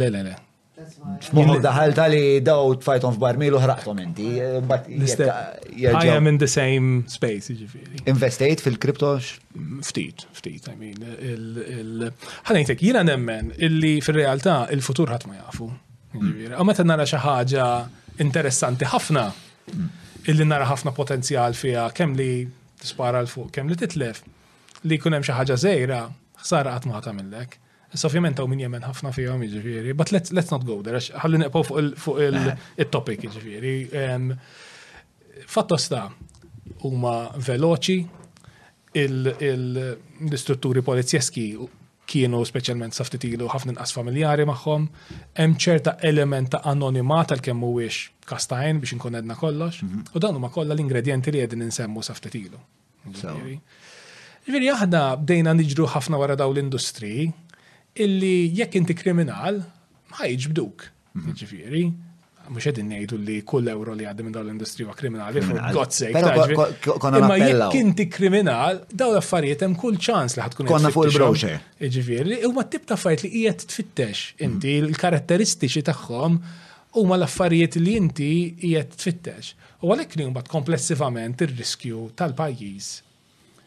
Le, le, le. F'moħħok daħal tali daw tfajtom f'barmilu ħraqtom inti. Eh, I am in the same space, ġifiri. Investejt fil-kriptox? Ftit, ftit, I mean. Ħanajtek, jina nemmen illi fil-realtà il-futur ħat ma jafu. Mm. U meta nara xi ħaġa interessanti ħafna, mm. illi nara ħafna potenzjal fiha kemm li tispara l fuq kemm li titlef li jkun hemm xi ħaġa żejra, ħsara qatt ma tagħmillek. Issa ovvjament hawn min jemmen ħafna fihom jiġifieri, but let's, let's not go there, ħalli neqgħu fuq il-topic jiġifieri. Fattosta huma veloċi, l-istrutturi polizjeski kienu speċjalment sa ftit ilu ħafna inqas familjari magħhom, hemm ċerta element ta' anonimat għal kemm mhuwiex kastajn biex inkun edna kollox, mhm. u dawn huma kollha l-ingredjenti li qegħdin insemmu sa ftit ilu. Ġifieri aħna bdejna niġru ħafna wara dawn l-industri illi jekk inti kriminal ma jiġbduk. Mhm. Ġifieri, mhux qegħdin ngħidu li kull euro li għaddi minn dawn l-industrija huwa kriminali, for God's sake. Imma jekk inti kriminal, dawn l-affarijiet hemm kull ċans li ħatkun Konna fuq il-browser. Ġifieri, huma t-tip ta' affarijiet li qiegħed tfittex inti mhm. l-karatteristiċi tagħhom huma l-affarijiet li inti qiegħed tfittex. U għalhekk li mbagħad komplessivament ir-riskju tal-pajjiż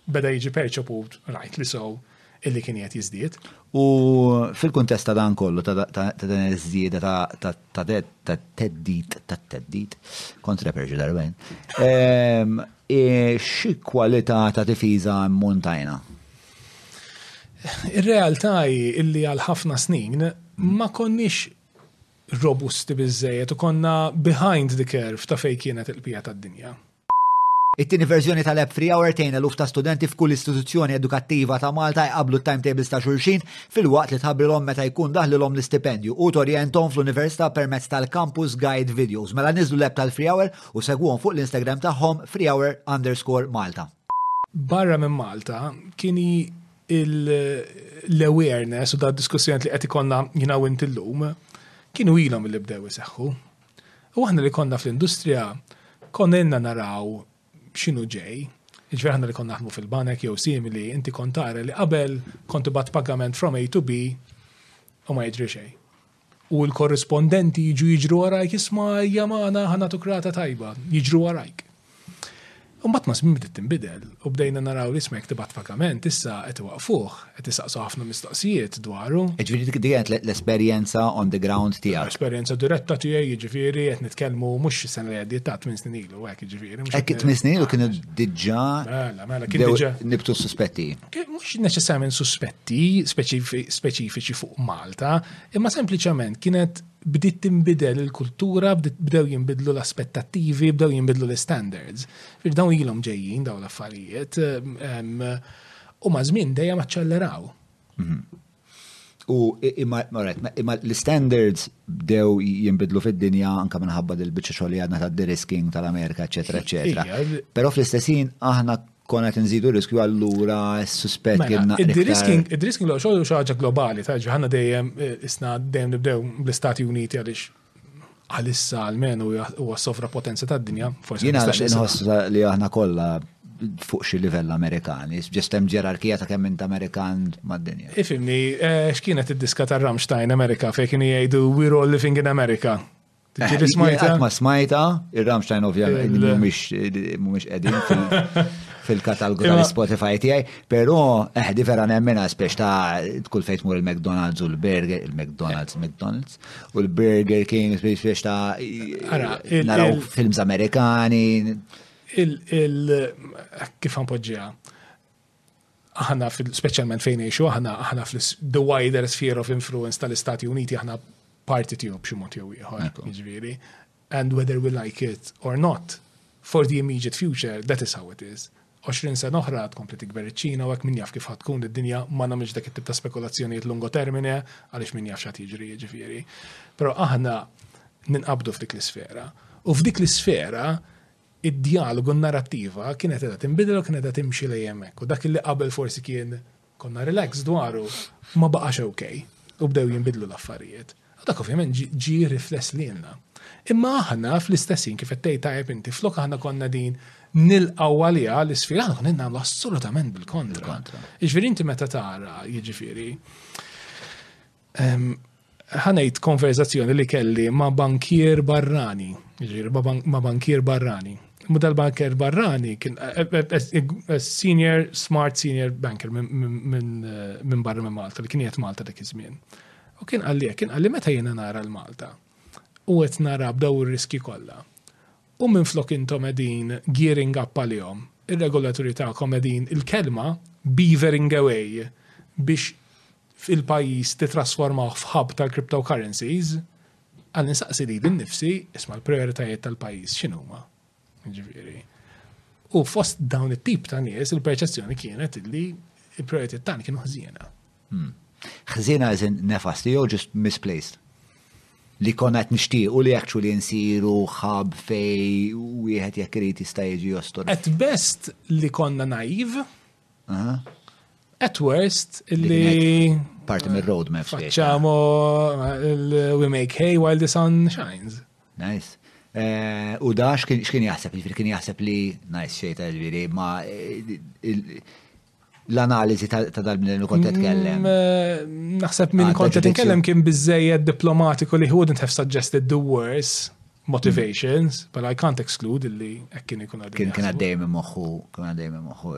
beda jiġi perċeput rajt li sew illi kien qed jiżdied. U fil-kuntest ta' dan kollu ta' din iż-żieda ta' teddit ta' teddit kontra Perġu Darwin, ehm, xi kwalità ta' difiża montajna? Ir-realtà hi illi għal ħafna snin ma konniex robusti biżejjed u konna behind the curve ta' fejn kienet il-pija tad-dinja. It-tieni verżjoni tal-app Free Hour tgħin eluf ta' studenti f'kull istituzzjoni edukattiva ta' Malta jqabblu t-timetables ta' xulxin filwaqt li tħabbrilhom meta jkun daħlilhom l-istipendju u torjenthom fl-Università permezz tal-Campus Guide Videos. Mela niżżlu l-app tal-Free Hour u segwuhom fuq l-Instagram tagħhom freehour underscore Malta. Barra minn Malta, kien hi l-awareness u dad-diskussjonijiet li qed ikollna jiena u int illum kienu ilhom li bdew iseħħu. U aħna li konna fl-industrija, konna jenna naraw xinu ġej, ġveri aħna li konna naħdmu fil-banek jew simili, inti kontara li qabel konti bat pagament from A to B u ma jġri xej. U l-korrispondenti jiġu jiġru għarajk jisma jamana ħanatu krata tajba, jiġru għarajk. Imbagħad ma' żmien bdiet tinbidel u bdejna naraw li isma' jekk tibgħat vagament issa qed iwaqqfuh, qed isaqsu ħafna mistoqsijiet dwaru. Jiġifieri dik kienet l-esperjenza on the ground tiegħek. Esperjenza diretta tiegħi, jiġifieri qed nitkellmu mhux is-sena li għaddiet ta' tmien snin ilu hekk jiġifieri. Hekk tmien snin ilu kienu diġà. Mela, mela kien diġà. Nibtu s-suspetti. Mhux neċessarjament suspetti speċifiċi fuq Malta, imma sempliċement kienet bdiet tinbidel il-kultura, bdew jinbidlu l-aspettattivi, bdew jinbidlu l-standards. Fir dawn ilhom ġejjin dawn l-affarijiet u ma' żmien dejjem aċċelleraw. Mhm. U imma l-standards bdew jinbidlu fid-dinja anka minħabba dil-biċċa xogħol li għadna tad-derisking tal-Amerika, eċetera, eċetera. Però fl-istessin aħna kon qed nżidu riskju allura s-suspett kien mela, naqra. Id-risking, id-risking l xogħol xi ħaġa globali, ta' ġaħna dejjem eh, isna dejjem nibdew bl-Istati Uniti għaliex għalissa għalmen u huwa sovra potenza tad-dinja, forsi. Jiena nħoss li aħna kollha fuq xi livell Amerikani, ġest hemm ġerarkija ta' kemm int Amerikan mad-dinja. Ifimni, eh, x'kienet id-diska ta' Ramstein Amerika fejn kienu jgħidu We're all living in America. Ġifi smajta? Ma smajta, il-Ramstein ovvjament mumiex edin fil-katalgu tal-Spotify tijaj, pero eħdi vera nemmena spiex ta' kull fejt mur il-McDonald's u l-Burger, il-McDonald's, McDonald's, u l-Burger King spiex ta' naraw films Amerikani. Il-kif għan poġġija? aħna speċjalment fejn ngħixu aħna aħna the wider sphere of influence tal-Istati Uniti aħna parti tiegħu b'xi mod jew ieħor, jiġifieri. And whether we like it or not, for the immediate future, that is how it is. 20 sen oħra tkompli tikber iċ-Ċina u hekk min jaf kif ħad tkun id-dinja ma nagħmilx dak it-tip ta' spekulazzjonijiet lungo termine għaliex min jaf x'għad jiġri jiġifieri. Però aħna ninqabdu f'dik l-isfera. U f'dik l-isfera id-djalogu, n-narrattiva kienet qiegħda tinbidel u kienet qiegħda timxi lejn hemmhekk u dak li qabel forsi kien konna relax dwaru ma baqax ok u bdew jinbidlu l-affarijiet. U dak ovvjament ġie rifless lilna. Imma aħna fl-istess ħin kif qed tgħid tajjeb inti flok aħna konna din nilqgħu għaliha l-isfida aħna konna nagħmlu assolutament bil-kontra. Jiġifieri inti meta tara, jiġifieri Ħanejt konverzazzjoni li kelli ma' bankier barrani, ma' bankier barrani. Ma dal-bankier barrani kien senior, smart senior banker minn barra minn Malta, li kien jgħet Malta dak iż-żmien. U kien għalli, kien għalli meta jena nara l-Malta. U għet nara b'daw ir-riski kollha. U minflok intom qegħdin gearing up għalihom, ir-regolaturi tagħkom qegħdin il-kelma beavering away biex il-pajjiż titrasformawh f'hub tal-cryptocurrencies, għandi nsaqsi lili nnifsi, isma' l-prijoritajiet tal-pajjiż x'inhuma? Ġifieri. U fost dawn it-tip ta' nies il-perċezzjoni kienet illi il-prijoritajiet tagħna kienu ħżiena. Ħżiena as in nefasti jew just misplaced? Li konna qed nixtiequ li actually nsiru hub fej wieħed jekk irid jista' jiġi jostor. At best li konna naiv. At worst li parti mir roadmap. Facciamo we make hay while the sun shines. Nice. Eh, u da xkien jaħseb, kien jaħseb li, najs xejta ġviri, ma eh, l-analizi ta' dal-bnedem li kont qed tkellem. Mm, naħseb minn kont qed tkellem kien biżejjed diplomatiku li he wouldn't have suggested the worse motivations, but I can't exclude li hekk kien ikun għaddej. Kien kien għaddej minn moħħu, kien għaddej minn moħħu.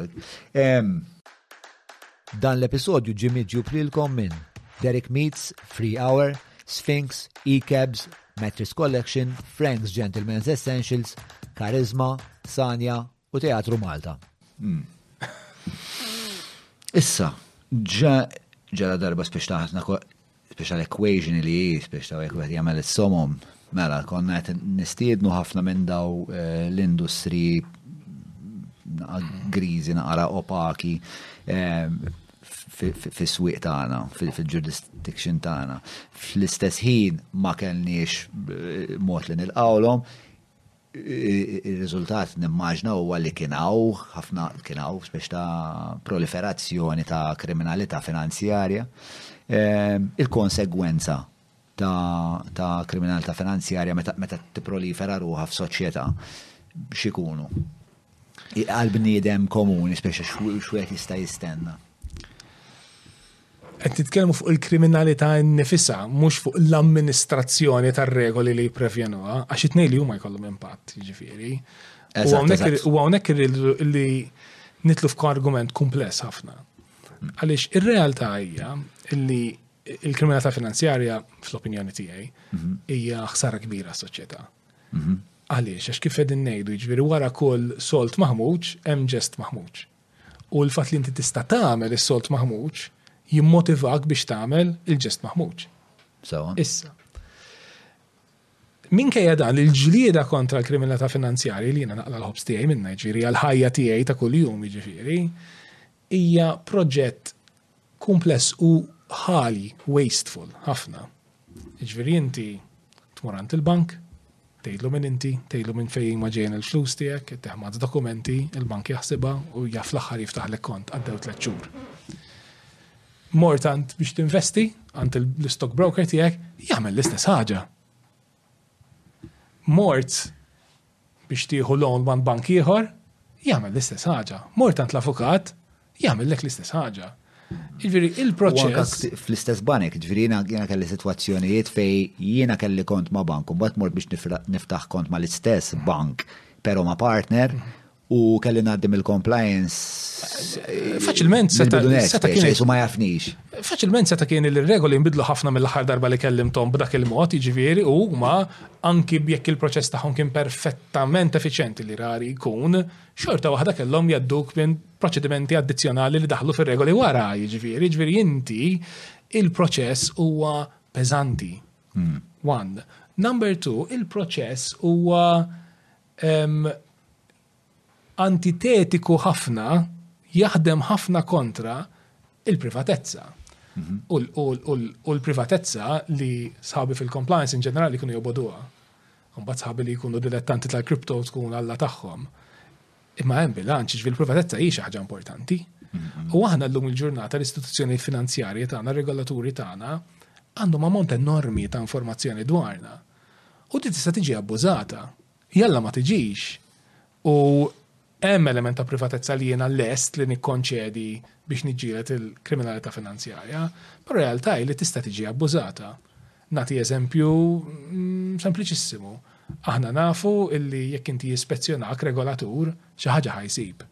Dan l-episodju ġie miġjub lilkom minn Derek Meets, Free Hour, Sphinx, E-Cabs, Mattress Collection, Frank's Gentleman's Essentials, Charisma, Sanja U Teatru Malta. Hmm. Issa, ġa ġara darba spiex taħna special equation li hi, spiex ta' għek għed jgħamil il-somom. Mela, konna għet nistiednu ħafna minn daw eh, l-industri grizi naqra opaki eh, fis-swieq tagħna, fil-jurisdiction tagħna. Fl-istess ħin ma kellniex eh, mod li nilqawlhom, Ir-riżultat nimmaġna huwa li kien hawn ħafna kien hawn spiex ta' proliferazzjoni ta' kriminalità finanzjarja. Il-konsegwenza ta' kriminalità finanzjarja meta tipprolifera ruħha f'soċjetà x'ikunu? Għall-bniedem komuni spiex x'wieħed jista' jistenna? Qed nitkellmu fuq il-kriminalità nnifisha, mhux fuq l-amministrazzjoni tar-regoli li jipprevjenuha, għax it-tnejn li huma jkollhom impatt, jiġifieri. U hawnhekk li nitlu f'argument kumpless ħafna. Għaliex ir-realtà hija li l-kriminalità finanzjarja, fl-opinjoni tiegħi, mhm. hija ħsara kbira s-soċjetà. Mhm. Għaliex, għax kif qegħdin ngħidu, jiġifieri wara kull solt maħmuġ, hemm ġest maħmuġ. u l-fatt li inti tista' tagħmel is-solt maħmuġ jimmotivak biex tagħmel il-ġest maħmuġ. Sewa. Issa. Minkejja dan il-ġlieda kontra l-kriminalità finanzjarji li jiena naqla l-ħobs tiegħi minna ġifieri għal-ħajja tiegħi ta' kuljum ġifieri hija proġett kumpless u ħali, wasteful, ħafna. Jiġifieri inti tmur għand il-bank, tgħidlu minn inti, tgħidlu minn fejn ma ġejjin il-flus tiegħek, teħmad dokumenti, il-bank jaħsibha u jaf l-aħħar jiftaħlek kont għaddew tliet xhur. Mort għand biex tinvesti għand l-stock broker tiegħek jagħmel l-istess ħaġa. Mort biex tieħu loan minn bank ieħor, jagħmel l-istess ħaġa. Mort għand l-avukat, jagħmillek l-istess ħaġa. Ġifieri il-proċess. Fl-istess banek, ġifieri jiena kelli sitwazzjonijiet fej jiena kelli kont ma' bank, u mbagħad mort biex niftaħ kont ma' l-istess bank, però ma' partner, u kelli ngħaddim il-compliance. Faċilment seta' kien. Su ma jafnix. Faċilment seta' kien il-regoli nbidlu ħafna mill-aħħar darba li kellimtom b'dak il-mod, jiġifieri u ma anki jekk il-proċess tagħhom kien perfettament effiċjenti li rari jkun, xorta waħda kellhom jadduk minn proċedimenti addizzjonali li daħlu fir-regoli wara, jiġifieri, jiġifieri inti il-proċess huwa peżanti. Hmm. One. Number two, il-proċess huwa ehm, antitetiku ħafna jaħdem ħafna kontra il-privatezza. Mhm. U l-privatezza li sħabi fil-compliance in ġenerali kunu joboduha. Mbagħad sħabi li jkunu dilettanti tal-kripto tkun alla tagħhom. Imma hemm bilanċ, ġifieri l-privatezza hi xi ħaġa importanti. Mhm. U aħna llum il-ġurnata l-istituzzjoni finanzjarji tagħna, regolaturi tagħna, għandhom ammont enormi ta' informazzjoni dwarna. U di tista' tiġi abbużata. Jalla ma tiġix. U hemm element ta' privatezza li jiena lest li nikkonċedi biex niġġieled il-kriminalità finanzjarja, però r-realtà hi li tista' tiġi abbużata. Nagħti eżempju sempliċissimu. Aħna nafu illi jekk inti jispezzjonak regolatur, xi ħaġa ħa jsib.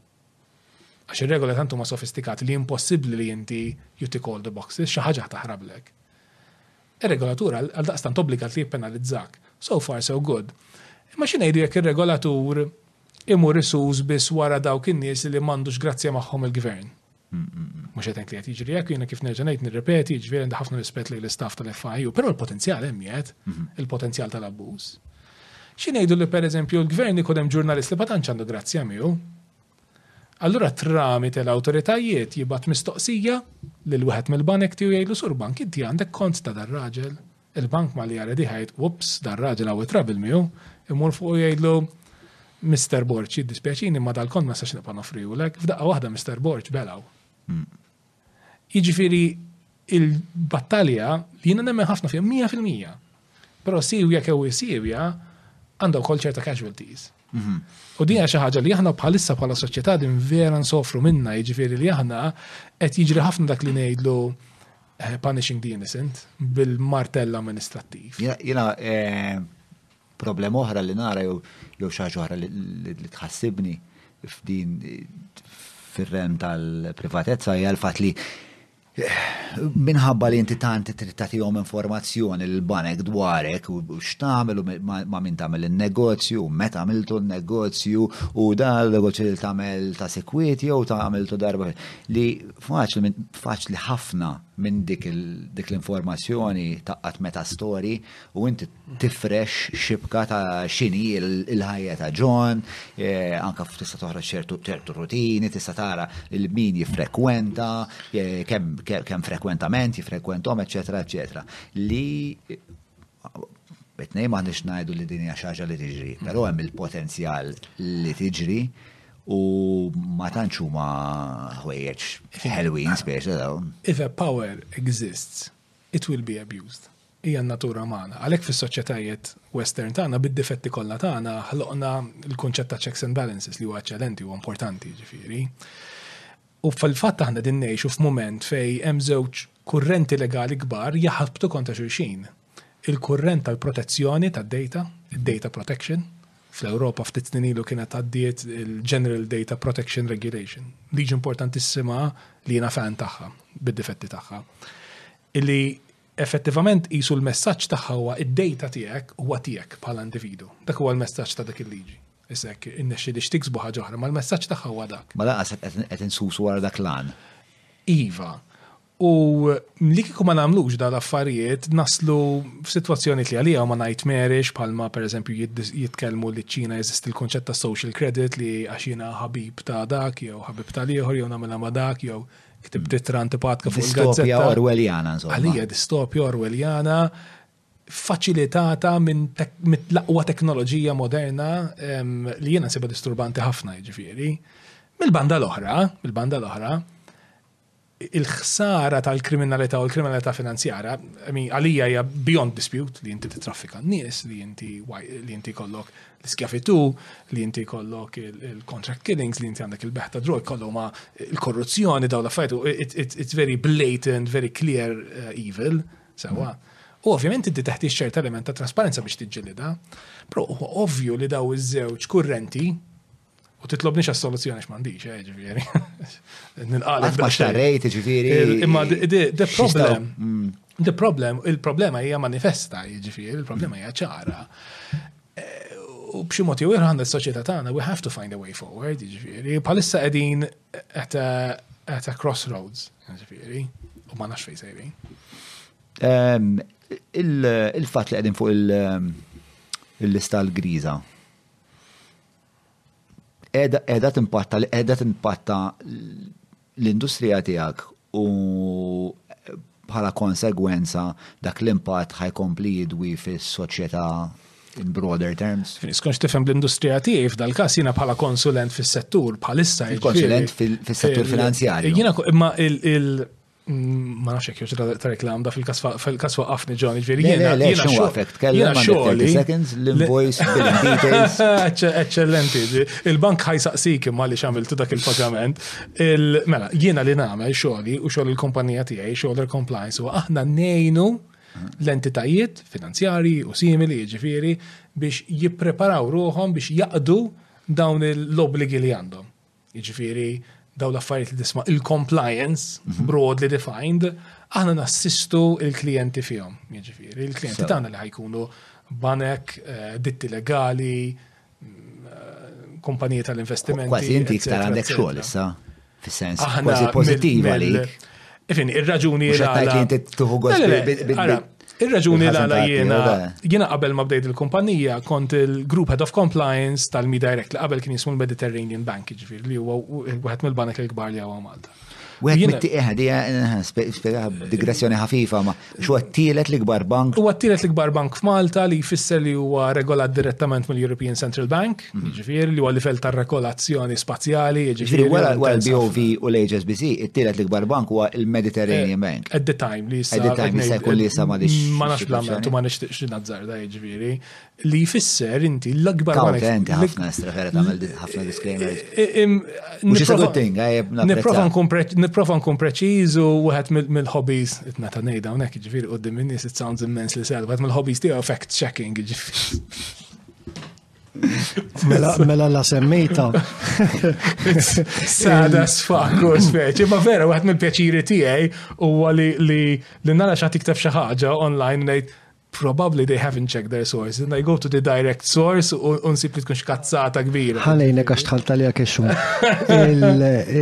Għax ir-regoli tant huma sofistikati li impossibbli li inti you tick all the boxes, xi ħaġa ħa taħrablek. Ir-regolatur għaldaqstant obbligat li jippenalizzak. So far so good. Imma xi ngħidu jekk ir-regolatur imur isus biss wara dawk in-nies li m'għandux grazzja magħhom il-Gvern? Mhux qed ngħid li qed jiġri hekk, jiena kif nerġa' ngħid nirrepeti, jiġifieri għandi ħafna rispett lejn l-istaff tal-FIU, però l-potenzjal hemm jgħid, il-potenzjal tal-abbuż. Xi ngħidu li pereżempju l-Gvern ikun hemm ġurnalist li ma tantx għandu grazzja miegħu, Allura tramite l-awtoritajiet jibgħat mistoqsija lil wieħed mill-banek tiegħu jgħidlu sur bank inti għandek kont ta' dar-raġel. Il-bank ma li jara diħa jgħid ups dar-raġel hawn travel miegħu imur fuq jgħidlu Mr. Borċ jiddispjaċini ma dal-kont ma sax nibqa' nofriwlek. F'daqqa waħda Mr. Borċ belaw. Hmm. Jiġifieri il-battalja li jiena nemmen ħafna fihom 100%. Però Sirja kew Sirja għandha wkoll ċerta casualties. Mhm. U din xi ħaġa li aħna bħalissa bħala soċjetà din vera nsofru minna, jiġifieri li aħna qed jiġri ħafna dak li ngħidlu eh, punishing the innocent bil-martell amministrattiv. Jiena eh, Problema oħra li nara jew xi ħaġa oħra li tħassibni f'din fir-rem tal-privatezza hija l-fatt li minħabba li inti tant trid tagħtihom informazzjoni lil banek dwarek u x'tagħmel u ma' min tagħmel in-negozju, meta għamiltu n-negozju u dan negozju li tagħmel ta' sikwit jew ta' għamiltu darba li faċli ħafna minn dik l-informazzjoni taqqat meta storji u inti tifrex xibka ta' x'inhi l-ħajja ta' John, anke tista' toħroġ ċertu rutini, tista' tara lil min jiffrekwenta, kemm frekwentament jiffrekwenthom, eċċetera, eċċetera. Li qed ngħid m'aħniex ngħidu li din hija xi ħaġa li tiġri, però hemm il-potenzjal li tiġri u ma tantx huma ħwejjeġ ħelwin, speċi dawn. If a power exists, it will be abused. Hija n-natura umana. Għalhekk fis-soċjetajiet western tagħna bid-difetti kollha tagħna ħloqna l-kunċett ta' checks and balances li huwa eċċellenti u importanti jiġifieri. U fil-fatt aħna din ngħixu f'mument fej hemm żewġ kurrenti legali kbar jaħbtu kontra xulxin. Il-kurrent tal-protezzjoni tad-data, id-data protection, fl-Ewropa ftit snin ilu kienet għaddiet il-General Data Protection Regulation. Liġi importantissima li jiena fan tagħha, bid-difetti tagħha. Illi Effettivament qisu l-messaġġ tagħha huwa d-dejta tiegħek huwa tiegħek bħala individu. Dak huwa l-messaġġ ta' dik il-liġi. Issa jekk irnexxieliex tiksbu ħaġa oħra, ma l-messaġġ tagħha huwa dak. Ma lanqas hekk qed insusu wara dak l-għan. Iva. U li kieku ma nagħmlux dan l-affarijiet naslu f'sitwazzjonijiet li għaliha huma nightmarish bħalma pereżempju jitkellmu li ċ-Ċina jeżisti l-kunċett ta' social credit li għax jiena ħabib ta' dak jew ħabib tal-ieħor jew nagħmilha ma' dak jew Ktib ditra antipatka fuq il-gazzetta. Distopja Orwelljana, insomma. Għalija distopja Orwelljana faċilitata minn l-aqwa teknoloġija moderna li jiena siba disturbanti ħafna ġifiri. Mill-banda l-oħra, mill-banda l-oħra, il-ħsara tal-kriminalità u l-kriminalità finanzjara, għalija hija beyond dispute li inti titraffika n-nies, li inti kollok l-iskjavitu, li inti kollok il-contract killings, li inti għandek il-beħ ta' drog, kollu ma il-korruzzjoni, daw l-affajtu, it's very blatant, very clear uh, evil, sewa. U ovvjament inti teħti ċert element ta' trasparenza biex tiġġelida, pero huwa ovvju li daw iż-żewġ kurrenti U titlobni xa soluzzjoni x'mandiċ, eh, ġifieri. Nilqalek. Ma xtarrejt, ġifieri. Imma the problem, mm. the problem, il-problema hija manifesta, ġifieri, il-problema hija ċara. Eh, u b'xi mod jew ieħor s-soċjetà tagħna we have to find a way forward, ġifieri. Bħalissa qegħdin at a crossroads, ġifieri, u ma nafx fejn sejrin. Ehm, il-fatt li qegħdin fuq il- ehm, l-lista l-griża Edha timpatta li edha timpatta l-industrija tiegħek u bħala konsegwenza dak l-impatt ħajkompli jidwi fis-soċjetà in broader terms. Skonx tifhem l-industrija tiegħi f'dal-każ jiena bħala konsulent fis-settur bħalissa. Konsulent fis-settur finanzjarju. Jiena imma ma nafx jekk jogħġ ta' reklam da fil-kas waqafni ġon, ġveri jiena. Le, xun waqfek, tkellem għal 30 seconds, l-invoice, details. Eccellenti, il-bank ħajsaqsik imma li xamiltu dak il-pagament. Mela, jiena li nagħmel xogħli u xogħol il-kumpanija tiegħi, xogħol il-compliance u aħna nejnu l-entitajiet finanzjari u simili ġifiri biex jippreparaw ruħom biex jaqdu dawn l-obligi li għandhom. jiġifieri dawn l-affarijiet li tisma' il-compliance mhm. broadly defined, aħna nassistu il-klijenti fihom, jiġifieri il-klijenti tagħna li ħajkunu banek, eh, ditti legali, mm, eh, kumpaniji tal-investimenti. Kważi inti iktar għandek xogħol issa, fis-sens kważi pożittiv għalik. Ifin, il-raġuni l-għala. Il-raġuni l-għala jiena, jiena qabel ma bdejt il-kumpanija, kont il-Group Head of Compliance tal-Mi Direct li qabel kien jismu l-Mediterranean Bank, ġifir, li huwa wieħed mill-banek il-kbar li għawa Malta. Wieħed mit-tieħed, hija spjegaha digressjoni ħafifa ma. X'huwa t-tielet l-ikbar bank? Huwa t-tielet l-ikbar bank f'Malta li jfisser li huwa regolat direttament mill-European Central Bank, mhm. jiġifieri li huwa livell ta' regolazzjoni spazjali, jiġifieri wara l-BOV u l-HSBC, it-tielet l-ikbar bank huwa il-Mediterranean eh, Bank. At the time li jista' jkun li jista' ma nix. Ma nafx bl-għamil, ma nixtieqx nazzarda jiġifieri. li jfisser inti l-akbar Kawt, inti ħafna estrefera tagħmel ħafna disclaimers. Niprofa nkun preċiż u wieħed mill-hobbies, itna ta' ngħid hawnhekk jiġifieri qudiem in-nies it sounds immense li sel, wieħed mill-hobbies tiegħu fact checking jiġifieri. Mela, mela la semmejta. Sada sfakku speċi, ma vera, għat mill pjaċiri tijaj u li nara xaħti ktaf xaħġa online nejt probably they haven't checked their source. And I go to the direct source u nsib li tkun xkazzata kbira. Ħalejnek għax tħalt għalija kexxu.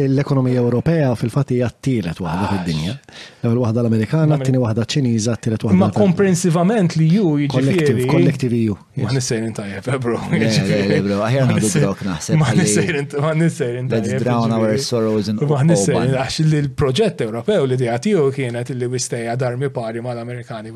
L-ekonomija Ewropea fil-fatt hija t-tielet waħda fid-dinja. L-ewwel waħda l-Amerikana, t-tieni waħda Ċiniża, t-tielet waħda. Ma komprensivament li ju jiġifieri. Kollettiv ju. Ma nissejrin tajjeb, eh, bro. bro, aħjar nħadu drok naħseb. Ma nissejrin, ma nissejrin tajjeb. Let's drown our sorrows in Ma nissejrin, għax l-proġett Ewropew li dijatiju kienet li wistejja darmi pari mal-Amerikani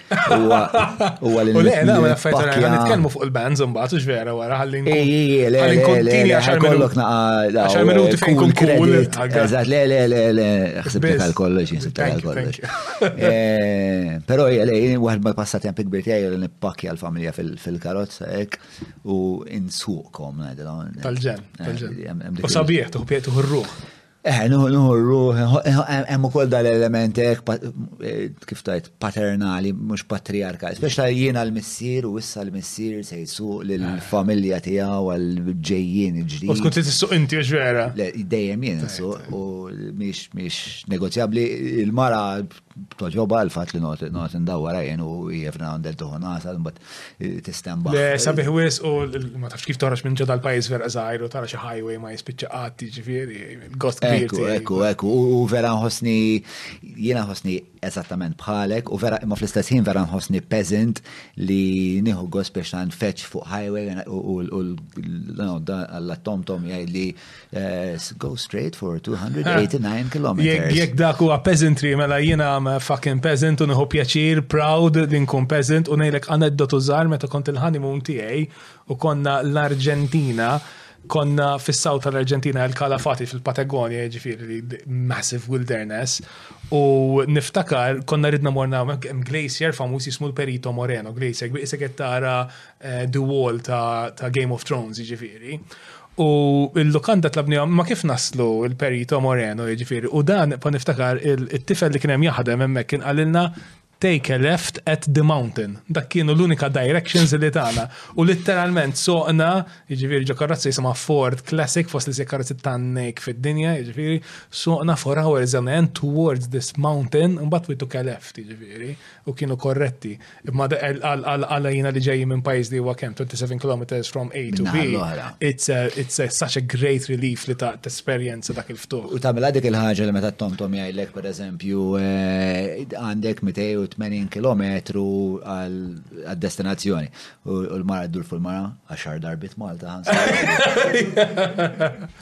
Huwa li. U le, na, ma affajt għan nitkellmu fuq il-bands imbagħad u x'vera wara ħalli nkun. Ej, ej, le, le, kontini għax kollok naqa. Għax minuti fejn kun cool. Eżatt, le, le, le, le, ħsibtek għal kollox, ħsibtek għal kollox. Eh, però ej, le, waħed ma passa temp kbir tiegħi li nippakki għall-familja fil-karozza hekk u insuqkom ngħidilhom. Tal-ġen, tal-ġen. Eh, u sabieħ, tuħbieħ tuħruħ. Eħe, nuhu nuhu ruħ, hemm ukoll dal-element hekk eh, kif tajt paternali, mhux patriarkali. Spex ta' jiena l-missier u issa l-missier se jsuq lill-familja tiegħu għal ġejjin ġdid. U tkun trid tissuq inti għax vera. Le, dejjem jien nsuq u mhix mhix negozjabbli il-mara Togħġobha l-fatt li noqgħod indawwar għajn u jef nawn del tuħu nasal mbagħad tistemba. Le sabiħ wis u ma tafx kif toħroġ minn ġodha l-pajjiż vera żgħir u tara xi highway ma jispiċċa qatt jiġifieri gost kbir. Ekku, ekku, ekku u vera nħossni jiena nħossni eżattament bħalek u vera imma fl-istess ħin vera nħossni peasant li nieħu gost biex nfeċ fuq highway u l-tom tom jgħid li Eh, go straight for 289 km. Jek dak huwa peasantry, mela jiena għam fucking peasant u nħu pjaċir, proud li nkun peasant u nejlek għaneddot użar meta kont il-honeymoon tiegħi u konna l-Arġentina konna fis-south tal-Arġentina il kalafati fil-Patagonia, ġifiri massive wilderness, u niftakar konna ridna morna glacier famuż jismu l-Perito Moreno, glacier, bi iseget tara eh, the wall ta' Game of Thrones, ġifiri. U l-lukanda tlabnihom, ma kif naslu il-Perito Moreno, jiġifieri, u dan pa niftakar il-tifel li kien hemm jaħdem hemmhekk kien qalilna take a left at the mountain. Dak kienu l-unika directions li tagħna. U litteralment soqna, jiġifieri ġo karozza jisimha Ford Classic fost li se karozzi tannek fid-dinja, jiġifieri, soqna for hours and towards this mountain, imbagħad we took a left, jiġifieri, u kienu korretti. Imma għalajna li ġejjin minn pajjiż li huwa kemm 27 km from A to B. It's, a, it's a, such a great relief li ta' t-esperienza dak il-ftuħ. U tagħmilha dik il-ħaġa li meta t-tomtom jgħidlek pereżempju eh, għandek 280 km għad-destinazzjoni. U l-mara ddur fuq il-mara għaxar darbit Malta.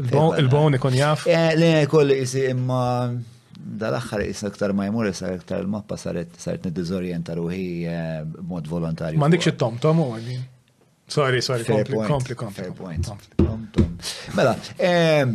Il-bon ikun jaf? Eh, le, kolli jisi imma dal-axħar jisna ktar ma jmur jisna ktar il-mappa saret saret nid-dizorienta ruħi eh, mod volontarju. Ma dikx it-tom, tom u għalli. Sorry, sorry, kompli, kompli, kompli. Fair point. Mela, ehm,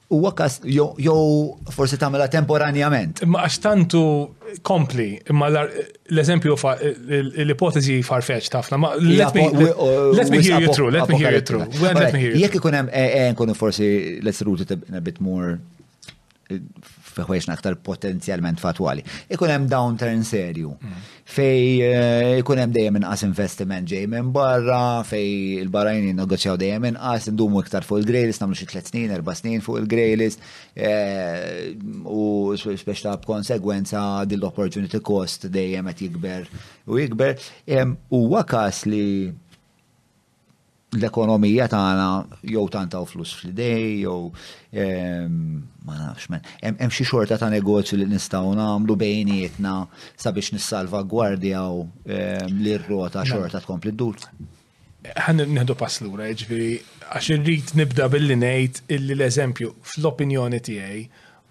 Huwa kas jew forsi tagħmilha temporanjament. Imma għax tantu kompli, imma l-eżempju l-ipoteżi farfetch tafna, ma let me hear you true, let me hear you true. Jekk ikun hemm eh, eh, nkunu forsi let's root it a bit more eh, feħwejx aktar potenzjalment fatwali. Ikun hemm downturn serju. Mm. fej eh, ikun hemm dejjem inqas investiment ġej minn barra, fej il-barrajn jinnegozjaw dejjem inqas, ndumu iktar fuq il-greylist, nagħmlu xi tliet snin, erba' snin fuq il-greylist, eh, u speċ ta' b'konsegwenza din l-opportunity cost dejjem qed jikber u jikber. Huwa każ li l-ekonomija tagħna jew tant hawn flus fl-idej jew ehm, ma nafx men. Hemm xi xorta ta' negozju li nistgħu nagħmlu bejnietna sabiex nissalvagwardjaw ehm, li r-rota xorta tkompli ddur. Ħan nieħdu pass lura, jiġifieri għax irrid nibda billi ngħid illi l-eżempju fl-opinjoni tiegħi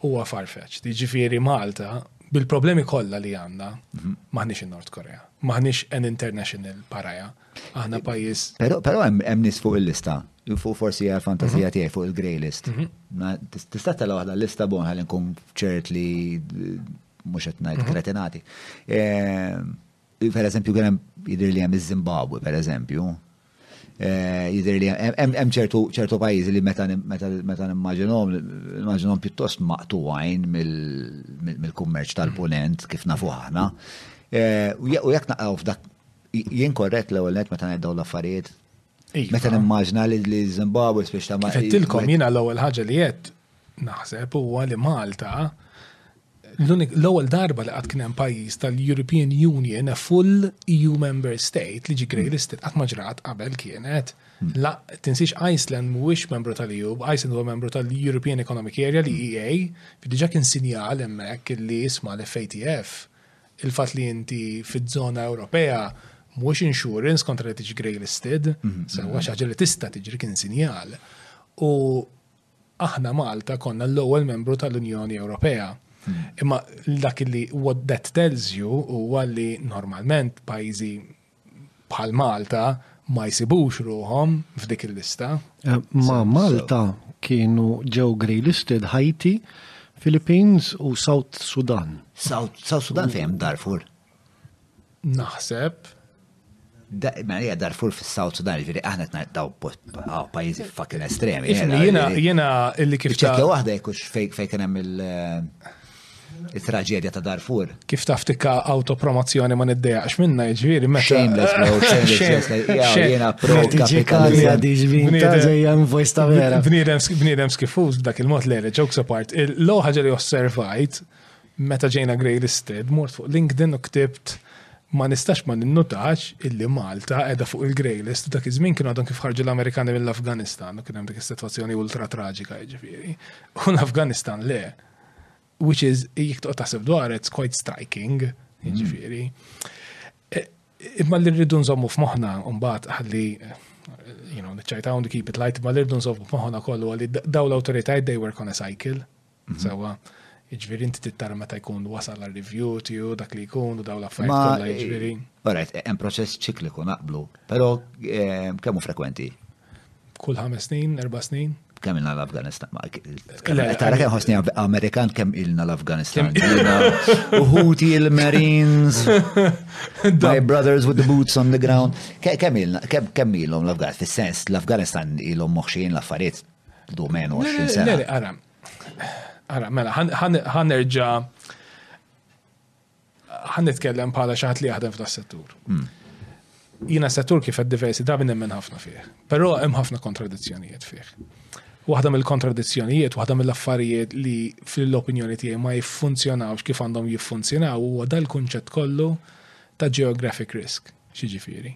huwa farfetch. Jiġifieri Malta bil-problemi kollha li għandna mhm. maħniex in-Nord Korea, maħniex an international paraja. Aħna pajjiż. Però però hemm nies fuq il-lista. Fuq forsi hija fantasija mhm. tiegħi fuq il-grey list. Mhm. Tista' tella waħda lista bon ħalli nkun ċert li mhux qed ngħid mhm. kretinati. Ehm, per eżempju kien hemm jidher li hemm iż-Zimbabwe per eżempju. Eh, jidher li hemm ċertu ċertu pajjiżi li meta meta nimmaġinhom nimmaġinhom pjuttost maqtuwajn mill-kummerċ tal-punent kif nafu aħna. Eh, u jekk naqgħu f'dak Jien korrett l-ewwel net meta ngħid dawn l-affarijiet. Iva. Meta nimmaġna li Zimbabwe spiex ta' Malta. Fettilkom jiena l-ewwel ħaġa li qed naħseb huwa li Malta l-ewwel darba li qatt kien hemm pajjiż tal-European Union a full EU member state li ġi grey listed qatt ma ġrat qabel kienet hmm. la tinsiex Iceland mhuwiex membru tal-EU, Iceland huwa membru tal-European Economic Area li EA, diġà kien sinjal hemmhekk li isma' l-FATF il-fatt li inti fiż-żona Ewropea mhuwiex insurance kontra li tiġi grey listed, mhm. sewwa xi ħaġa li tista' tiġri kien sinjal. U aħna Malta konna l-ewwel membru tal-Unjoni Ewropea. Mhm. Imma dak li what that tells you huwa li normalment pajjiżi bħal Malta ma jsibux ruhom f'dik il-lista. Eh, ma Malta kienu ġew grey listed Haiti, Philippines u South Sudan. South, South Sudan fejn Darfur? Naħseb. Da, ma hija Darfur fis-South Sudan, ġifieri aħna qed daw pajjiżi fucking estremi. Jiena jiena illi kif. Ċekja waħda jekk fejn hemm il- eh, it-traġedja ta' Darfur. Kif taf tikka autopromozzjoni ma niddejaqx minna ġviri meta. Shameless, bro, shameless, jena pro kapitalizja di ġvinta zejja voice ta' vera. Bnidem skifuz b'dak il-mod lele, jokes apart. L-ewwel ħaġa li osservajt meta ġejna grey listed, mort fuq LinkedIn u ktibt ma nistax ma ninnutax illi Malta edha fuq il-grey list dak iż-żmien kienu għadhom kif ħarġu l-Amerikani mill-Afganistan u kien hemm dik is-sitwazzjoni ultra traġika jiġifieri. U l-Afganistan le. which is, jek toqgħod taħseb dwar, it's quite striking, mm. jiġifieri. E, imma li rridu nżommu f'moħħna mbagħad ħalli you know, niċċajta għandu keep it light, ma li rridu nżommu f'moħħna kollu għalli daw l-awtoritajiet they work on a cycle. Mhm. Sewa, ġviri inti tittara meta jkun wasal għal review tiju dak li jkun u daw la fajt kollha ġviri. Alright, hemm proċess ċikliku naqblu, però eh, kemmu frekwenti? kull ħames snin, erba snin. Kemm ilna l-Afganistan? Tara kemm ħosni Amerikan kemm ilna l-Afganistan. Uħuti il-Marines, my brothers with the boots on the ground. Kemm ilna, kemm ilhom l-Afganistan? Fis-sens, l-Afganistan ilhom moħxin l-affarijiet domen 20 sena. Ara, ara, mela, ħanerġa' Ħan nitkellem bħala xi ħadd li jaħdem f'da settur. Hmm. Jiena settur kif qed diversi drabi nemmen ħafna fih, però hemm ħafna kontradizzjonijiet fih. Waħda mill-kontradizzjonijiet, waħda mill-affarijiet li fil-opinjoni tiegħi ma jiffunzjonawx kif għandhom jiffunzjonaw huwa dal-kunċett kollu ta' geographic risk, xiġifieri.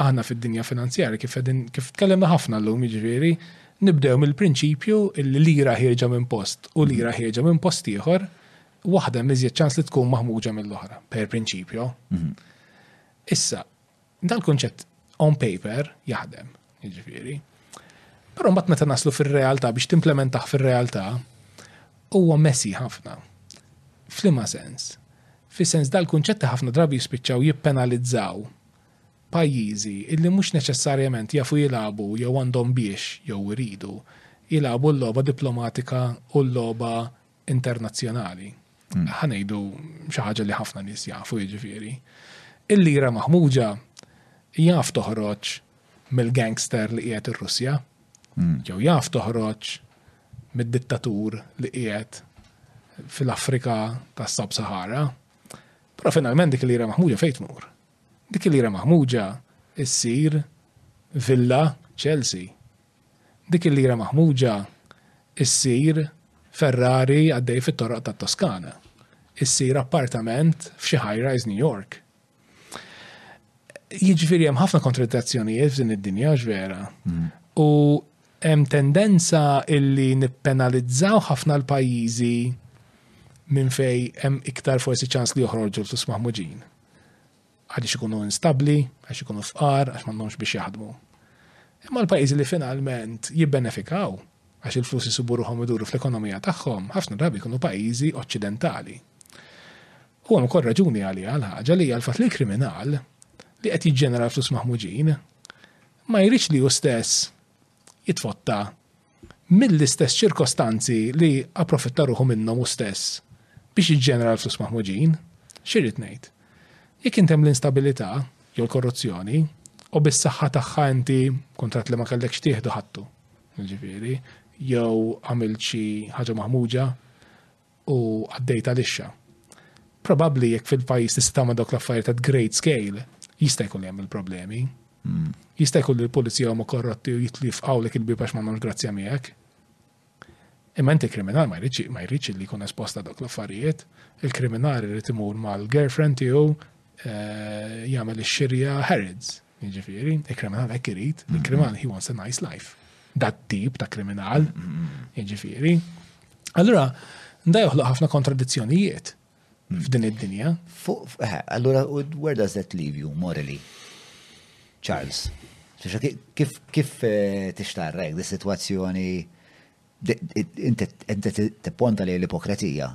Aħna fid-dinja finanzjarja kif kif tkellimna ħafna llum jiġifieri, nibdew mill-prinċipju li lira ħieġa minn post u lira ħieġa minn post ieħor waħda hemm iżjed ċans li tkun maħmuġa mill-oħra, per prinċipju. Mhm. Issa, dal-kunċett on paper jaħdem, jiġifieri. Però mbagħad meta naslu fir-realtà biex timplementaħ fir-realtà huwa messi ħafna. Flima sens. Fi sens dal-kunċetti ħafna drabi jispiċċaw jippenalizzaw pajjiżi illi mhux neċessarjament jafu jilabu jew għandhom biex jew iridu jilabu l-logħba diplomatika u l-logħba internazzjonali, mm. ħanejdu xi ħaġa li ħafna nies jafu jiġifieri. Il-lira maħmuġa jaf toħroġ mill-gangster li qiegħed ir-Russja, mm. jew jaf toħroġ mid-dittatur li qiegħed fil-Afrika tas sab Sahara, però finalment dik il-lira maħmuġa fejn tmur. Dik il-lira maħmuġa issir villa Chelsea dik il-lira maħmuġa ssir Ferrari għaddej fit-toroq tat-Toskana, issir appartament f'xi high rise New York. Jiġifieri hemm ħafna kontradizzjonijiet f'din id-dinja għax vera. Mm. U hemm tendenza illi nippenalizzaw ħafna l-pajjiżi minn fej hemm iktar forsi ċans li joħorġu l-flus maħmuġin. Għaliex ikunu instabbli, għax ikunu fqar, għax m'għandhomx biex jaħdmu. Imma l-pajjiżi li finalment jibbenefikaw għax il-flus jisubu ruħhom iduru fl-ekonomija tagħhom, ħafna drabi jkunu pajjiżi oċċidentali. U hemm ukoll raġuni għaliha l-ħaġa li għal fatt li l-kriminal li qed jiġġenera flus maħmuġin ma jridx li hu stess jitfotta mill-istess ċirkostanzi li approfitta ruħu minnhom hu stess biex jiġġenera l-flus maħmuġin. X'irrid ngħid? Jekk int hemm l-instabilità jew l-korruzzjoni u bis-saħħa tagħha inti kuntratt li ma kellekx tieħdu ħadtu. Ġifieri, jew għamilt xi ħaġa maħmuġa u għad-dejta lixxa. Probabbli jekk fil-pajjiż tista' tagħmel dawk l-affarijiet at great scale, jista' jkun hemm il-problemi. Hmm. Jista' jkun li l-pulizija huma korrotti u jitlif hawnlek il-bieb għax m'għandhomx grazzja miegħek. Imma inti kriminal ma jridx ma jridx li jkun esposta dawk l-affarijiet. Il-kriminal irid imur mal-girlfriend tiegħu eh, jagħmel ix-xirja Harrods. Jiġifieri, il-kriminal hekk irid, il-kriminal he wants a nice life. Dat tip ta' kriminal, jiġifieri. Allura, da joħloq ħafna kontradizzjonijiet f'din id-dinja. Eh, allura, where does that leave you morally? Charles, kif kif eh, tixtarrek di situazzjoni inti t-ponta li l-ipokratija?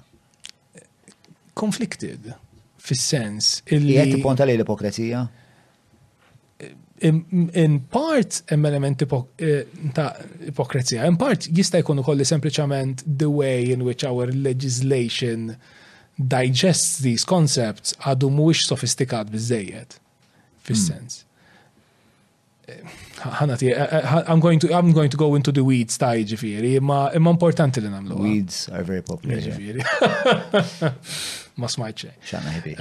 Conflicted, fis-sens illi. Jgħet tipponta lejn l-ipokrezija? In part hemm element eh, ta' ipokrezija, in part jista' jkun ukoll sempliċament the way in which our legislation digests these concepts għadu mhuwiex sofistikat biżejjed fis-sens. ħanati, eh, eh, eh, I'm going to, I'm going to go into the weeds ta' ġifiri, ma imma importanti li namlu. Weeds are very popular. Ġifiri. ma smajċe. ċana ħibi.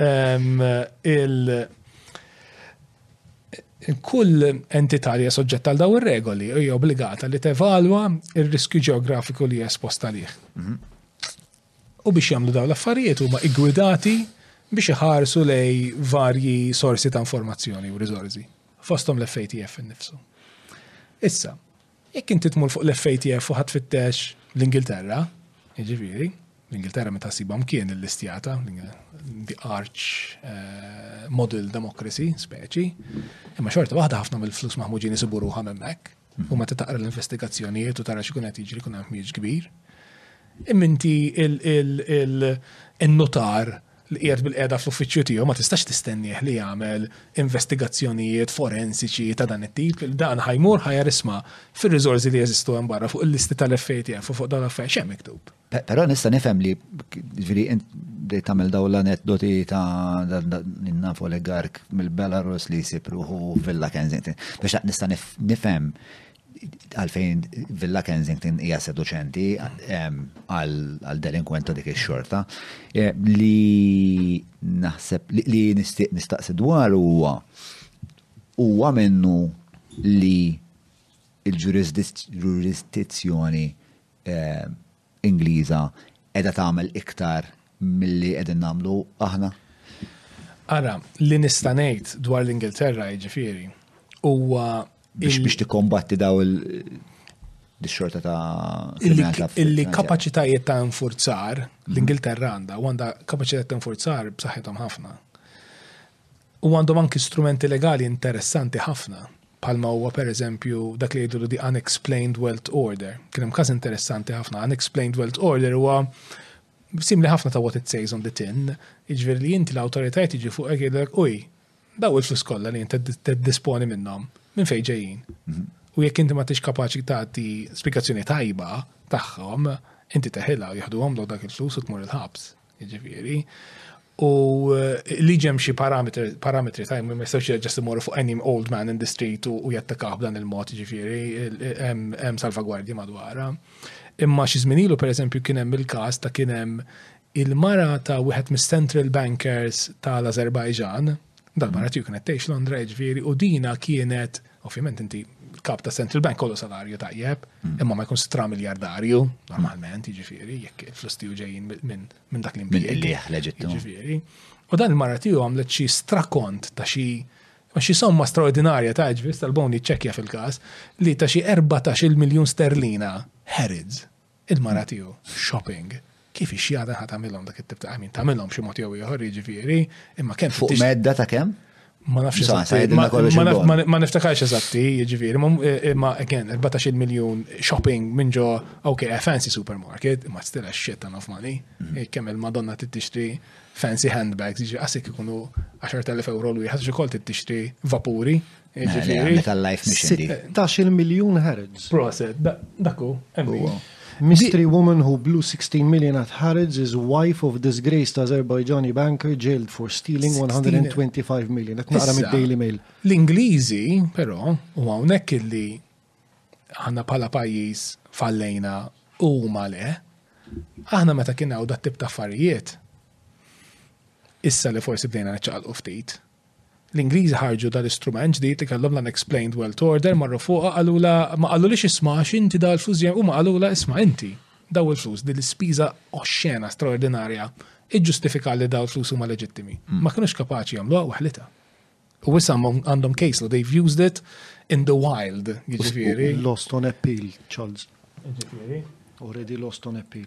Il kull entità li soġġetta għal daw ir-regoli hija obbligata li tevalwa ir-riskju ġeografiku li esposta lih. Mhm. U biex jagħmlu daw l-affarijiet huma igwidati biex iħarsu lej varji sorsi ta' informazzjoni u riżorsi. fosthom l-FATF innifsu. Issa, jekk inti tmur fuq l-FATF u ħadd fittex l-Ingilterra, jiġifieri, l-Ingilterra meta siba mkien il-listjata, the arch eh, model democracy speċi, imma xorta waħda ħafna mill-flus maħmuġin isibu ruħa hemmhekk, u meta taqra l-investigazzjonijiet u tara xi qed jiġri kun hemm kbir. Imminti il-notar il, il, il, il li qiegħed bil-qiegħda fl-uffiċċju tiegħu ma tistax tistennieh li jagħmel investigazzjonijiet forensiċi ta' dan it-tip. Dan ħajmur ħajar isma' fir-riżorsi li jeżistu hemm barra fuq il-listi tal-FATF u fuq dan l-affarijiet x'hemm miktub. Però nista' nifhem li ġifieri li tagħmel dawn l-aneddoti ta' nafu oligark mill-Belarus li jsib ruħu Villa Kensington. Biex nista' nifhem għalfejn Villa Kensington hija seduċenti għal delinkwenta dik ix-xorta eh, li naħseb li nistiq nistaqsi dwar huwa huwa minnu li il-ġurisdizzjoni eh, Ingliża qiegħda tagħmel iktar milli qegħdin nagħmlu aħna? Ara, li nista' ngħid dwar l-Ingilterra jiġifieri huwa biex biex tikkombatti daw il xorta ta' illi kapaċitajiet ta' infurzar mhm. l-Ingilterra għandha u għandha kapaċitajiet ta' infurzar b'saħħithom ħafna. u għandhom anki strumenti legali interessanti ħafna bħalma huwa pereżempju dak li jgħidulu di unexplained wealth order. Kien hemm każ interessanti ħafna, unexplained wealth order huwa simli ħafna ta' what it says on the tin, iġveri li inti l-autoritajt iġi fuq għedek uj, daw il-flus kollha li inti t-disponi minnom, minn fej ġejjin. Mhm. U jekk inti ma tix kapaċi tagħti spiegazzjoni tajba tagħhom, inti teħilha jieħduhom l dak il-flus u tmur il-ħabs. Ġifieri, u eh, li ġem xi parametri ta' ma jistgħux ġest imorru fuq any old man in the street u jattakaw b'dan il-mod ġifieri hemm salvagwardji madwara. Imma xi żmien ilu pereżempju kien hemm il-każ ta' kien hemm il-mara ta' wieħed mis-central bankers tal-Azerbajġan, dal-mara tiju kienet tgħix Londra ġifieri u dina kienet Ovvjament inti kap ta' central bank kollu salarju tajjeb, mm. imma ma jkunx tra miljardarju normalment, jiġifieri jekk il-flus tiegħu ġejjin minn dak li minn il-lieħ leġittu. Jiġifieri. U dan il-mara tiegħu għamlet xi strakont ta' xi ma xi somma straordinarja ta' ġvis tal-boni ċekja fil-każ li ta' xi 14 miljun sterlina Harrods. il-mara tiegħu shopping, kif ix-xjada ħa tagħmilhom dak it-tip ta' min tagħmilhom xi mod jew ieħor jiġifieri, imma kemm fuq medda ta' kemm? Ma nafx eżatti, ma niftakarx eżatti, jiġifieri, eh, imma again, 14 miljun shopping minn ġo, ok, a fancy supermarket, imma still a shit ton of money, mm. eh, kemm il-Madonna tixtri fancy handbags, jiġifieri qasik ikunu 10,000 euro l-wieħed xi kol tixtri vapuri Jiġifieri tal-life mission di. 16 miljun Harrods. Proset, daku, emmi. Mystery woman who blew 16 million at Harrods is wife of disgraced Azerbaijani banker jailed for stealing 125 million. Qed naqra mid-Daily Mail. L-Ingliżi, però, u hawnhekk illi għandna bħala pajjiż fallejna u huma le, aħna meta kien hawn dat tip ta' affarijiet, issa li forsi bdejna naċċaqalqu ftit, L-Ingliżi ħarġu dan l-istrument ġdid li kellhom l-unexplained wealth order, marru fuqha qalulha, ma qalulhiex isma' għax inti dawn il-flus ġejjin, huma qalulha isma' inti dawn il-flus, din l-ispiża oxxena, straordinarja, iġġustifika li dawn il-flus huma leġittimi. Ma kinux kapaċi jagħmluha waħditha. U issa għandhom case law, they've used it in the wild, jiġifieri. Lost on appeal, Charles. Jiġifieri. Already lost on appeal.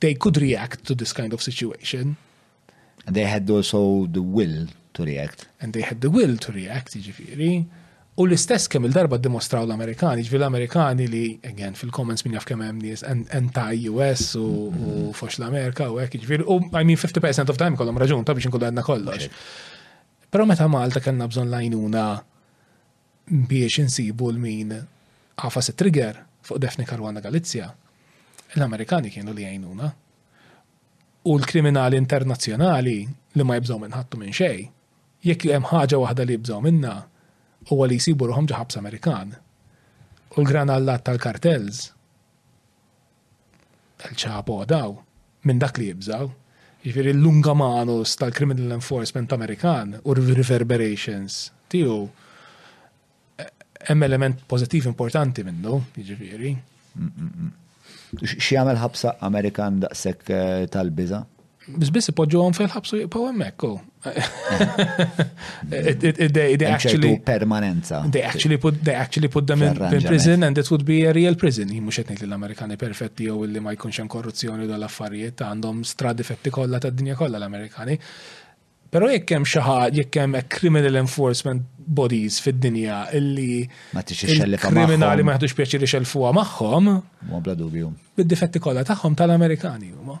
they could react to this kind of situation. And they had also the will to react. And they had the will to react, ġifiri. U l-istess kemm il-darba dimostraw l-Amerikani, ġifiri l-Amerikani li, again, fil-comments minn jaf kemm hemm nies anti-US u mm-hmm. fox l-Amerika u hekk, ġifiri, u I mean 50% of time kollhom raġun ta' biex nkun għadna kollox. Però meta Malta kellna bżonn lajnuna biex insibu 'l min għafas it-trigger fuq Daphne Caruana Galizia, l-Amerikani kienu li jgħinuna. U l-kriminali internazzjonali li ma jibżgħu minn ħadd u minn xejn, jekk hemm ħaġa waħda li jibżgħu minnha huwa li jsibu ruħhom ġo ħabs Amerikan. U l-gran allat tal-kartels El Chapo daw minn dak li jibżgħu. Jiġifieri l-lunga manus tal-criminal enforcement Amerikan u r-reverberations tiegħu hemm element pożittiv importanti minnu, jiġifieri. X'jagħmel ħabsa Amerikan daqshekk eh, tal-biża'? Biss ipoġġuhom fil-ħabsu jibqgħu hemmhekk u. They actually permanenza. They actually put they actually put them in, in prison and it would be a real prison. Mhux qed ngħid l-Amerikani perfetti jew li ma jkunx hemm korruzzjoni dal affarijiet għandhom stra difetti kollha tad-dinja kollha l-Amerikani. Pero jekk hemm xi ħadd jekk hemm criminal enforcement bodies fid-dinja illi ma kriminali ma jaħdux pjaċir ixelfuha magħhom. Ma bla dubju. Bid-difetti kollha tagħhom tal-Amerikani huma.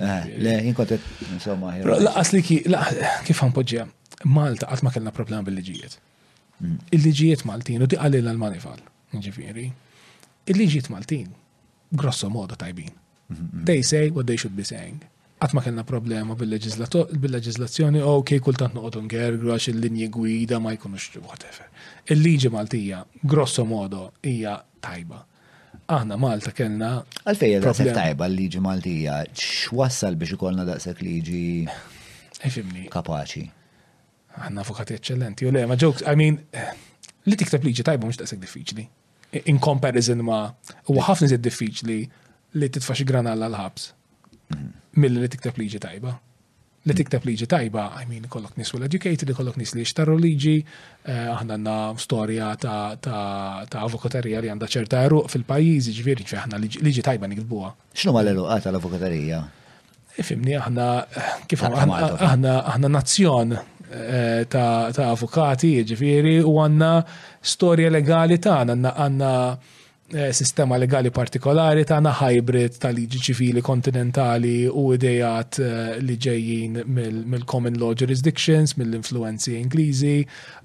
Eh, le, jinkontet, insomma. Laqas li kif għanpoġġija, Malta għatma kellna problema bil-liġijiet. Mm. Il-liġijiet Maltin, u diqalilna l-manifal, ġifiri, il-liġijiet Maltin, grosso modo tajbin. Mm-hmm. They say what they should be saying. Għatma kellna problema bil-leġizlazzjoni, u kej kultant noqodu ngergru għax il-linji gwida ma jkunux whatever. Il-liġi Maltija, grosso modo, hija tajba. Aħna Malta kellna. Għalfejja daqshekk tajba l-liġi Maltija, x'wassal biex ikollna daqshekk liġi Ifimni. Kapaċi. Għanna avukati eccellenti, u le, ma jokes, I mean, li tikteb liġi tajba mux taqseg diffiċli. In comparison ma, u ħafna zid diffiċli li titfax granalla l-ħabs. Mhm. Mill li tikteb liġi tajba. li tikteb liġi tajba, I mean, kollok nis well educated, kollok nis li xtarru liġi, eh, aħna għanna storja ta' avokatarija li għanda ċerta eruq fil-pajiz, ġviri, ġviri, aħna liġi tajba nikdbuwa. Xnu ma l-eruq għata l-avokatarija? Ifimni, aħna, kif aħna, aħna nazzjon eh, ta' avokati, ġviri, u għanna storja legali ta' għanna għanna Eh, sistema legali partikolari ta' na hybrid ta' liġi ċivili kontinentali u idejat eh, li ġejjin mill-common law jurisdictions, mill-influenzi Ingliżi,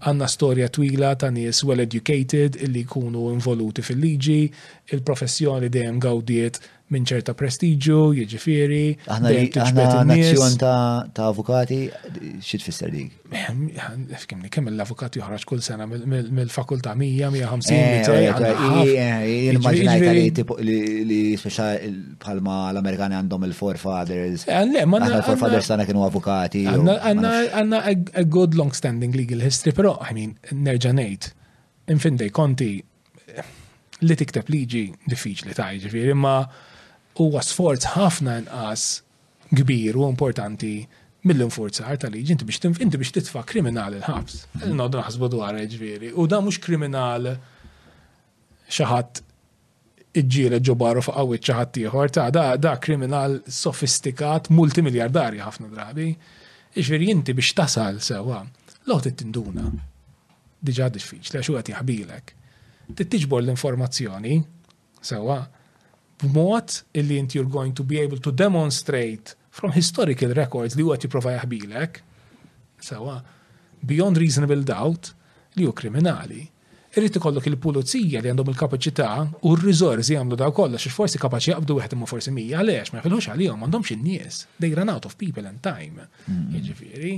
għanna storja twila ta' nies well educated illi jkunu involuti fil-liġi, il-professjoni dejjem gawdiet minn ċerta prestiġju, jiġifieri. Aħna aħna nazzjon ta' avukati, xi tfisser dik? Fkimni, kemm l-avukat joħroġ kull sena mill-fakultà 100-150 li speċa bħalma l-Amerikani għandhom il-forefathers. Eh, le, ma l-forefathers tagħna kienu avukati. Għandna a good long-standing legal history, però, I mean, nerġa' ngħid, infindej konti li tikteb liġi diffiċli ta' ġifiri, imma huwa sforz ħafna inqas kbir u importanti mill-infurzar ta' liġi, inti biex inti biex titfa' kriminal il-ħabs. Nod naħsbu dwar ġifiri. U da mhux kriminal xaħat iġġiele ġobaru fuq qawwi ċaħat ieħor ta' da, da kriminal sofistikat multimiljardarji ħafna drabi. Iġveri inti biex tasal sewa, l-għot tinduna. diġà diffiċli għax hu qed jaħbilek. Trid tiġbor l-informazzjoni sewwa b'mod illi inti you're going to be able to demonstrate from historical records li huwa jipprova jaħbilek sewwa beyond reasonable doubt li hu kriminali. Irrid ikollok il-pulizija li għandhom il-kapaċità u r-riżorsi jagħmlu daw kollox għax forsi kapaċi jaqbdu wieħed imma forsi mija għaliex ma jafilħux għalihom m'għandhomx in-nies. They run out of people and time. Hmm. Jiġifieri.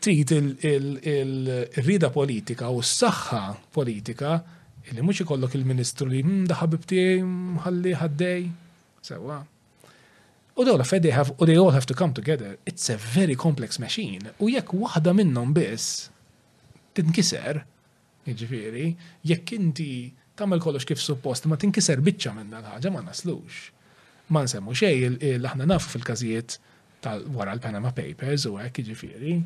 Trid ir-rieda politika u s-saħħa politika li mhux ikollok il-Ministru li da ħabib tiegħi ħalli ħaddej. Sewwa. U dawn l-affarijiet they have, they all have to come together. It's a very complex machine. U jekk waħda minnhom biss tinkiser, Jiġifieri, jekk inti tagħmel kollox kif suppost imma tinkiser biċċa minn dal-ħaġa ma naslux. Ma nsemmu xejn il aħna nafu fil-każijiet ta' wara l-Panama Papers u hekk jiġifieri.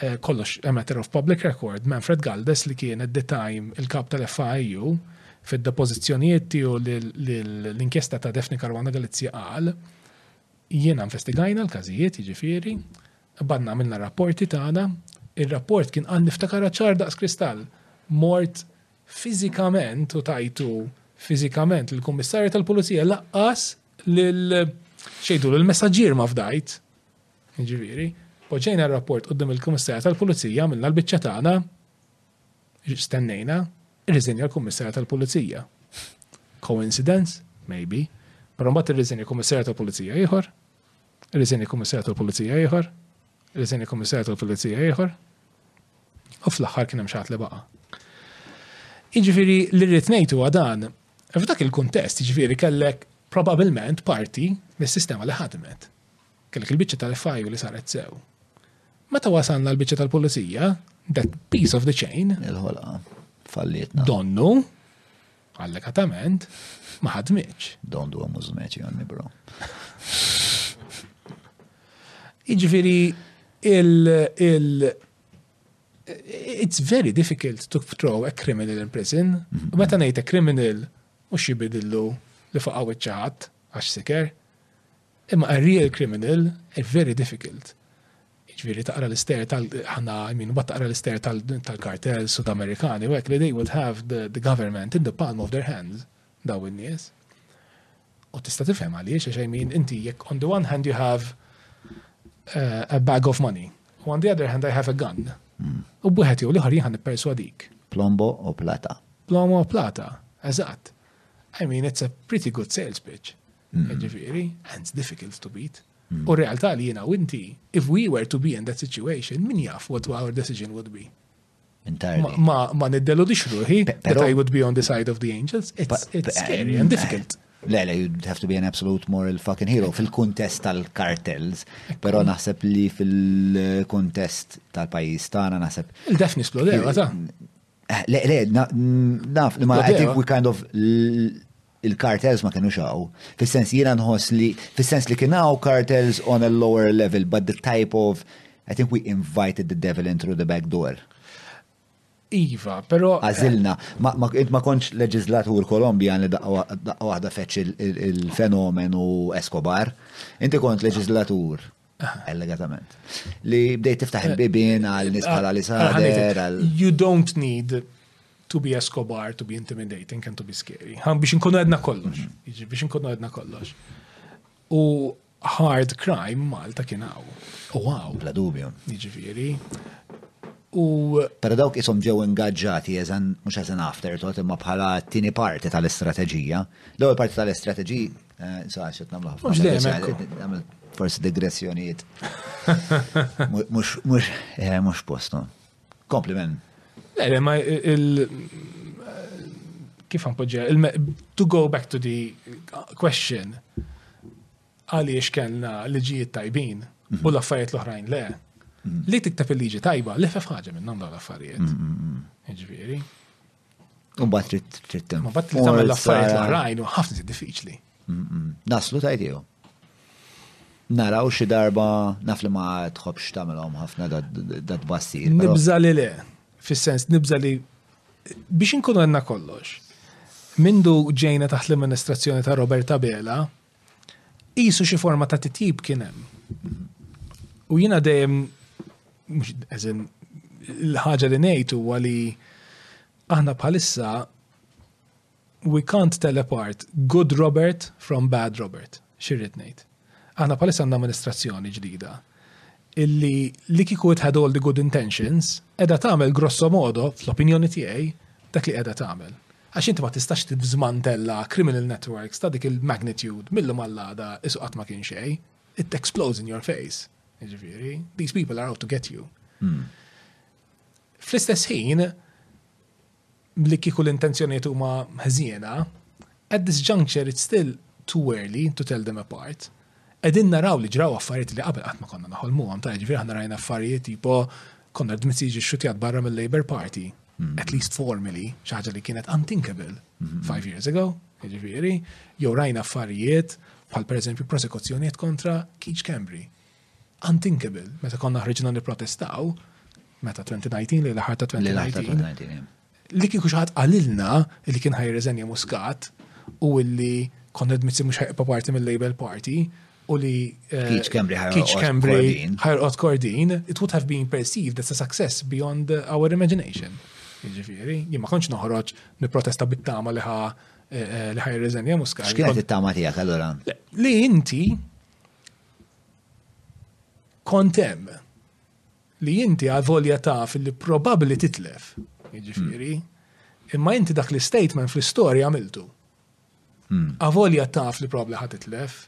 Eh, kollox a matter of public record, Manfred Galdes li kien at the time il-kap tal-FIU fid-depożizzjonijiet tiegħu l-inkjesta ta' Defni Karwana Galizzi qal jiena investigajna l-każijiet jiġifieri Qbadna għamilna r-rapporti tagħna, ir-rapport kien qal niftakarha ċar daqs kristall, mort fiżikament u tajtu fiżikament lill-Kummissarju tal-Pulizija laqqas lil xejdu lill-messaġġier ma fdajt. Jiġifieri, poġġejna r-rapport quddiem il-Kummissarju tal-Pulizija għamilna l-biċċa tagħna, stennejna, irriżenja l-Kummissarju tal-Pulizija. Coincidence? Maybe. Però mbagħad irriżenja l-Kummissarju tal-Pulizija ieħor, Riżenja kummissarju tal-Pulizija ieħor, riżenja kummissarju tal-Pulizija ieħor, u fl-aħħar kien hemm xaħat li baqa'. Iġifieri li rrid ngħid huwa dan, f'dak il-kuntest, iġifieri kellek probabilment parti mis-sistema li ħadmet. Kellek il-biċċa tal-FIU li saret sew. Meta wasalna l-biċċa tal-Pulizija, that piece of the chain. Il-ħolqa. Fallietna. Donnu, Allegatament, ma ħadmitx. Don't do a mużmeċi għanni, bro. Iġviri, il, il, it's very difficult to throw a criminal in prison. Mm-hmm. Meta ngħid a criminal, mhux jibidillu li faqgħu iċ-ċaħat għax siker. Imma a real criminal, a very difficult. Jiġifieri taqra l-ister tal ħana I mean, mbagħad taqra l-ister tal-kartell Sudamerikani u hekk li they would have the, the government in the palm of their hands daw in-nies. U tista' tifhem għaliex għax I mean inti jekk on the one hand you have uh, a bag of money u on the other hand I have a gun. Hmm. U b'wieħed jew l-ieħor jien nipperswadik. Plombo u plata. Plombo u plata, eżatt. I mean, it's a pretty good sales pitch. Hmm. Ġifiri, hands difficult to beat. Hmm. U realtà li jena u inti, if we were to be in that situation, min jaf what our decision would be. Entirely. Ma, ma niddelu di xruħi, that I would be on the side of the angels. It's, it's scary and difficult. Le, le, you'd have to be an absolute moral fucking hero fil-kuntest tal-kartels, pero naħseb li fil-kuntest tal-pajis tagħna naħseb. Il-defni splodewa ta' eh, Le, le, naf, ma I think we kind of il-kartels ma kienux hawn. Fis-sens li jiena nħoss li, fis-sens li kien hawn kartels on a lower level, but the type of, I think we invited the devil in through the back door. Iva, pero. Għazilna, int ma konċ leġizlatur Kolombjan li daqqa waħda feċ il-fenomenu Escobar, inti kont leġizlatur Allegatament. Li bdejt tiftaħ eh, il-bibin għal nis eh, bħala li sader. You don't need to be Escobar, to be intimidating and to be scary. Għan biex nkunu għedna kollox. Mhm. Biex nkunu għedna kollox. U hard crime Malta kien għaw. U għaw. Bla dubju. Iġifiri. U. Pero dawk isom ġew ingaġġati eżan, mux eżan after, tot imma bħala tini parti tal-istrateġija. L-ewwel parti tal-istrateġija Eh, Saħx, qed nagħmlu ħafna. Forsi digressjonijiet. Mhux eh, postu. Kompliment. Le, ma il kif għanpoġġa, to go back to the question, għaliex kellna liġijiet tajbin u mhm. l-affarijiet l-oħrajn le, mhm. li tiktab il-liġi tajba, li fef ħaġa minn dawn l-affarijiet. Mhm, Ġviri. U bat trid trid tem. Ma bat trid tagħmel l-affarijiet l-oħrajn u ħafna diffiċli. Naslu tajtiju. Naraw xi darba naf li ma tħobx tagħmelhom ħafna dat bassi. Nibża li le, fis-sens nibża li biex inkunu għandna kollox. Mindu ġejna taħt l-amministrazzjoni ta' Roberta Bela, Qisu xi forma ta' titjib kien hemm. U jiena dejjem eżin l-ħaġa li ngħid huwa li aħna bħalissa we can't tell apart good Robert from bad Robert. Xirrit ngħid. Aħna bħalissa għandna amministrazzjoni ġdida illi li kiku it had all the good intentions, edha tagħmel grosso modo, fl-opinjoni tiegħi, dak li edha tagħmel. Għax inti ma tistax tiżmantella criminal networks ta' dik il-magnitude mil-lum għall-għada isu qatt ma kien xejn. It explodes in your face. Jiġifieri, these people are out to get you. Hmm. Fl-istess ħin, li kieku l-intenzjonijiet huma ħżiena, at this juncture it's still too early to tell them apart. Qegħdin naraw li ġraw affarijiet li qabel qatt ma konna noħolmuhom, ta' jiġifieri aħna rajna affarijiet tipo Konrad Mizzi jiġi xxutjat barra mill-Labour Party, at least formally, xi ħaġa li kienet unthinkable five years ago, jiġifieri, jew rajna affarijiet bħal pereżempju prosekuzzjonijiet kontra Keith Schembri. Unthinkable, meta konna ħriġna nipprotestaw, meta 2019 li l-aħħar ta' 2019. Li kieku xi ħadd qalilna li kien ħajreżenja Muscat u li Konrad Mizzi mhux ħajqpa parti mill-Label Party u li eh, Keach Kembri ħajqot Kordin, it would have been perceived as a success beyond our imagination. Ġifieri, jien ma kontx noħroġ nipprotesta bit-tama li ħa eh, eh, li ħajreżenja Muscat. X'kienet it-tama tiegħek allura? Li inti kontem li inti għavolja taf li probabbli titlef, jiġifieri, imma inti dak l-istatement fl-istorja għamiltu. Hmm. Għavolja taf li probabbli ħad titlef,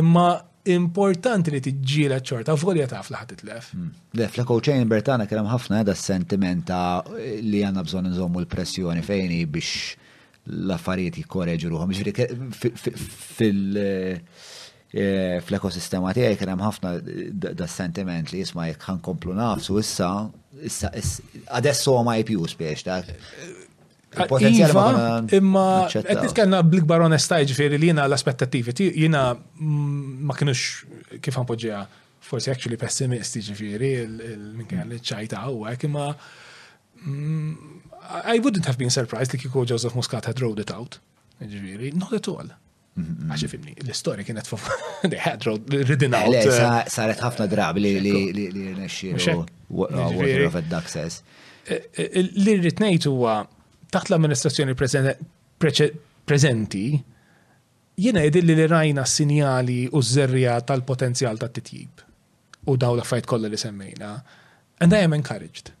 imma importanti li tiġġiela ċorta, għavolja taf li ħad titlef. Hmm. Le, fl-echo chamber tagħna kien hemm ħafna da sentimenta li għandna bżonn nżommu l-pressjoni fejni biex l-affarijiet jikkoreġu ruħhom. Ġifieri fil- Eh, fl-ekosistema tiegħi kien hemm ħafna da sentiment li jisma' jekk ħankomplu nafsu issa issa adesso ma jipjus biex dak. Iva, imma qed nitkellna bl-ikbar onestà jiġifieri li jiena l-aspettativi jiena mm, ma kienux kif ħanpoġġiha forsi actually pessimisti jiġifieri minkejja li ċajta hawnhekk imma mm, I wouldn't have been surprised li kieku Joseph Muscat had rolled it out. Jiġifieri, not at all. Għaxi fimni, l-istoria kienet fuq, they had road ridden out. Le, uh, saret ħafna drabi li li li li nexxielu water of access. Eh, eh, li rrid ngħid huwa taħt l-amministrazzjoni preżenti jiena jidilli li rajna sinjali u żerrija tal-potenzjal tat-titjib u daw l-affajt kollha li semmejna. And I am encouraged.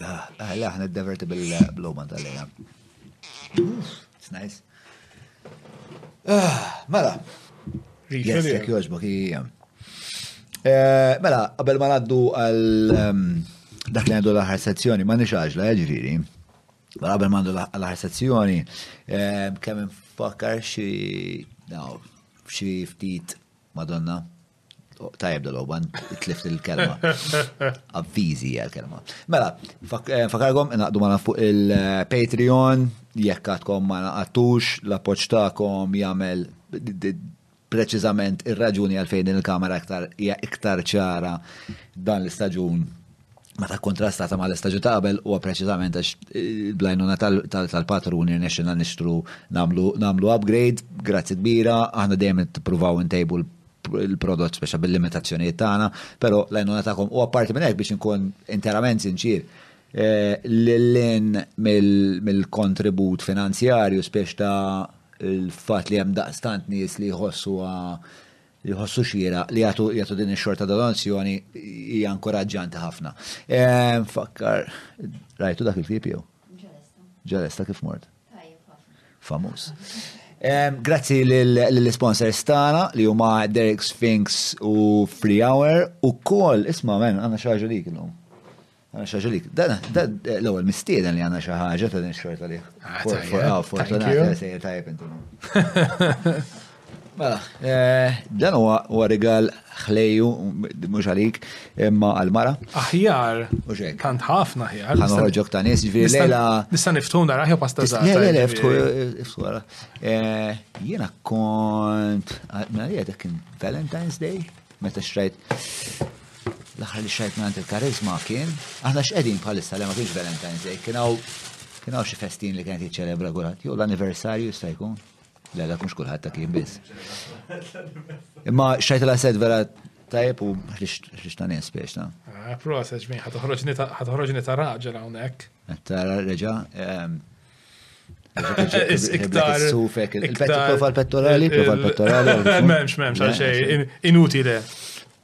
Ah, ah, le, ħna diverti bil-blowman eh, tal-lejna. It's nice. Ah, mela. Yes, jek joġbok, jgħam. Eh, mela, qabel ma naddu għal ehm, dak li għandu l-ħar sezzjoni, ma nix għaġla, eh, ġviri. Mela, qabel ma għandu l-ħar sezzjoni, ehm, kemm nfakkar xi xi ftit Madonna Tajab dal-oban, tlift il-kelma. Avvizi għal-kelma. Mela, eh, fakarkom naqdu ma fuq il-Patreon, jekk għadkom ma naqattux, l-appoċ ta'kom jagħmel preċiżament ir-raġuni għalfejn il-kamera iktar hija iktar ċara dan l-istaġun meta kontrastata ma l-istaġun ta' qabel huwa preċiżament għax eh, blajnuna tal-patrun irnexxina nixtru namlu upgrade, grazzi kbira, aħna dejjem nippruvaw intejbu il-prodott speċa bil-limitazzjonijiet tagħna, però l-għajnuna tagħkom huwa parti minn hekk biex inkun interament sinċir. Eh, Lillin mill-kontribut finanzjarju spiex ta' il-fat li hemm daqstant nies li jħossu jħossu xira li jagħtu din ix-xorta donazzjoni hija inkoraġġanti ħafna. Eh, fakkar, rajtu dak il-ktieb jew? Ġalesta kif mort? Famuż. Grazzi l-sponsors tagħna li huma Derek Sphinx u Free Hour u kol, isma' men, għandna xi ħaġa lik illum. Għandna xi ħaġa lik. Dan l-ewwel mistieden li għandna xi ħaġa ta' din xorta li. Ah, Fortunata sejjer tajjeb intom. Mela, eh, dan huwa rigal ħlejju, mhux għalik, imma għal-mara. Aħjar, tant ħafna aħjar. Għan uħorġok ta' nis, ġviri lejla. Nista' niftu nara ħja pasta zaħta. Le, le, le, ftu, ftu għara. Eh, jena kont, ma jgħedek kien Valentine's Day, meta xrajt, l-axar li xrajt minn il-karizma kien, aħna x'qegħdin bħalissa li ma kienx Valentine's Day, kien hawn kien hawn xi festin li kienet jiċċelebra kulħadd, jew l-anniversarju jista' jkun. Le, dak mhux kulħadd ta' kien biss. Imma xajt la set vera tajb u ħriġ ta' nies biex ta'. Ah, prosa ġmin, ħatoħroġni ta' raġel hawnhekk. Ta' reġa. Ehm, iktar. Sufek, il-pettorali, prova l-pettorali. Memx, memx, għal xej, inutile.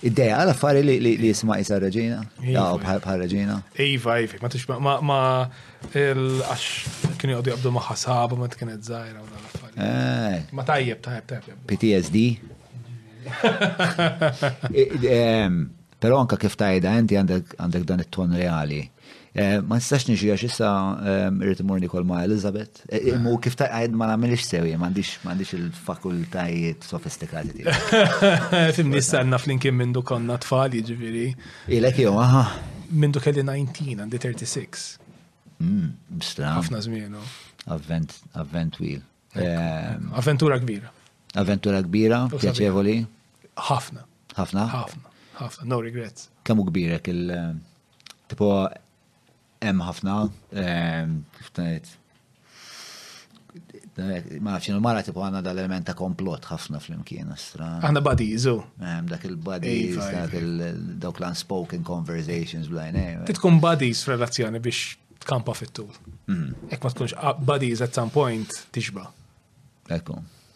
Id-deja, għal affari li jisma jisa reġina? Jaw, bħal reġina? Iva, iva, ma tix ma ma il-għax kienu jgħoddu jgħabdu maħħa sabu ma t-kienet zaħira u dan affari. Eh. Ma tajjeb, tajjeb, tajjeb. PTSD? Pero anka kif tajda, enti għandek dan it-ton reali. Eh, ma nistax niġi għax issa eh, irrid imur nikol ma' Elizabeth. Eh, Immu kif ta' għed ma nagħmilx sewi, ma għandix il-fakultajiet sofistikati tiegħi. Fimni s-sanna flimkien minn du konna tfal, jiġifieri. Ilek jew aha. Minn du kelli 19, għandi 36. Hmm, Bistra. Ħafna żmienu. Avvent, avvent wil. Avventura kbira. Avventura kbira, pjaċevoli. Ħafna. Ħafna? Ħafna, ħafna, no regrets. Kemmu kbirek il- Tipo, hemm ħafna, ehm, kif ngħid, ma nafx il-mara tipo għandna dal-element ta' komplott ħafna flimkien astra. Għandna buddies, u. Ehm, dak il-buddies, iva, dak iva. il-dawk l-unspoken conversations blajn. Eh. Titkun buddies f'relazzjoni biex tkampa fit-tul. Mhm. Ek ma tkunx ah, buddies at some point tixba. Ekku.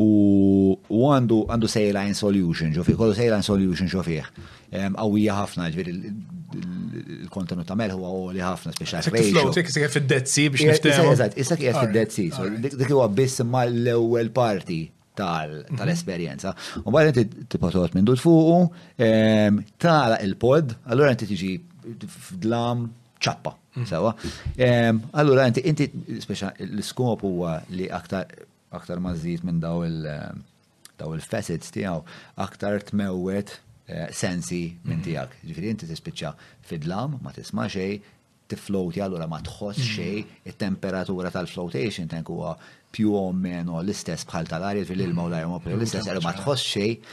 U għandu għandu saline solution ġo fih, kollu saline solution ġo fih. Għawija ħafna, ġviri il-kontenut ta' melħu għawli ħafna, speċa. Flow, tek se fid-dezzi biex niftem. Eżat, issa kif fid-dezzi, dik huwa biss ma l-ewwel parti mhm. tal-esperjenza. U bħal inti tipotot minn dut fuqu, tala il-pod, allora inti tiġi f'dlam ċappa, mm. sewa. Allura, inti, inti, speċa, l-skop huwa li aktar, aktar mażżid minn daw il- daw il-facets tiegħu aktar tmewwet eh, sensi minn mm. tiegħek. Ġifieri inti tispiċċa fidlam, ma tisma' xejn, tifloti allura ma tħoss mm. xejn, it-temperatura tal-flotation tank huwa più o meno l-istess bħal tal-arja fil-ilma u l-arja l-istess, ma tħoss xejn,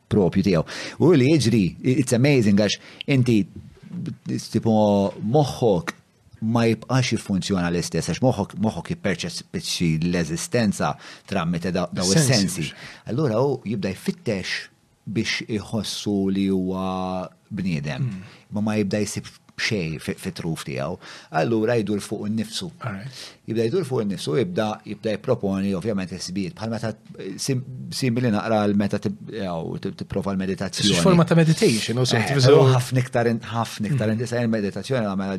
propju tiegħu. U li jiġri, it's amazing għax inti tipo moħħok ma jibqax jiffunzjona l-istess, għax moħok moħok jipperċespisċi l-eżistenza trammite daw is-sensi. Allura u jibda jfittex biex iħossu li huwa bniedem, ma ma jibda jisib xej fit-truf tiegħu, allura jdur fuq nifsu. Jibda jdur fuq nifsu, jibda jibda jipproponi ovvjament isbiet bħal meta simili naqra għal meta tipprova l-meditazzjoni. Forma ta' meditation, u sejt eh, ħafna iktar ħafna iktar mm-hmm. inti meditazzjoni għamela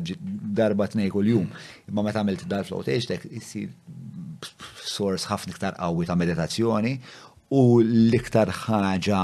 darba tnej kuljum. Imma meta għamilt dal-flow tgħixtek isir sors ħafna iktar qawwi ta' meditazzjoni u l-iktar ħaġa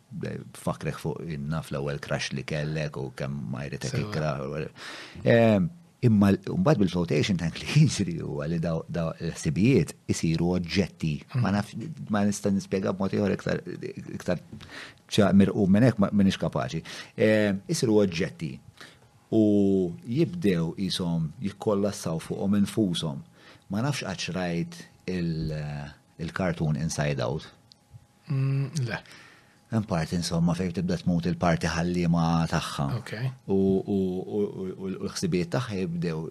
Fakrek fuq innaf l-ewwel crash li kellek u kemm ma jritek ikra. Imma mbagħad bil-flotation tank li jiġri huwa li daw l-ħsibijiet isiru oġġetti. Ma naf ma nista' nispjega b'mod ieħor iktar iktar mirqu minn hekk m'iniex kapaċi. Isiru oġġetti u jibdew ishom jikkollassaw fuqhom infushom. Ma nafx għadx rajt il-kartun Inside Out. Mm, le. Hemm parti insomma fejn tibda tmut il-parti ħalliema tagħha. U l-ħsibijiet tagħha jibdew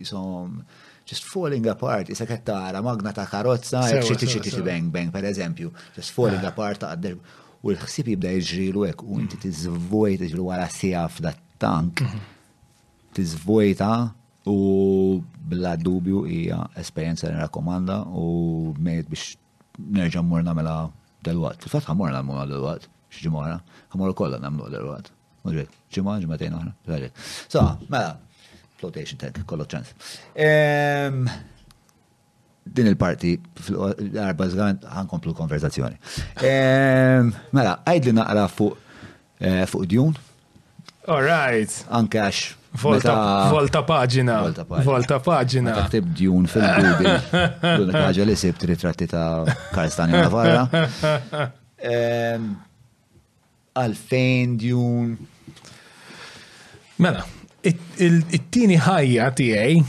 jisom just falling apart, isa qed tara magna ta' karozza, xi tixi tixi bang bang pereżempju, just falling ah. apart ta' għadder u l-ħsib jibda jiġrilu hekk u inti tiżvojt tiġru wara sija f'dat tank. Mhm. Tiżvojta u bla dubju hija esperjenza nirrakkomanda u mejt biex nerġa' mmur nagħmilha delwaqt. Fil-fatt ħammur nagħmilha delwaqt, xi ġimgħa wara, ħammur ukoll nagħmluha delwaqt. Mhux ġimgħa, ġimgħatejn oħra, xi So, mela, flotation tank, kollu ċans. Ehm, din il-parti fil-arba zgħan ħankomplu konverzazzjoni. Ehm, mela, għajd li naqra fuq Eh, fuq djun. All right. Anke għax. Volta, volta pagina. Volta pagina. Volta pagina. Taktib djun fil-Google. L-unika ħaġa li sibt ritratti ta' Karstani Navarra. Ehm, għalfejn djun. Mela, it-tini ħajja tiegħi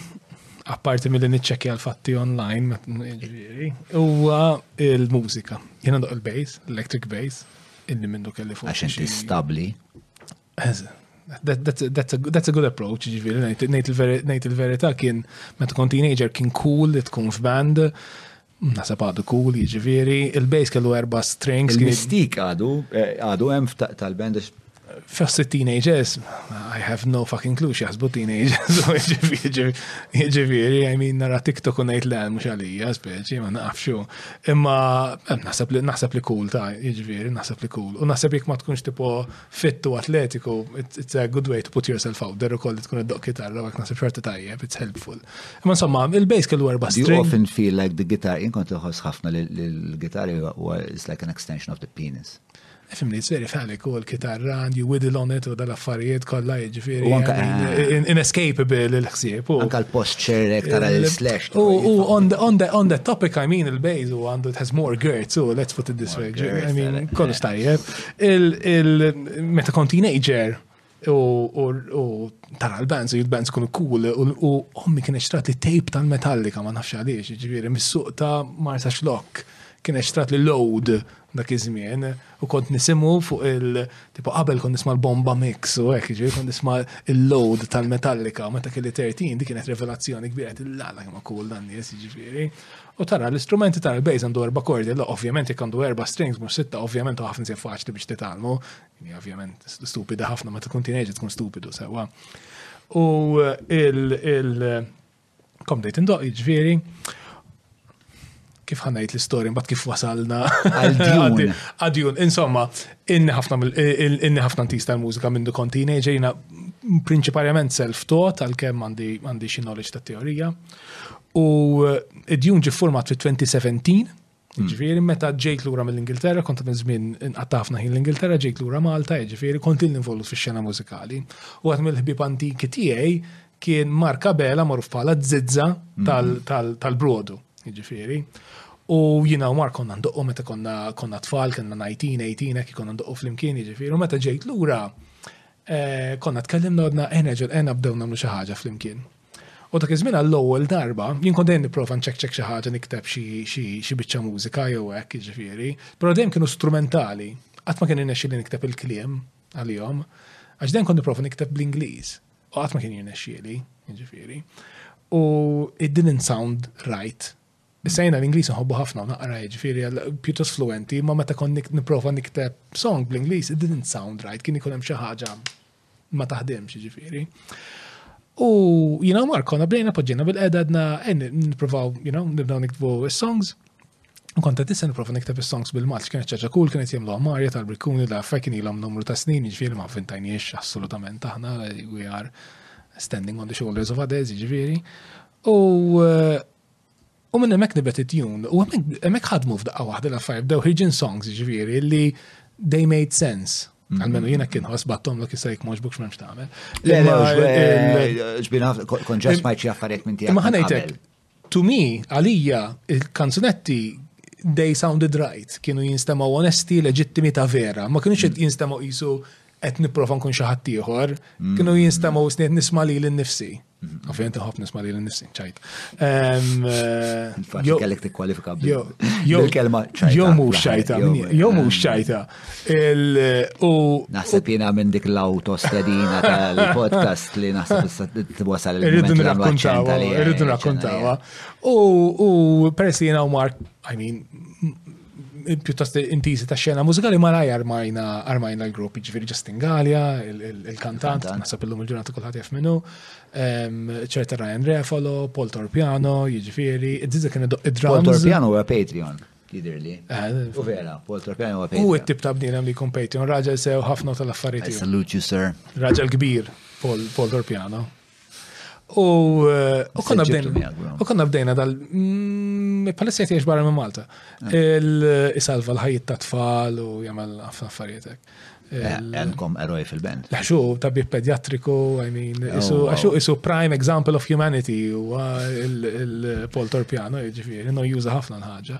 apparti mill-li nitċekki għal-fatti online, huwa il-mużika. Jena doq il-bass, electric bass, Inni mindu kelli fuq. Għax inti stabli. That's, that's, a, that's a good approach, ġifiri, nejt il-verita kien, meta kont teenager kien cool li tkun f'band, nasab għadu cool, ġifiri, il-bass kellu erba strings. Il-mistik għadu, eh, għadu hemm tal-band First teenagers, I have no fucking clue xieħsbu teenagers, ġifiri, I mean, nara TikTok u nejt l-għan mux għalija, speċi, ma nafxu. Imma eh, naħseb li naħseb li cool ta' jiġifieri naħseb li cool. U naħseb jekk ma tkunx tipo fit u atletiku, it's a good way to put yourself out there ukoll li tkun id-doq kitarra għak naħseb xorta tajjeb, it's helpful. Imma insomma, il-bass kellu erba' string. You often feel like the guitar, inkont iħoss ħafna li l-gitarra huwa is like an extension of the penis. Fimni, it's very funny, cool, kitarra, and you whittle on it, u dal-affarijiet kollha jiġifieri. U anka eh, inescapable il-ħsieb. Anka l-posture tara l-slash. U on the topic, I mean, il-bass u għandu it has more girts, u let's put it this way. I mean, kollox tajjeb. Il-meta kont teenager, U tara l-bands, u l-bands kunu cool, u ommi kien eċtrat li tape tal-Metallica, ma nafx għaliex, ġiviri, mis-suq ta' Marsa Xlok, kien eċtrat li load dak iż-żmien, u kont nisimu fuq il- tipo qabel kont nisma' l-bomba mix, u hekk, ġiviri, kont nisma' il-load tal-Metallica, meta kelli 13, dik kienet revelazzjoni kbira, la la kemm hu cool dan nies, ġiviri. U tara l-istrumenti tara l-bass għandu erba' kordi, la ovvjament jekk għandu erba' strings mhux sitta, ovvjament hu ħafna iżjed faċli biex titgħallmu, Ni ovvjament stupida ħafna ma tkun teenager tkun stupidu sewa. U il- il- kom dejt indoq ġviri kif ħanajt l-istoria mbagħad kif wasalna għadjun. Insomma, inni ħafna inni ħafna ntis tal-mużika minn dukon teenager jiena prinċipalment self-taught għalkemm għandi għandi xi knowledge ta' teorija. U id-djun ġi format fit-2017 Mm. Ġifiri, meta ġejt lura mill-Ingilterra, kont minn żmien inqatafna ħin l-Ingilterra, ġejt lura Malta, ġifiri, kont l involut fi xena mużikali. U għat mill-ħbib antiki tiegħi kien Marka Bela maruf bħala zizza mm-hmm. tal-brodu, ġifiri. U jina u Mark konna ndoqqu meta konna konna tfal, konna 19, 18, ekki konna ndoqqu fl-imkien, ġifiri, u meta ġejt lura, eh, konna tkellimna għadna enerġel, eh, għena eh, bdew namlu xaħġa fl-imkien. U dak iż-żmien għall-ewwel darba, jien kont dejjem nipprova nċekċek xi ħaġa nikteb xi biċċa mużika jew hekk jiġifieri, però dejjem kienu strumentali. Qatt ma kien irnexxi li nikteb il-kliem għalihom, għax dejjem kont nipprova nikteb bl-Ingliż u qatt ma kien jirnexxieli, jiġifieri. U it didn't sound right. Bissajna l-Ingliż nħobbu ħafna u naqra jiġifieri pjuttost fluenti, ma meta kont nipprova nikteb song bl-Ingliż, it didn't sound right, kien ikun hemm xi ħaġa ma taħdimx ġifiri. U jina Mark konna bdejna poġġina bil-qeda għedna niprofaw, you know, nibdaw niktbu songs. Konta tista niprofa nikteb is-songs bil-mat, kienet ċaċa kull kienet jemlu għamarja tal-brikkuni da fek kien ilhom numru ta' snin, ġifieri ma fintajniex assolutament aħna we are standing on the shoulders of others, ġifieri. U U minn hemmhekk nibet it-tjun, u hemmhekk ħadmu f'daqqa waħda l-affarijiet bdew ħirġin songs ġifieri li they made sense. Mhm. Għalmenu jiena kien ħoss battom l kisajk mhux bukx m'hemmx tagħmel. Le le ġbin kon ġas ma jċi affarijiet minn tiegħek. Imma ħanejtek, to me, għalija il-kanzunetti they sounded right, kienu jinstemaw onesti, leġittimi ta' vera, ma kienux mhm. jinstemaw jisu qed nipprova nkun xi ħadd ieħor, kienu mhm. jinstemaw sniet nisma' li l-nifsi. Ovvijament nħobb nisma li l-nifsi ċajt. Faċi kellek tikkwalifika bil-kelma ċajta. Jew mhux ċajta, jew mhux ċajta. Naħseb jiena minn dik l-autostedina tal-podcast li naħseb t-wasal il-riddu nrakkontawa, riddu nrakkontawa. U peress li jiena u Mark, I mean, pjuttost intiżi ta' xena mużikali ma raj armajna armajna l-grupp, ġifieri Justin Gallia, il-kantant, naħseb illum il-ġurnata kulħadd jaf minnu, ċerta Ryan Refalo, Paul Torpiano, jiġifieri, id-diża kien id drums Paul Torpiano huwa Patreon. Jidirli. Eh, u vera, Paul Torpiano huwa Patreon. U it-tip ta' bniedem li jkun Patreon, raġel sew ħafna tal-affarijiet. Salute you, sir. Raġel kbir, Paul Torpiano. U konna bdejna dal. Mm, palissa jtiex barra minn Malta. Ah. Il-salva l-ħajt ta' tfal u jamal ħafna affarijiet. Għandkom eh, eroj fil-band. Laxu, tabib pediatriku, I mean, oh, isu, għaxu, isu prime example of humanity u il-Paul Torpiano, ġifiri, no juża ħafna nħagġa.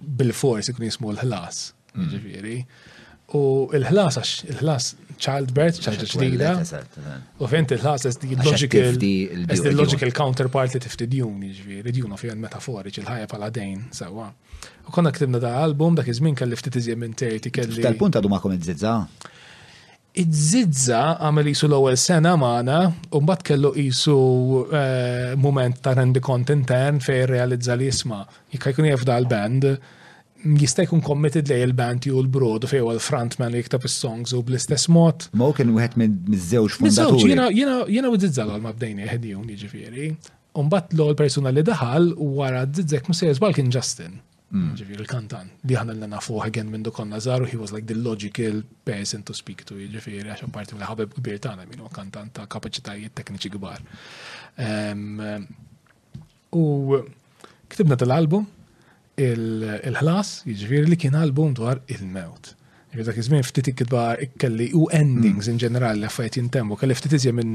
bil-fors ikun jismu l-ħlas, mm. ġifiri. U il-ħlas, għax il-ħlas childbirth, ċaġa ġdida. U fint il-ħlas as the logical, as the logical counterpart li tifti djun, ġifiri, djun u fjan metaforiċ, il-ħajja pala dejn, sewa. U konna ktibna da album, dak iż-żmien kelli ftit iżjed minn terti kelli. Tal-punt għadu ma' komment zizza? Iż-Żizza għamel qisu l-ewwel sena magħna u mbagħad kellu qisu eh, mument ta' rendikont intern fejn irrealizza li jisma' jekk jkun jaf dal-band jista' jkun committed lej il-band jew l-brod u fejn huwa l-frontman li jikteb is-songs u bl-istess mod. Ma kien wieħed miż-żewġ fundaturi. Jiena jiena jiena u Żizza ma bdejni ħedjun jiġifieri. U mbagħad l-ewwel persuna li daħal wara Żizza jekk mhux se kien Justin. Mm. Ġifieri il-kantant li aħna li nafuh again minn konna żaru he was like the logical person to speak to, ġifieri għax apparti mill ħabeb kbir tagħna minn kantant ta' kapaċitajiet tekniċi kbar. U ktibna tal-album il-ħlas, jiġifieri li kien album dwar il-mewt. Ġifieri dak iż-żmien ftit ikitba kelli u endings in ġenerali affarijiet jintemmu, kelli ftit iżjed minn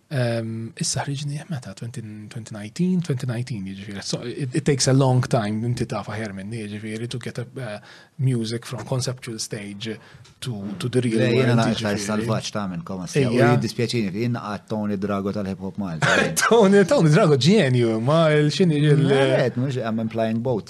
Issa ħriġni meta 2019, 2019 jiġifieri. It takes a long time inti taf aħjar minni jiġifieri to get a uh, music from conceptual stage to, to the real world. Jena naqtar jiġifieri. salvaċ ta' minn koma s-sija. Jiddispjaċini, jien naqat Tony Drago tal-hip hop Malta. Tony, Tony Drago ġenju, ma l-xini il- Għed, mux għam implying both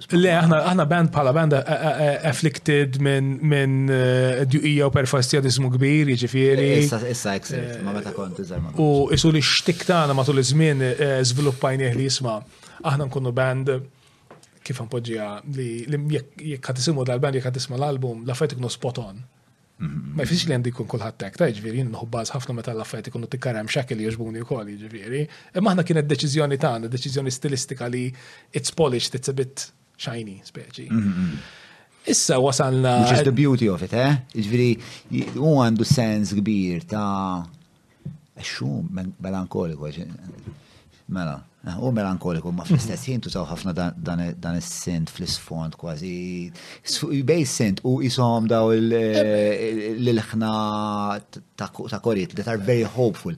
Le, aħna aħna band bħala band eh, eh, eh, afflicted minn min, uh, djuqija u perfastjadismu kbir, jiġifieri. Issa issa eksirt, ma meta kont iżarma. U isu li xtik tagħna matul iż-żmien żviluppajnieh li jisma' aħna nkunu band kif npoġġiha li jekk ħad isimgħu dal-band jekk ħad isma' l-album la fejt ikunu spot on. Ma jfisx li għandu jkun kulħadd hekk, ta' ġifieri nħu baż ħafna meta l-affarijiet ikunu tikkarem xekil jogħġbuni wkoll, ġifieri. Imma aħna kienet deċiżjoni tagħna, deċiżjoni stilistika li it's polished, it's a bit shiny, speċi. Issa wasalna. Which is the beauty of it, eh? Ġifieri, u għandu sens kbir ta' Xu melankoliku, mela, u melankoliku, ma fl-istess ħin tużaw ħafna dan is-sint fl-isfond kważi. Bej sint u jisom daw l-ħna ta' koriet, that are very hopeful.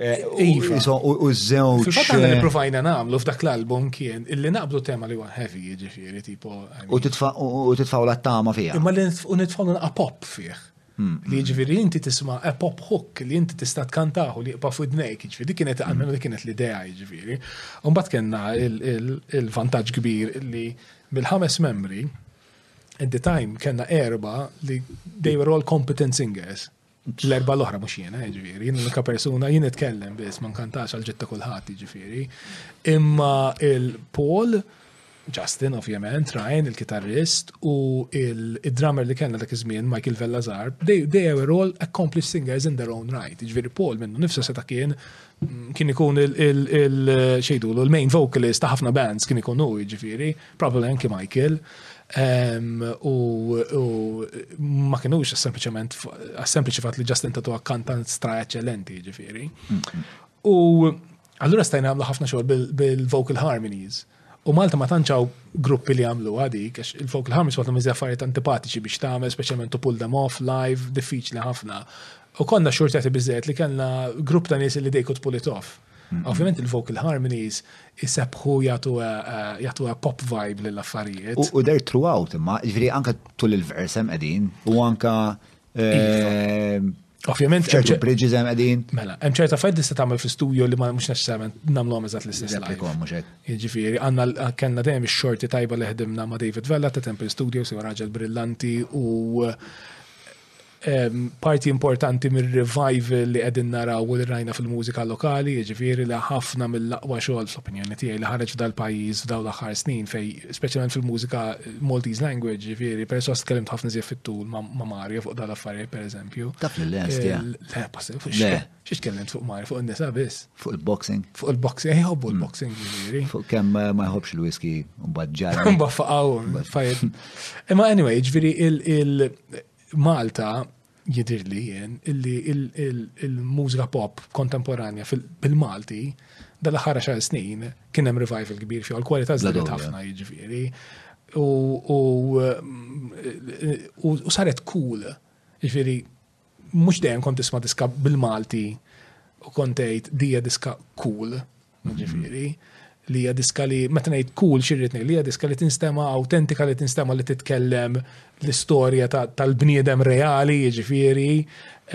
Eh, iva. U zewċ. Fatta li eh, provajna namlu f'dak l-album kien illi naqblu tema li għan heavy ġifiri tipo. U titfaw la tama fija. Imma li nitfaw naqqa pop fih. Li jiġifieri inti tisma' a pop hook li inti tista' tkantahu li jibqa' f'widnejk, jiġifieri dik kienet għalmenu dik kienet l-idea jiġifieri. U mbagħad kellna il-vantaġġ kbir li mill-ħames membri, at the time kellna erba' li they were all competent singers. L-erba l-oħra mhux jiena, jiġifieri, jien l-unika persuna jien nitkellem biss ma nkantax għal ġitta kulħadd jiġifieri. Imma il-Paul Justin ovvjament, Ryan il-kitarrist u il-drummer li kellna dak iż-żmien Michael Vellazar, they, they were all accomplished singers in their own right. Ġifieri Paul minnu nifsu seta' kien kien ikun il-xejdu l-main vocalist ta' ħafna bands kien ikun hu ġifieri, probably anki Michael. Ehm, u ma kienux sempliċement sempliċi fatt li Justin tatu akkantant stra eċċellenti ġifieri. Mm, mm. U Allura stajna għamlu ħafna xogħol bil-vocal harmonies. U Malta ma tanċaw gruppi li għamlu għadik, għax il-vocal harmonies għatna mizja affarijiet antipatiċi biex tagħmel, speċjalment to pull them off, live, diffiċli ħafna. U konna xurtjati bizzet li kellna grupp ta' nies li they could pull it off. Mm-hmm. Ovvjament il-vocal harmonies jisebħu jgħatu eh, eh, pop vibe l-affarijiet. U der throughout, imma ġviri anka tul il-versem edin, u anka Ehm, Ovvjament. ċertu bridges hemm qegħdin. Mela, hemm ċerta fajt tista' tagħmel fl-istudio li ma mhux neċessarjament nagħmluhom eżatt l-istess. Replikom mhux hekk. Jiġifieri għandna kellna dejjem ix-xorti tajba li ħdimna ma' David Vella ta' Temple Studio sew raġel brillanti u ehm, parti importanti mir-revival li qegħdin naraw u li rajna fil-mużika lokali, jiġifieri li ħafna mill-aqwa xogħol fl-opinjoni tiegħi li ħareġ f'dal-pajjiż f'dawn l-aħħar snin fej speċjalment fil-mużika Maltese language, ġifiri, per sos tkellimt ħafna zjef fit-tul ma' Mario fuq dal-affarijiet, per eżempju. Taf li l-est, ja. Le, passi, fuq le. Xiex tkellimt fuq Mario, fuq n-nisa biss. Fuq il-boxing. Fuq il-boxing, jħobbu eh, l-boxing, mm. ġifiri. Fuq kem eh, ma jħobx il-whisky, un badġar. Un baffaqaw, fajt. Imma anyway, ġifiri, il-Malta, Jidirli jien illi il-mużika pop kontemporanja bil-Malti dal-aħħar xar snin kien hemm revival kbir fiha, l-kwalità żdiedet ħafna jiġifieri. U saret cool. Jiġifieri mhux dejjem kont tisma' diska bil-Malti u kontejt dija diska cool Jiġifieri, li hija diska li meta ngħid cool xi rrid ngħid, li hija diska li tinstema' awtentika li tinstema' li titkellem l-istorja tal-bniedem reali, jiġifieri,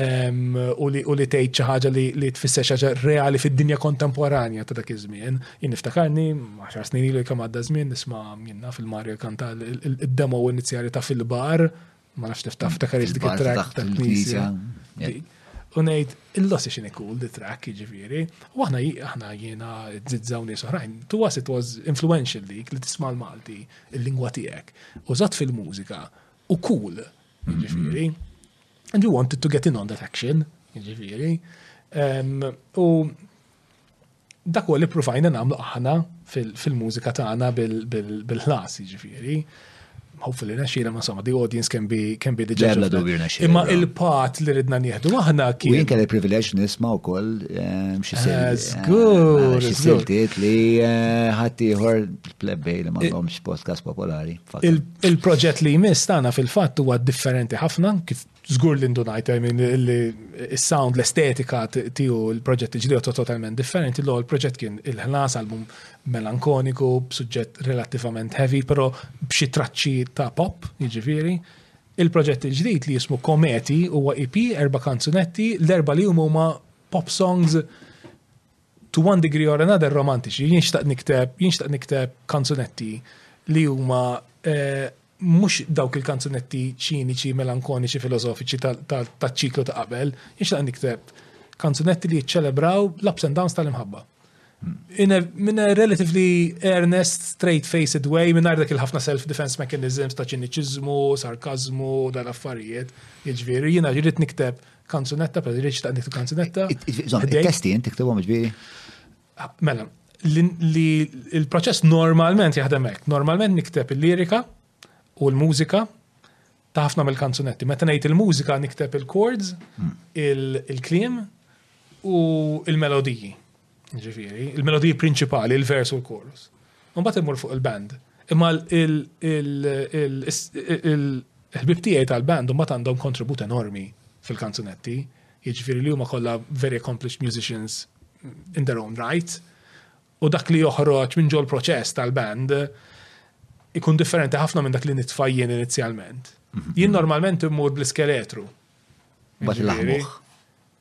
ehm, u li u li tgħid xi ħaġa li li tfisser xi ħaġa reali fid-dinja kontemporanja ta' dak iż-żmien. Jien niftakarni, għaxar snin ilu kemm għadda żmien nisma' jien naf il-Mario jkanta id-demo inizjali ta' fil-bar, ma nafx niftaħ ftakar dik it-track ta' knisja. U ngħid il-lossi xini cool di track jiġifieri. U aħna aħna jiena żidża u nies oħrajn. Tu was it was influential dik li tisma' l-Malti, il-lingwa tiegħek. Użat fil-mużika u cool mhm. jiġifieri. And you wanted to get in on that action, jiġifieri. U Dak huwa li provajna nagħmlu aħna fil-mużika tagħna bil-ħlas, jiġifieri. Hopefully nexxina ma somma, the audience can be can be the judge. Imma il-pat li ridna nieħdu aħna kien. Jien kelli privileġġ nisma' wkoll ehm, xi eh, siltiet li eh, ħadd ieħor plebbej li m'għandhomx podcast popolari. Il-proġett li jmiss tagħna fil-fatt huwa differenti ħafna kif Zgur li ndunajt, I mean, li il-sound, l-estetika tiju il-proġett ġdiju totalment differenti, l il-proġett kien il-ħlas, album melankoniku, b'suġġett relativament heavy, pero b'xi traċċi ta' pop, jiġifieri. Il-proġett il-ġdid li jismu Kometi huwa EP, erba' kanzunetti, l-erba li huma pop songs To one degree or another romantiċi, jien xtaqt nikteb, jien xtaqt nikteb kanzunetti li huma eh, mhux dawk il-kanzunetti ċiniċi, melankoniċi, filosofiċi taċ-ċiklu ta' qabel, jien xtaqt nikteb kanzunetti li jiċċelebraw l-ups and downs tal-imħabba. In a, in a relatively earnest, straight-faced way, minn dak il-ħafna self-defense mechanisms ta' ċiniċizmu, sarkazmu, dal-affarijiet, jġviri, jina ġirrit nikteb Kanzunetta, per li xtaq niktu kanzunetta. Il-testi jint tiktibhom ġbiri? Ah, mela, li il-proċess normalment jaħdem hekk. Normalment nikteb il-lirika u l-mużika ta' ħafna mill-kanzunetti. Meta ngħid il-mużika nikteb il-chords, hmm. il-kliem u il-melodiji. Ġifieri, il-melodiji prinċipali, il-vers u l-chorus. Mbagħad imur fuq il-band. Imma il-ħbib tiegħi tal-band mbagħad għandhom kontribut enormi fil-kanzunetti, jiġifieri li huma kollha very accomplished musicians in their own right, u dak li joħroġ minn ġol proċess tal-band ikun differenti ħafna minn dak li nitfajjen inizjalment. Mhm. Jien normalment immur bl-iskeletru. Bat l-aħmuħ.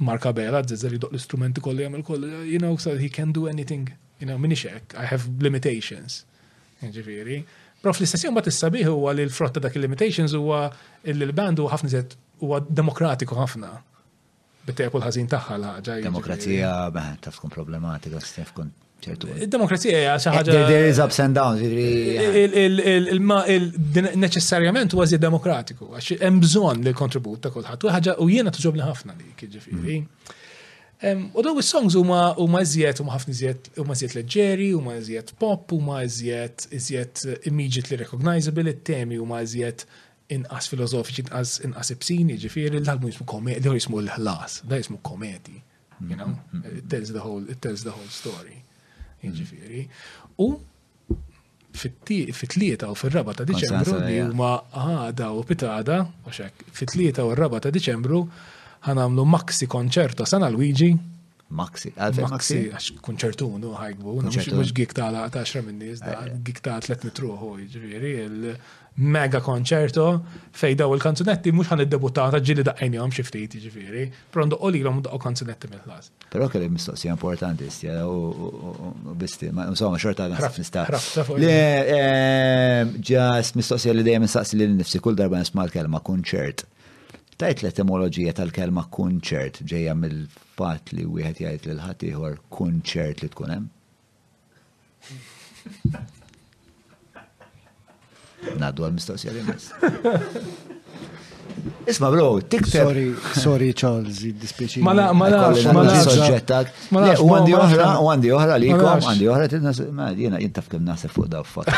Mark Abela, d-dizza li doq l-istrumenti kollu jagħmel kollu, you know, so he can do anything. You know, minix hekk, I have limitations. Ġifieri. Però fl-istess jum bat is-sabiħ huwa li l-frotta dak il-limitations huwa li l-band huwa ħafna zed huwa demokratiku ħafna. Bitte kull ħażin tagħha l-ħaġa. Demokrazija, ta' tkun problematika, stef kun. Id-demokrazija hija xi ħaġa. There is ups and downs. Neċessarjament huwa żied demokratiku, għax hemm bżonn li kontribut ta' kulħadd. U ħaġa u jiena tuġobni ħafna li jiġifieri. Mm. U daw is-songs huma huma iżjed huma ħafna iżjed huma iżjed leġġeri, huma iżjed pop, huma iżjed iżjed immediately recognizable it-temi huma iżjed inqas filosofiċi, inqas ibsin, jiġifieri l-album jismu komedi, jismu l-ħlas, da jismu komedi. You know, it tells the whole, it tells the whole story. Jiġifieri. U fit-tlieta u fil-raba ta' Diċembru li huma għada u pitada, u xek, fit-tlieta u r-raba ta' Diċembru ħanamlu Maxi Concerto San Luigi. Maxi, għalfej Maxi? Għax konċertunu ħajkbu, mux gig ta' 10 minni, gig ta' 3 mitruħu, ġviri, mega konċerto fej daw il-kanzunetti mhux ħan iddebuttaw ta' ġili daqqajnihom xi ftit jiġifieri, però ndoqqu lilhom ndoqqu kanzunetti mill-ħlas. Però kelli mistoqsija importanti stja u bisti, ma insomma xorta naħseb nista'. Le ehm, ġast mistoqsija li dejjem nistaqsi lil nifsi kull darba nisma' l-kelma kunċert. Tajt l-etimoloġija tal-kelma kunċert ġejja mill-fatt li wieħed jgħid lil ħadd ieħor kunċert li tkun hemm. Naddu għal-mistoqsija li mis. Isma bro, tikter. Sorry, sorry Charles, dispieċi. Ma la, ma la, ma la. Soġġettak. Ma la, u għandi oħra, u għandi oħra li kom, għandi oħra tidna, ma jena jintaf kem nasib fuq daw fat.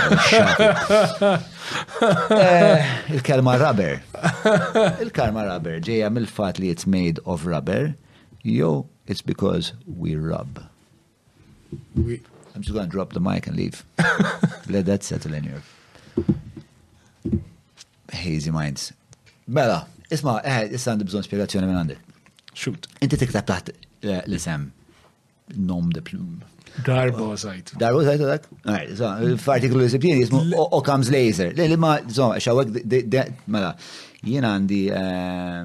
Eh, il-kelma rubber. Il-kelma rubber ġeja mill-fat li it's made of rubber, jo it's because we rub. I'm just going to drop the mic and leave. Let that settle in your hazy minds. Mela, isma, eh, issa għandi bżon spiegazzjoni minn għandek. Shoot. Inti tikteb taħt eh, l-isem nom de plum. Darbo sajt. Darbo sajt għadak? F'artiklu li sibtini jismu Occam's Laser. Li ma, zom, xawek, mela, jien għandi eh,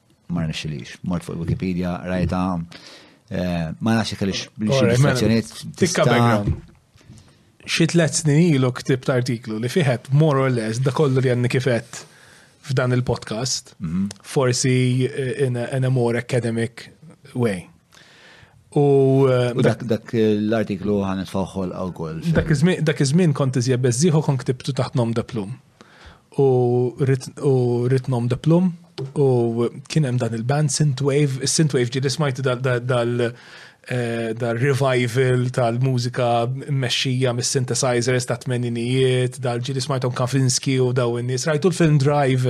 ma nixilix, mort fuq Wikipedia, rajta, eh, ma nafx kellix l-istazzjoniet. Tikka background. Xi tliet snin ilu ktibt artiklu li fiħet more or less da kollu li għanni kifet f'dan il-podcast, mhm. forsi eh, in a, in a more academic way. U eh, dak dak l-artiklu ħanet faħħol għaw kol. Dak iż-żmien kont iżjeb beżżieħu kon ktibtu taħt nom da plum. u ritnom the plum u kien hemm dan il-band Synthwave, is-Synthwave ġieli smajt dal-revival eh, tal-mużika mmexxija mis-synthesizers ta' tmeninijiet, dal-ġieli smajthom Kafinski u daw in-nies. Rajtu l-film Drive?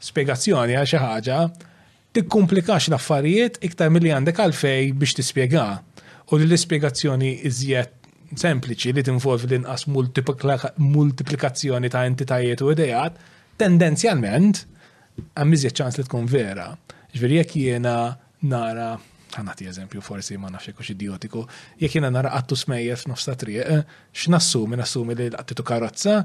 Spjegazzjoni għal xi ħaġa tikkumplikax l-affarijiet iktar milli għandek għalfejn biex tispjegaha, u li l-ispjegazzjoni iżjed sempliċi li tinvolvi l-inqas multiplikazzjoni ta' entitajiet u ideat, tendenzjalment hemm iżjed ċans li tkun vera. Jiġifieri jekk jiena nara ħanati eżempju forsi ma nafx kux idiotiku, jekk jiena nara qattu smejjer f'nofs ta' triq, eh, x'nassumi nassumi li l-qattitu karozza,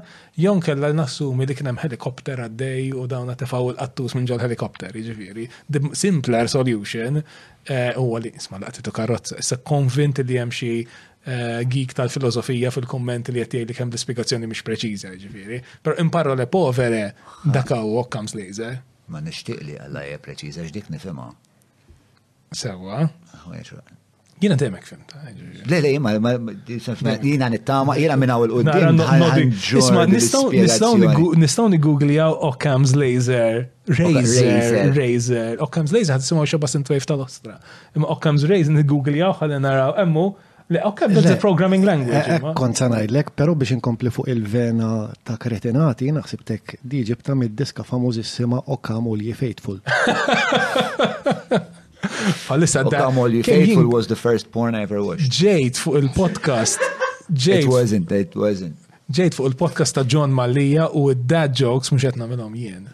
jon kella nassumi li kien hemm helikopter għaddej u dawna tefaw il-qattus minn ġol helikopter, jiġifieri. The simpler solution eh, huwa li isma' l-qattitu karozza. Issa konvint li hemm xi eh, geek tal-filosofija fil-komment li qed jgħid li kemm l-ispjegazzjoni mhix preċiża, jiġifieri. Però in parole povere dak hawn comes laser. Ma nixtieq li Alla hija preċiża x'dik nifhimha. Sewwa. Jiena dejjem hekk fimt. Le le ma jiena nittama jiena minn hawn il-qudiem. Isma' nistgħu nistgħu nigguglijjaw Occam's laser Razer, Razer, Occam's laser ħad isimgħu xi basin twejf tal-ostra. Imma Occam's razer nigguglijjaw ħalli naraw hemmu Le, ok, that's a programming language. Eh, eh, kont sanajdlek, pero biex inkompli fuq il-vena ta' kretinati, naħsibtek diġib ta' mid-diska famużissima Okamu li faithful. Għalissa da. Okamu li faithful was the first porn I ever watched. Ġejt fuq il-podcast. Ġejt. It wasn't, it wasn't. Ġejt fuq il-podcast ta' John Mallia u d-dad jokes mux etna minnom jien.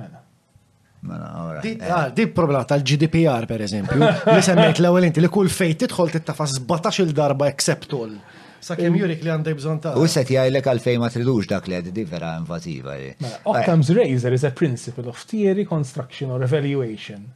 Mela. Mela, għora. Di eh. ah, problema tal-GDPR, per eżempju, li semmejt l-ewel inti li kull fejt titħol tittafa 17 il-darba except all. Sa' kem jurik li għandaj bżon ta' U set jgħajlek għalfej ma tridux dak li għeddi vera invativa. Mela, Occam's eh. razor is a principle of theory, construction or evaluation.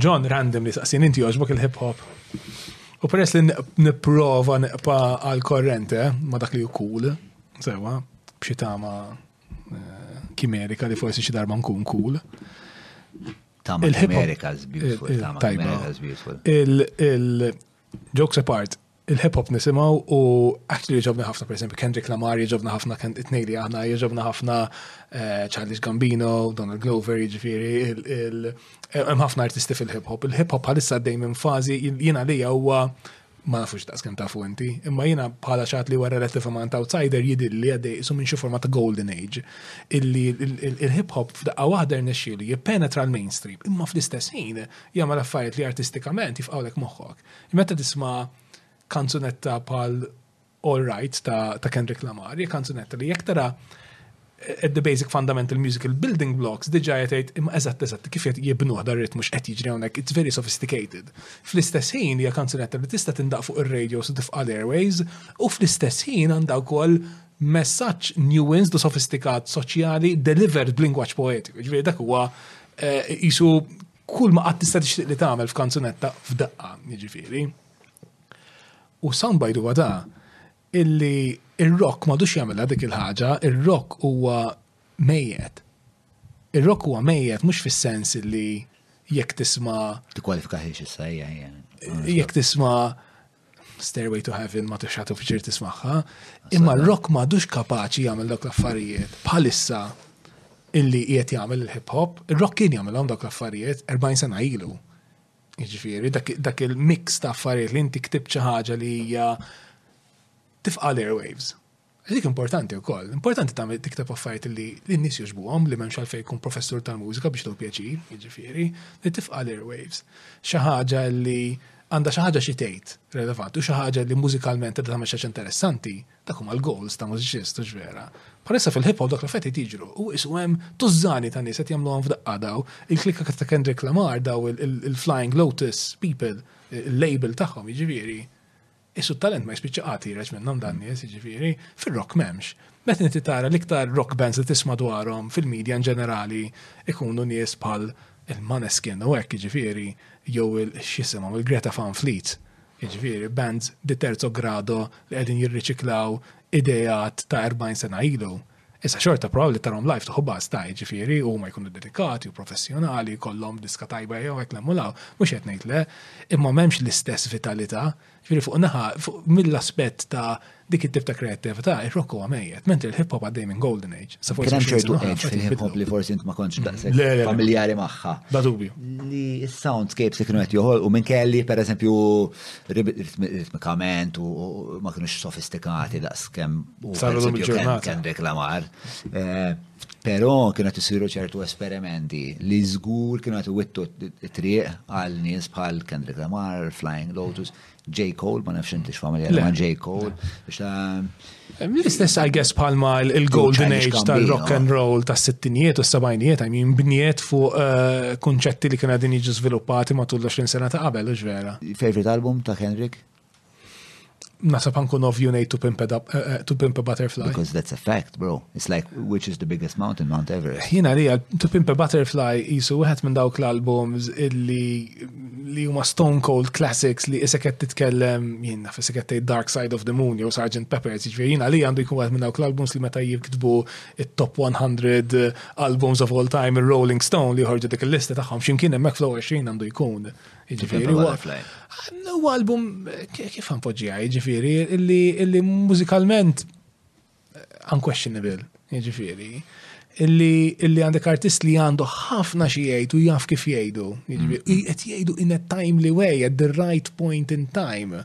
John random li saqsin inti joġbok il-hip hop. U peress li niprofa neqpa għal korrente eh, ma dak li ju cool, sewa, bxi tama eh, kimerika li forsi xi darba nkun cool. Tama kimerika is beautiful, tama kimerika is beautiful. Il-jokes apart, il-hip hop nisimaw u actually jġobna ħafna, per esempio, Kendrick Lamar jġobna ħafna, it-nej li aħna jġobna ħafna eh, Charles Gambino, Donald Glover, ġifiri, eh, hemm ħafna artisti fil-hip hop. Il-hip hop bħalissa dejjem minn fażi jiena li huwa ma nafux daqs kemm tafu inti, imma jiena bħala xat li wara relativament outsider jidilli għaddej isu minn xi forma ta' golden age. Illi il-hip hop f'daqqa waħda rnexxielu jippenetra l-mainstream, imma fl-istess ħin jagħmel affarijiet li artistikament jifqgħu lek moħħok. Meta tisma' kanzunetta bħal All Right ta', ta Kendrick Lamar, hija kanzunetta li jekk tara eh, at the basic fundamental musical building blocks diġa jgħid imma eżatt eżatt kif qed jibnuh dar ritmu x'qed jiġri hawnhekk it's very sophisticated. Fl-istess ħin hija kanzunetta li tista' tindaq fuq ir-radio u tifqa' l-airways u fl-istess ħin għandha wkoll messaġġ nuanced u sofistikat soċjali delivered b'lingwaġġ poetiku. Ġifieri dak huwa eh, isu Kull ma qatt tista' tixtieq li tagħmel f'kanzunetta f'daqqa, jiġifieri. U soundbite huwa da illi ir-rock m'għadux jagħmilha dik il-ħaġa, ir-rock huwa mejjet. Ir-rock huwa mejjet mhux fis-sens illi jekk tisma' Tikkwalifika ħiex issa hija hija. jekk tisma' Stairway to Heaven ma tux ħatu pjaċir tismaħħa, imma l-rock ma dux kapaċi jagħmel dawk l-affarijiet bħalissa illi qiegħed jagħmel il-hip hop, il-rock kien jagħmel dawk l-affarijiet 40 sena ilu. Jiġifieri dak il-mix ta' affarijiet li inti ktib xi ħaġa li hija tifqa' l-airwaves. Dik importanti wkoll, importanti tagħmel tikteb affarijiet li n-nies jogħġbuhom li m'hemmx għalfejn jkun professur tal-mużika biex tgħu pjaċir, jiġifieri, li tifqa' l-airwaves. Xi ħaġa li għandha xi ħaġa xi tgħid relevanti u xi ħaġa li mużikalment tibda tagħmel xi ħaġa interessanti, dak huma l-goals ta' mużiċist, hux vera? Bħalissa fil-hip hop dak l-affarijiet qed jiġru u qisu hemm tużżani ta' nies qed jagħmluhom f'daqqa daw, il-klikka ta' Kendrick Lamar daw il-Flying Lotus people, il-label tagħhom jiġifieri, Issu talent ma jispiċċa qati reġ minnhom dan nies, jiġifieri, fir-rock m'hemmx. Meta inti tara l-iktar rock bands li tisma' dwarhom fil-medja in ġenerali ikunu nies bħal il-Maneskin u hekk jiġifieri jew il-x'isimhom il-Greta Van Fleet. Jiġifieri bands di terzo grado li qegħdin jirriċiklaw ideat ta' 40 sena ilu. Issa xorta probabbli li tarhom live tuħu baż ta' jiġifieri huma jkunu dedikati u professjonali, kollhom diska tajba jew hekk lemmu law, mhux qed ngħid le, imma m'hemmx l-istess vitalità. Ġifieri fuq naħa mill-aspett ta' dik it-tip ta' kreattività, ir-rock huwa mejjet, mentri l-hip hop għaddej minn golden age. Sa forsi hemm ċertu age fil-hip hop li forsi int ma kontx daqshekk familjari magħha. Da dubju. Li s-soundscapes li kienu qed joħolqu minn kelli pereżempju ritmikament u ma kienux sofistikati daqskemm Sarulhom il-ġurnata. Kien reklamar. Eh, però kienu qed isiru ċertu esperimenti li żgur kienu qed iwittu triq għal nies bħal Kendrick Lamar, Flying Lotus, J. Cole, ma nafx intix familja ma' J. Cole. Eh, l-istess I guess palma il-golden age tal-rock and roll tas sittinijiet u s-sabajnijiet, I mean, bniet fuq eh, kunċetti li kienu għadin jiġu sviluppati matul 20 sena ta' qabel, vera. Favorite album ta' Kendrick? Nasab għankun ovju nejt to pimp a eh, eh, butterfly. Because that's a fact, bro. It's like, which is the biggest mountain, Mount Everest? Jina li għal to pimp a butterfly jisu wieħed minn dawk l-albums illi li huma Stone Cold Classics li iseket titkellem jina f'iseket tgħid Dark Side of the Moon jew Sgt. Peppers, ġifieri jina li għandu jkun wieħed minn dawk l-albums li meta jiktbu it-top 100 eh, albums of all time il rolling Stone li ħorġu dik il-lista tagħhom x'imkien hemmhekk flow 20 għandu jkun. Ġifiri, u album, kif għan poġġija, ġifiri, illi mużikalment unquestionable, ġifiri, illi għandek artist li għandu ħafna xi jgħid u jaf kif jgħidu, mm. jgħid jgħidu in a timely way, at the right point in time.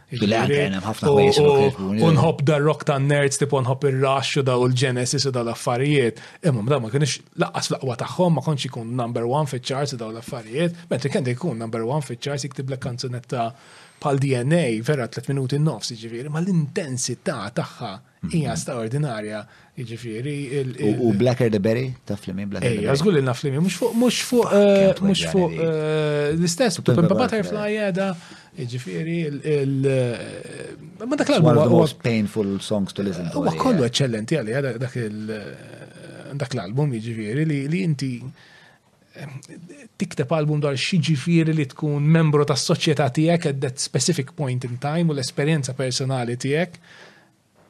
Unħob dar rock ta' nerds tipo unħob il-rush u daw il-genesis u daw l-affarijiet. Imma da ma kienx laqqas laqwa tagħhom ma konx ikun number one fi charts u daw l-affarijiet. Mentri kien ikun number one fi charts jiktib l kanzunetta pal DNA vera 3 minuti nofs ġifieri ma l-intensità tagħha Hija straordinarja, jiġifieri. U Blacker the Berry, ta' flimi Blacker. Ej, għazgul il-naf flimi, mux fuq, mux fuq, eh, mux fuq, eh, l-istess, u Pimpa Butterfly għeda, jiġifieri, il- eh, ma dak l-album. One of the most painful songs to listen to. Huwa kollu eccellenti għalli, dak il- dak l-album, jiġifieri, li inti tikteb album dwar xiġifieri li tkun membru tas soċjetà tiegħek at that specific point in time u l-esperjenza personali tiegħek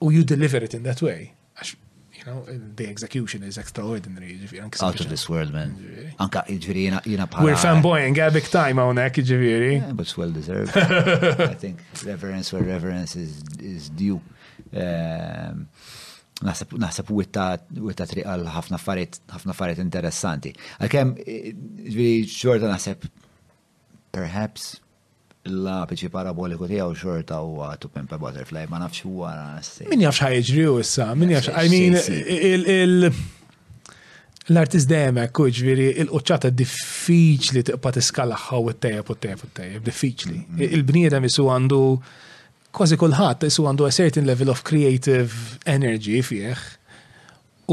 u you deliver it in that way. Għax, you know, the execution is extraordinary, ġifieri. Out of this world, man. Anka, ġifieri, jina, jina bħala. We're fanboying, eh, big time hawnhekk, ġifieri. Yeah, but it's well deserved. I think reverence where reverence is, is due. Um, naħseb witta triq għal ħafna affarijiet ħafna affarijiet interessanti. Għalkemm eh, ġifieri xorta naħseb perhaps l-apiċi paraboliku tiegħu xorta huwa to pimp a butterfly, ma nafx huwa Min jafx ħajġri u issa, min jafx, I mean, il- l-artist dejjem hekk ġifieri il-quċċata diffiċli tiqpa' tiskalaħħa u ttejjeb u ttejjeb u ttejjeb, diffiċli. Mm-hmm. Il-bniedem isu għandu Kważi kulħadd qisu għandu a certain level of creative energy fih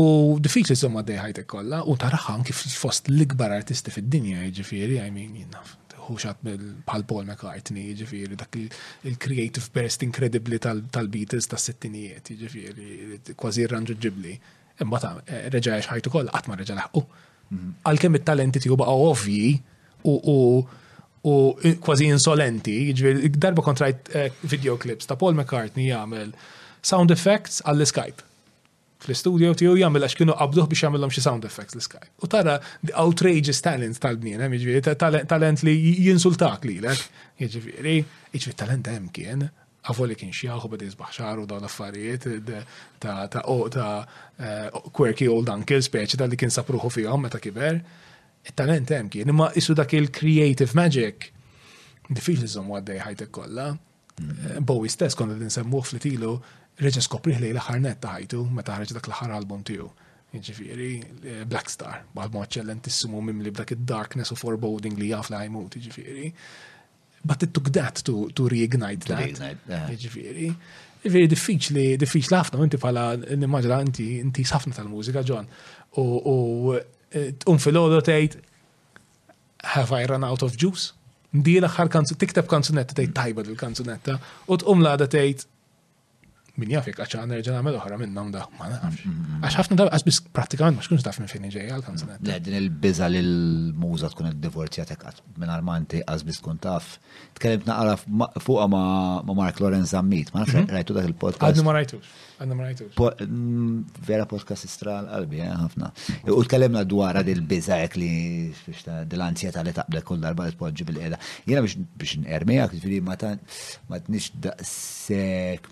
u diffiċli żomm għaddej ħajtek kollha u taraha anki fost l-ikbar artisti fid-dinja jiġifieri, I mean, jinnaf, ħuxat bħal Paul McCartney jiġifieri dak il-creative burst inkredibbli tal-Beatles tas-sittinijiet jiġifieri kważi irranġuġġibbli. Imbagħad eh, reġa' għax ħajtu kollha qatt ma reġa' laħqu. Mhm. Għalkemm it-talenti tiegħu baqgħu ovvji u kważi insolenti, jiġifieri darba kontrajt eh, video clips ta' Paul McCartney jagħmel sound effects għall-Skype fl-istudio tiegħu jagħmel għax kienu qabduh biex jagħmilhom xi sound effects l skype U tara the outrageous talent tal-bniedem, jiġifieri talent li jinsultak lilek, jiġifieri, jiġifieri talent hemm kien, Għafu li kien xjaħu bada jizbaħ xaru daw l-affarijiet ta' quirky old uncle speċi tal-li kien sapruħu fihom meta kiber. Il-talent hemm kien, imma isu dak il-creative magic diffiċ li żomm għaddej ħajtek kollha. Eh, Bowie stess konna din semmuh flitilu reġa skopriħ li l-aħħar net ta' ħajtu meta ħarġ dak l-aħħar album tiegħu. Ġifieri eh, Black Star, bħal mod ċellentissimu mimli b'dak id-darkness u foreboding li jaf li ħajmut, ġifieri. But it took that to, to reignite that. Reignite, yeah. Ġifiri. Ġifiri diffiċli, diffiċli ħafna, inti pala nimmaġra inti inti ħafna tal-mużika, John. U eh, tqum fil-ħodu tgħid Have I run out of juice? Ndi l-aħħar kanzu, tikteb kanzunetta tgħid tajba dil-kanzunetta u tqum l-għada tgħid min jaf jekk għaxa nerġa nagħmel oħra minn hawn dak ma nafx. Mm, mm, mm. Għax ħafna darba qasbis prattikament ma xkunx taf minn fejn ġejja l-kanzunetta. Le din il-biża li l-muża tkun id-divorzjatek minn armanti qasbis tkun taf. Tkellimt naqra fuqha ma' Mark Lorenz Zammit, ma nafx mhm. rajtu dak il-podcast. Għadni ma rajtux. Għadni ma rajtux. Vera podcast istra l-qalbi, eh, ħafna. U tkellimna dwar għad il-biża hekk li dil-anzjeta li taqbel kull darba li tpoġġi bil-qiegħda. Jiena biex nqermijak, ġifieri ma tant M'għadniex daqshekk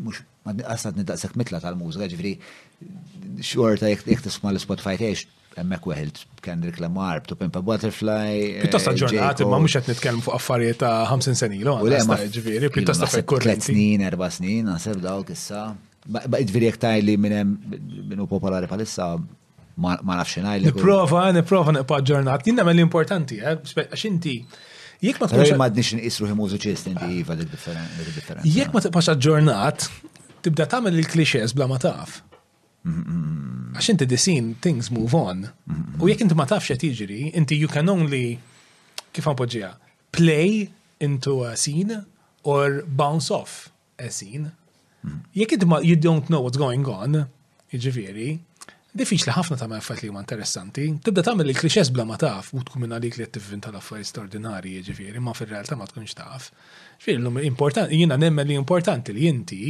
mhux qas għadni daqshekk mitla tal-mużika, ġifieri xorta jekk tisma' l-Spotify tgħix hemmhekk weħilt Kendrick Lamar, To Pimp a Butterfly. Eh, pjuttost aġġornat, imma mhux qed nitkellem fuq affarijiet ta' 50 sen ilu, ġifieri, pjuttost affarijiet korrenti. snin, erba' snin, naħseb dawk issa. Ġifieri jekk tajli minn hemm minnu popolari bħalissa Ma nafx ngħid. Nipprova, nipprova nibqa' ġurnat. Jien nagħmel importanti, eh, għax inti Jekk ma tkunx. Ma għadniex nqisru hi mużiċist inti iva dik differenza. Jekk ma tibqax aġġornat, tibda tagħmel il-clichés bla ma taf. Għax inti disin, things move on. U jekk inti ma tafx qed jiġri, inti you can only kif għan poġġija, play into a scene or bounce off. Esin, jekk inti ma you don't know what's going on, jiġifieri, diffiċli ħafna tagħmel affarijiet li huma interessanti, tibda tagħmel il-klixes bla ma taf u tkun minn għalik li qed tivvinta l-affarijiet straordinarji, jiġifieri, ma fir-realtà ma tkunx taf. Ġifieri llum importanti, jiena nemmen li importanti li inti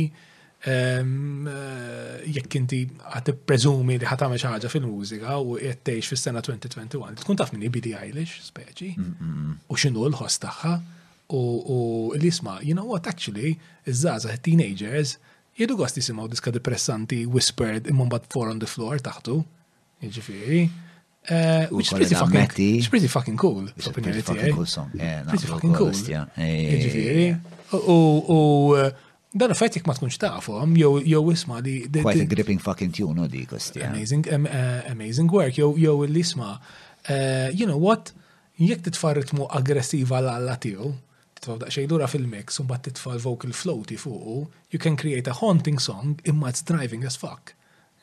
Ehm, eh, jekk inti għat prezumi li ħat għamil ħaġa fil-mużika u qed tgħix fis-sena 2021, tkun taf minn BD Eilish speċi u x'inhu l-ħoss tagħha U li jisma', you know what, actually, iż-żgħażagħ, it-teenagers, jieħdu gost jisimgħu diska depressanti, whispered, imma mbagħad four on the floor taħtu. Jiġifieri. Eh, which is pretty fucking, it's pretty fucking cool, fl-opinjoni tiegħi. Pretty fucking cool. Jiġifieri. U Dan affajt jek ma tkunx tafhom, jew jew isma li. Quite a gripping fucking tune, u dik Amazing, eh, amazing work, jew jew l-isma. Eh, you know what? Jekk titfa' ritmu aggressiv għal Alla tiegħu, titfgħu daqsxejn lura fil-mix u mbagħad titfa' l-vocal floaty fuqu, you can create a haunting song imma it's driving as fuck.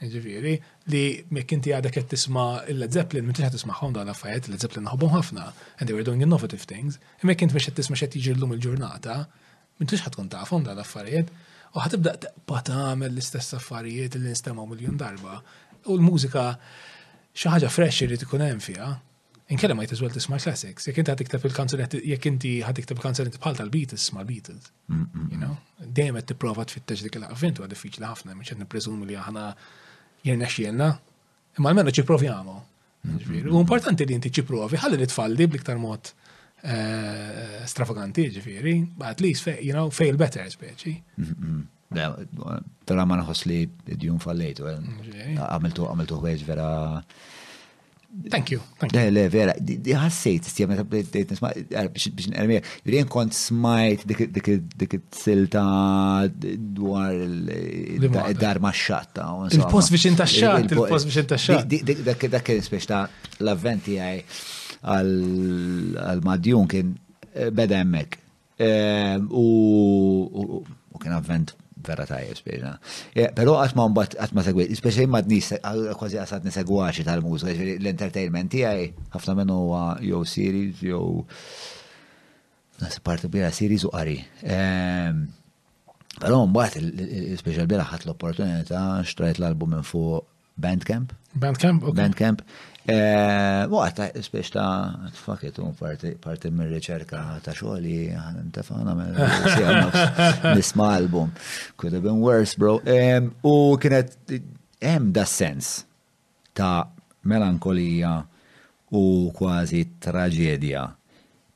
Jiġifieri li jekk inti għadek qed tisma' il-Led Zeppelin, m'intix qed tismagħhom dawn l-affarijiet, il-Led Zeppelin nħobbhom ħafna and they were doing innovative things, imma jekk int mhux qed tisma' x'qed jiġri llum il-ġurnata, m'intix ħa tkun tafhom dawn l-affarijiet. U ħa tibda tibqa' tagħmel l-istess affarijiet li nstemgħu miljun darba. U l-mużika xi ħaġa fresh irid ikun hemm fiha, Inkella might as well tisma' classics. Jekk inti ħad tikteb il-kanzunetti, jekk inti ħad tikteb kanzunetti bħal tal-Beatles, tisma' l-Beatles. You know? Dejjem qed tipprova tfittex dik il-ħavent huwa diffiċli ħafna, mhux qed nippreżumi li aħna jirna xielna. Imma almenu ċi proviamo. U importanti li inti ċi provi, ħalli li tfalli bliktar mod eh, stravaganti, ġifieri, at least, you know, fail better, speċi. Tara ma nħoss li id-djun fallejtu, eh. għamiltu għamiltu ħwejġ vera. Thank you. Le, le, vera, ħassejt, stija meta bdejt nisma, eh, biex nqermija, jien kont smajt dik silta dwar id-dar ma xatta. Il-post biex inta xat, il-post biex inta xat. Dak kien spiex ta' l-avventi għaj għal-madjun kien eh, beda emmek. U kien avvent vera tajjeb spiegħna. Eh, Pero għat ma mbat għat ma segwi, speċi ma d-nis kważi għasat nisegwaċi tal-mużika, l-entertainment tijaj, ħafna minnu huwa jow series, jow parti bira series u qari. Ehm, Pero mbat, special bira ħat l-opportunita, xtrajt l-album minn fuq Bandcamp. Bandcamp, ok. Bandcamp. Eh, u għatta spiex ta' fakitu parti mir riċerka ta' xogħli għan intefana nisma album. Could have been worse, bro. U kienet hemm da' sens ta' melankolija u kważi traġedja.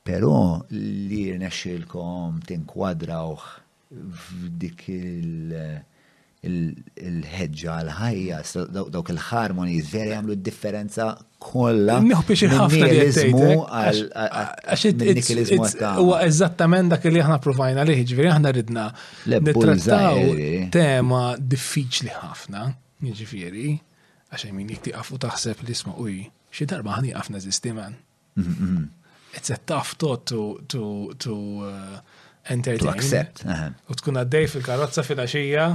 Però li rnexxilkom tinkwadrawh f'dik il-ħeġġa għal-ħajja, dawk il-harmonies veri għamlu d-differenza kollha. Nieħu biex il-ħafna li jizmu għal-nikilizmu ta' huwa eżattament dak li aħna provajna li ġifieri aħna ridna nittrattaw tema diffiċli ħafna, jiġifieri, għax min jikti għafu taħseb li isma' uj, xi darba ħani għafna zistiman. it's a tough thought to, to, to uh, entertain. To accept. Uh -huh. U tkun għaddej fil-karozza fil-axija,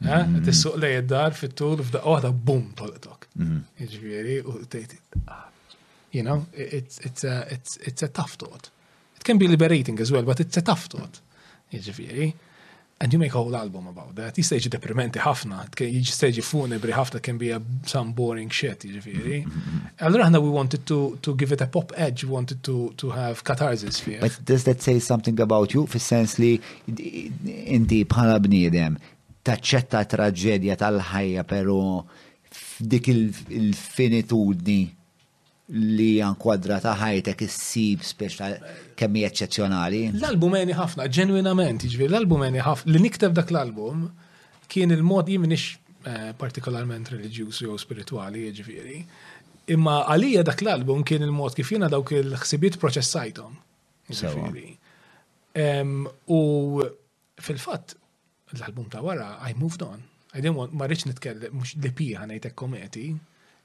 eh? mm-hmm. tissuq lej id-dar fit-tul f'daqqa waħda bum tolqtok. Mm-hmm. Iġviri, u tejt, ah, you know, it's, it's, a, it's, it's a tough thought. It can be liberating as well, but it's a tough thought. Jiġifieri, and you make a whole album about that. Jista' jiġi deprimenti ħafna, jista' jiġi funebri ħafna can be a some boring shit, jiġifieri. Allura aħna we wanted to, to give it a pop edge, we wanted to, to have catharsis fih. But does that say something about you fis-sens li inti bħala bniedem taċċetta traġedja tal-ħajja pero f'dik il-finitudni li hija nkwadrata ħajtek issib spiex ta' kemm hija eċċezzjonali. L-album għeni ħafna, ġenwinament, jiġifieri l-album għeni ħafna li nikteb dak l-album kien il-mod jien m'iniex eh, partikolarment reliġjuż jew spiritwali, jiġifieri. Imma għalija dak l-album kien il-mod kif jiena dawk il-ħsibiet proċessajthom. Jiġifieri. U Fil-fatt, l-album ta' wara, I Moved On. I didn't want, marriċ nitkellem, mux li pi għanajtek kometi,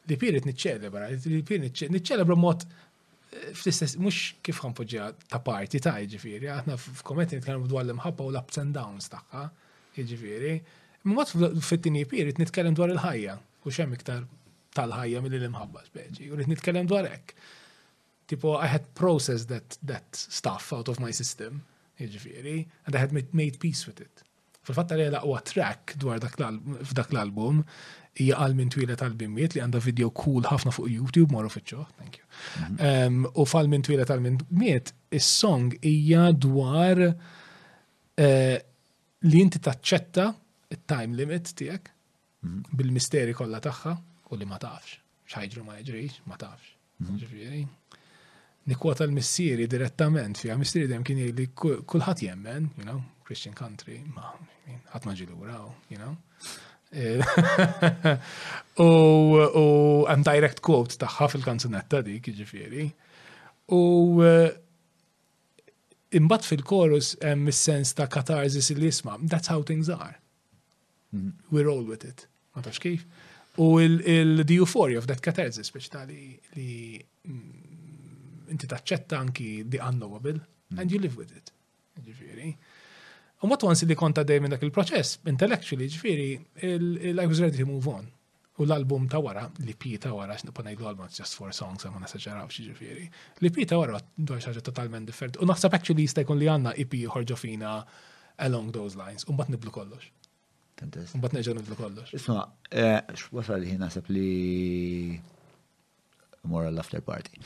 li pi rrit nitċelebra, li pi nitċelebra mod eh, fl-istess, mux kif ħanpoġġa ta' parti ta' ġifiri, għatna f'kometi nitkellem dwar l-imħabba u l-ups and downs tagħha, ġifiri. Mod fit-tini pi rrit nitkellem dwar il-ħajja, u xem iktar tal-ħajja mill-imħabba speċi, u rrit nitkellem dwar hekk. Tipo, I had processed that, that stuff out of my system, jiġifieri, and I had made peace with it. Fil-fatta li l-aqwa track dwar f'dak l-album hija għal minn twila tal-bimmiet li għandha video cool ħafna fuq YouTube morru fiċċo, thank you. Mhm. U fal minn twila tal-bimmiet, is-song hija dwar eh, li inti taċċetta it-time limit tiegħek bil-misteri kollha tagħha u li ma tafx x'ħajġru ma jiġrix, ma tafx. Mhm. Ġifieri. Nikwota l-missieri direttament fiha, missieri dejjem kien li kulħadd jemmen, you know, Christian country, ma ħadd ma ġilura, you know. Eh, u hemm direct quote tagħha fil-kanzunetta dik, ġifieri. U eh, imbagħad fil-chorus hemm is-sens ta' katarsis li jisma' that's how things are. We roll with it. Ma tax kif. U il-the euphoria of that catharsis, biex ta' li mm, inti taċċetta anki the unknowable mm. and you live with it. Ġifiri. U ma twansi li konta dejjem dak il-proċess, intellectually, ġifiri, I was ready to move on. U l-album ta' wara, li pi ta' wara, x'nibqa' ngħidu album just four songs, ma nesaġeraw ġifieri. Li pi ta' wara dwar xi ħaġa totalment differenti. U naħseb actually jista' jkun li għandna EP ħorġu fina along those lines, u mbagħad niblu kollox. Mbagħad nerġgħu niblu kollox. Isma', eh, wasal ħin naħseb li Moral after party.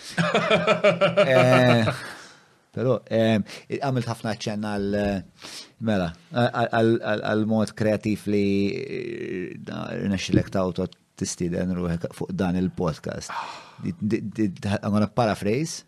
Eh, Pero, eh, għamilt ħafna ċenna għal eh, mela, għal-mod kreativ li rnexxilek tawto tistiden ruħek fuq dan il-podcast. I'm gonna paraphrase,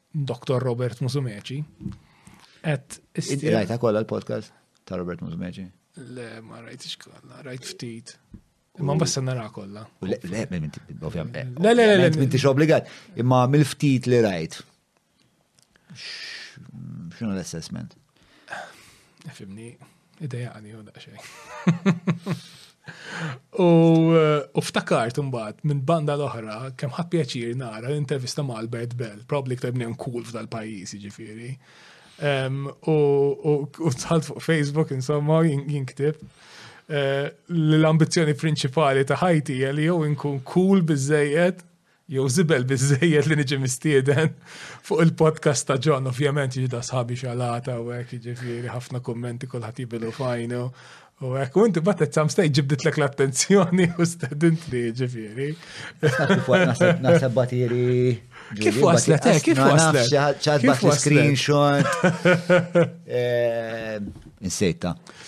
Dr. Robert Musumeci. Et istir. Rajta kolla l-podcast ta' Robert Musumeci? Le, ma rajtix kolla, rajt ftit. Imma basta nara kolla. Le, le, ovvjament. Le, le, le. Mintix obbligat. Imma mill-ftit li rajt. Xinu l-assessment? Fimni. Idejani u daqsxejn. U eh, ftakart imbagħad minn banda l-oħra kemm ħadd pjaċir nara l-intervista ma' Albert Bell, probably ktar bnejn cool f'dal-pajjiż jiġifieri. U tħalt fuq Facebook insomma jinktib eh, l-ambizzjoni prinċipali ta' ħajti li jew inkun cool biżejjed Jew żibel biżżejjed li niġi mistieden fuq il-podcast ta' John, ovvjament jiġi ta' sħabi xalata u hekk jiġifieri ħafna kummenti kulħadd jibilu fajnu. U hekk u inti batet sam stej ġibditlek l-attenzjoni u stedint li jiġifieri. Naħseb batiri. Kif waslet, eh, kif waslet? ċad bat screenshot. Eh, Insejta.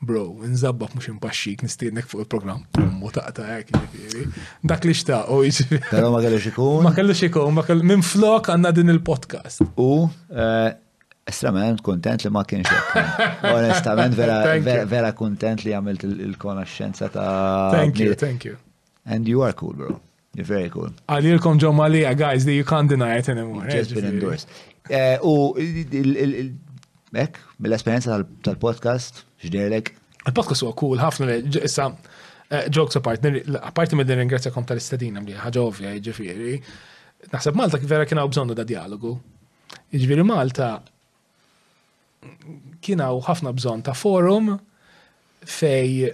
Bro, nżabbak mux impaxxik nistiednek fuq il-programm pummu taqta' hekk jiġifieri. Dak li xtaq u jiġifieri. Però ma kellux ikun. Ma kellux ikun, ma kellux minn flok għandna din il-podcast. U eh, estremament kontent li ma kienx hekk. Onestament vera vera kontent li għamilt il-konaxxenza ta' Thank you, thank you. And you are cool, bro. Very cool. Għalilkom ġo Malija, guys, that you can't deny it anymore. Just eh, been endorsed. Eh, u ek, mill-esperienza tal-podcast, ġderlek? Il-podcast huwa cool, ħafna li issa eh, jokes apart, apparti minn ringrazzjakom tal-istadina li ħaġa ovvja ġifieri. Naħseb Malta kif vera kien hawn bżonnu da dialogu. Ġifieri Malta kien hawn ħafna bżonn ta' forum fej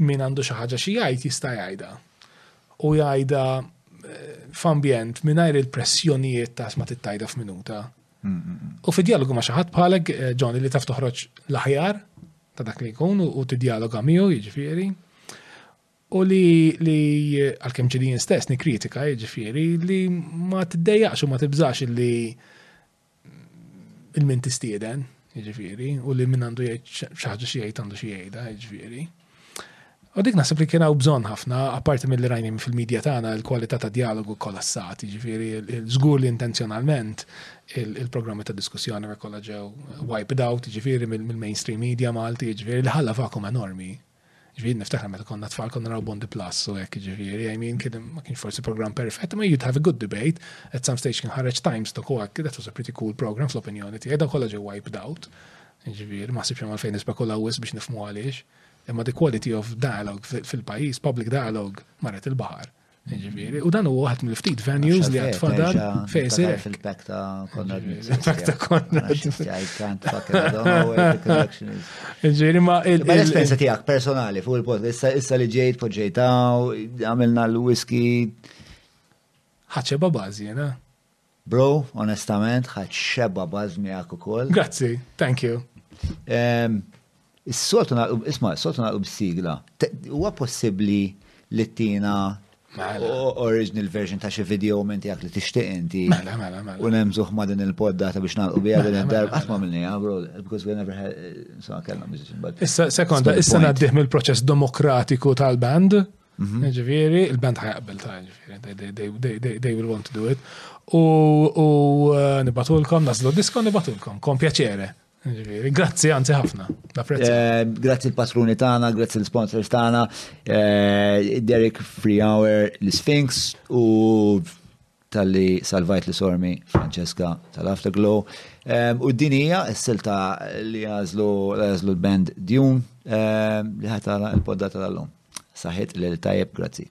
min għandu xi ħaġa xi jgħid jista' jgħidha. U jgħidha eh, f'ambjent mingħajr il-pressjonijiet ta' ma tittajda f'minuta. U fi dialogu ma' xi ħadd bħalek eh, Johnny li taf toħroġ l-aħjar ta' dak li jkun u tidjaloga miegħu jiġifieri. U li li għalkemm ġilin stess nikritika jiġifieri li ma tiddejjaqx u ma tibżax li il-min tistieden, ġifiri, u li min għandu jgħid xaħġa xi jgħid għandu xi jgħidha, ġifiri. U dik naħseb li kien hawn bżonn ħafna, apparti mill rajni fil-medja tagħna l-kwalità ta' dialogu kolassat, ġifiri, żgur li intenzjonalment il-programmi ta' diskussjoni ma kollha ġew wiped out, ġifiri mill-mainstream media Malti, ġifiri, li ħalla vakum enormi Ġviri, niftakar meta konna tfal konna naraw Bondi Plus u hekk ġviri, I mean, kien ma kienx forsi program perfett, ma you'd have a good debate, at some stage kien ħareġ Times tok u hekk, that was a pretty cool program fl-opinjoni tiegħi, daw kollha ġew wiped out. Ġviri, ma sibx hemm għalfejn nispekulaw wis biex nifmu għaliex. Imma the quality of dialogue fil-pajjiż, public dialogue, marret il-baħar. Ġifieri, u dan huwa waħed mill-ftit venues li għad fadal fejn se. Fil-pack ta' Konrad Fil-pack ta' Konrad. Ġifieri, ma l-esperienza tiegħek personali fuq il-post, issa li ġejt poġġejtaw, għamilna l-whisky. Ħaċċeba bażi, jena. Bro, onestament, ħadd xebba buzz miegħek ukoll. Grazzi, thank you. Ehm, is-soltu naqlu, isma, is-soltu naqlu b'sigla. Huwa possibbli li tina mela. original version ta' xi video minn tiegħek li tixtieq inti. Mela, mela, mela. U nemżuh ma' din il-podda ta' biex nagħlqu biha din id-darba. Qatt ma' minni, bro, because we never had, insomma, kellna musician, but. Issa, sekonda, issa ngħaddih mill-proċess demokratiku tal-band. Mhm. Ġifieri, il-band ħajqbel ta' ġifieri, they will want to do it. U uh, nibatulkom, naslu disko nibatulkom, kom pjaċere. Ġifieri, grazzi, anzi ħafna. Eh, grazzi l-patruni tagħna, grazzi l-sponsors tagħna, eh, Derek Free Hour, l-Sphinx u tal-li salvajt li sormi Francesca tal-Afterglow. Ehm, u din hija s-silta li għazlu l-band Dune ehm, li ħata l-poddata tal-lum. Saħit li l-tajjeb, grazzi.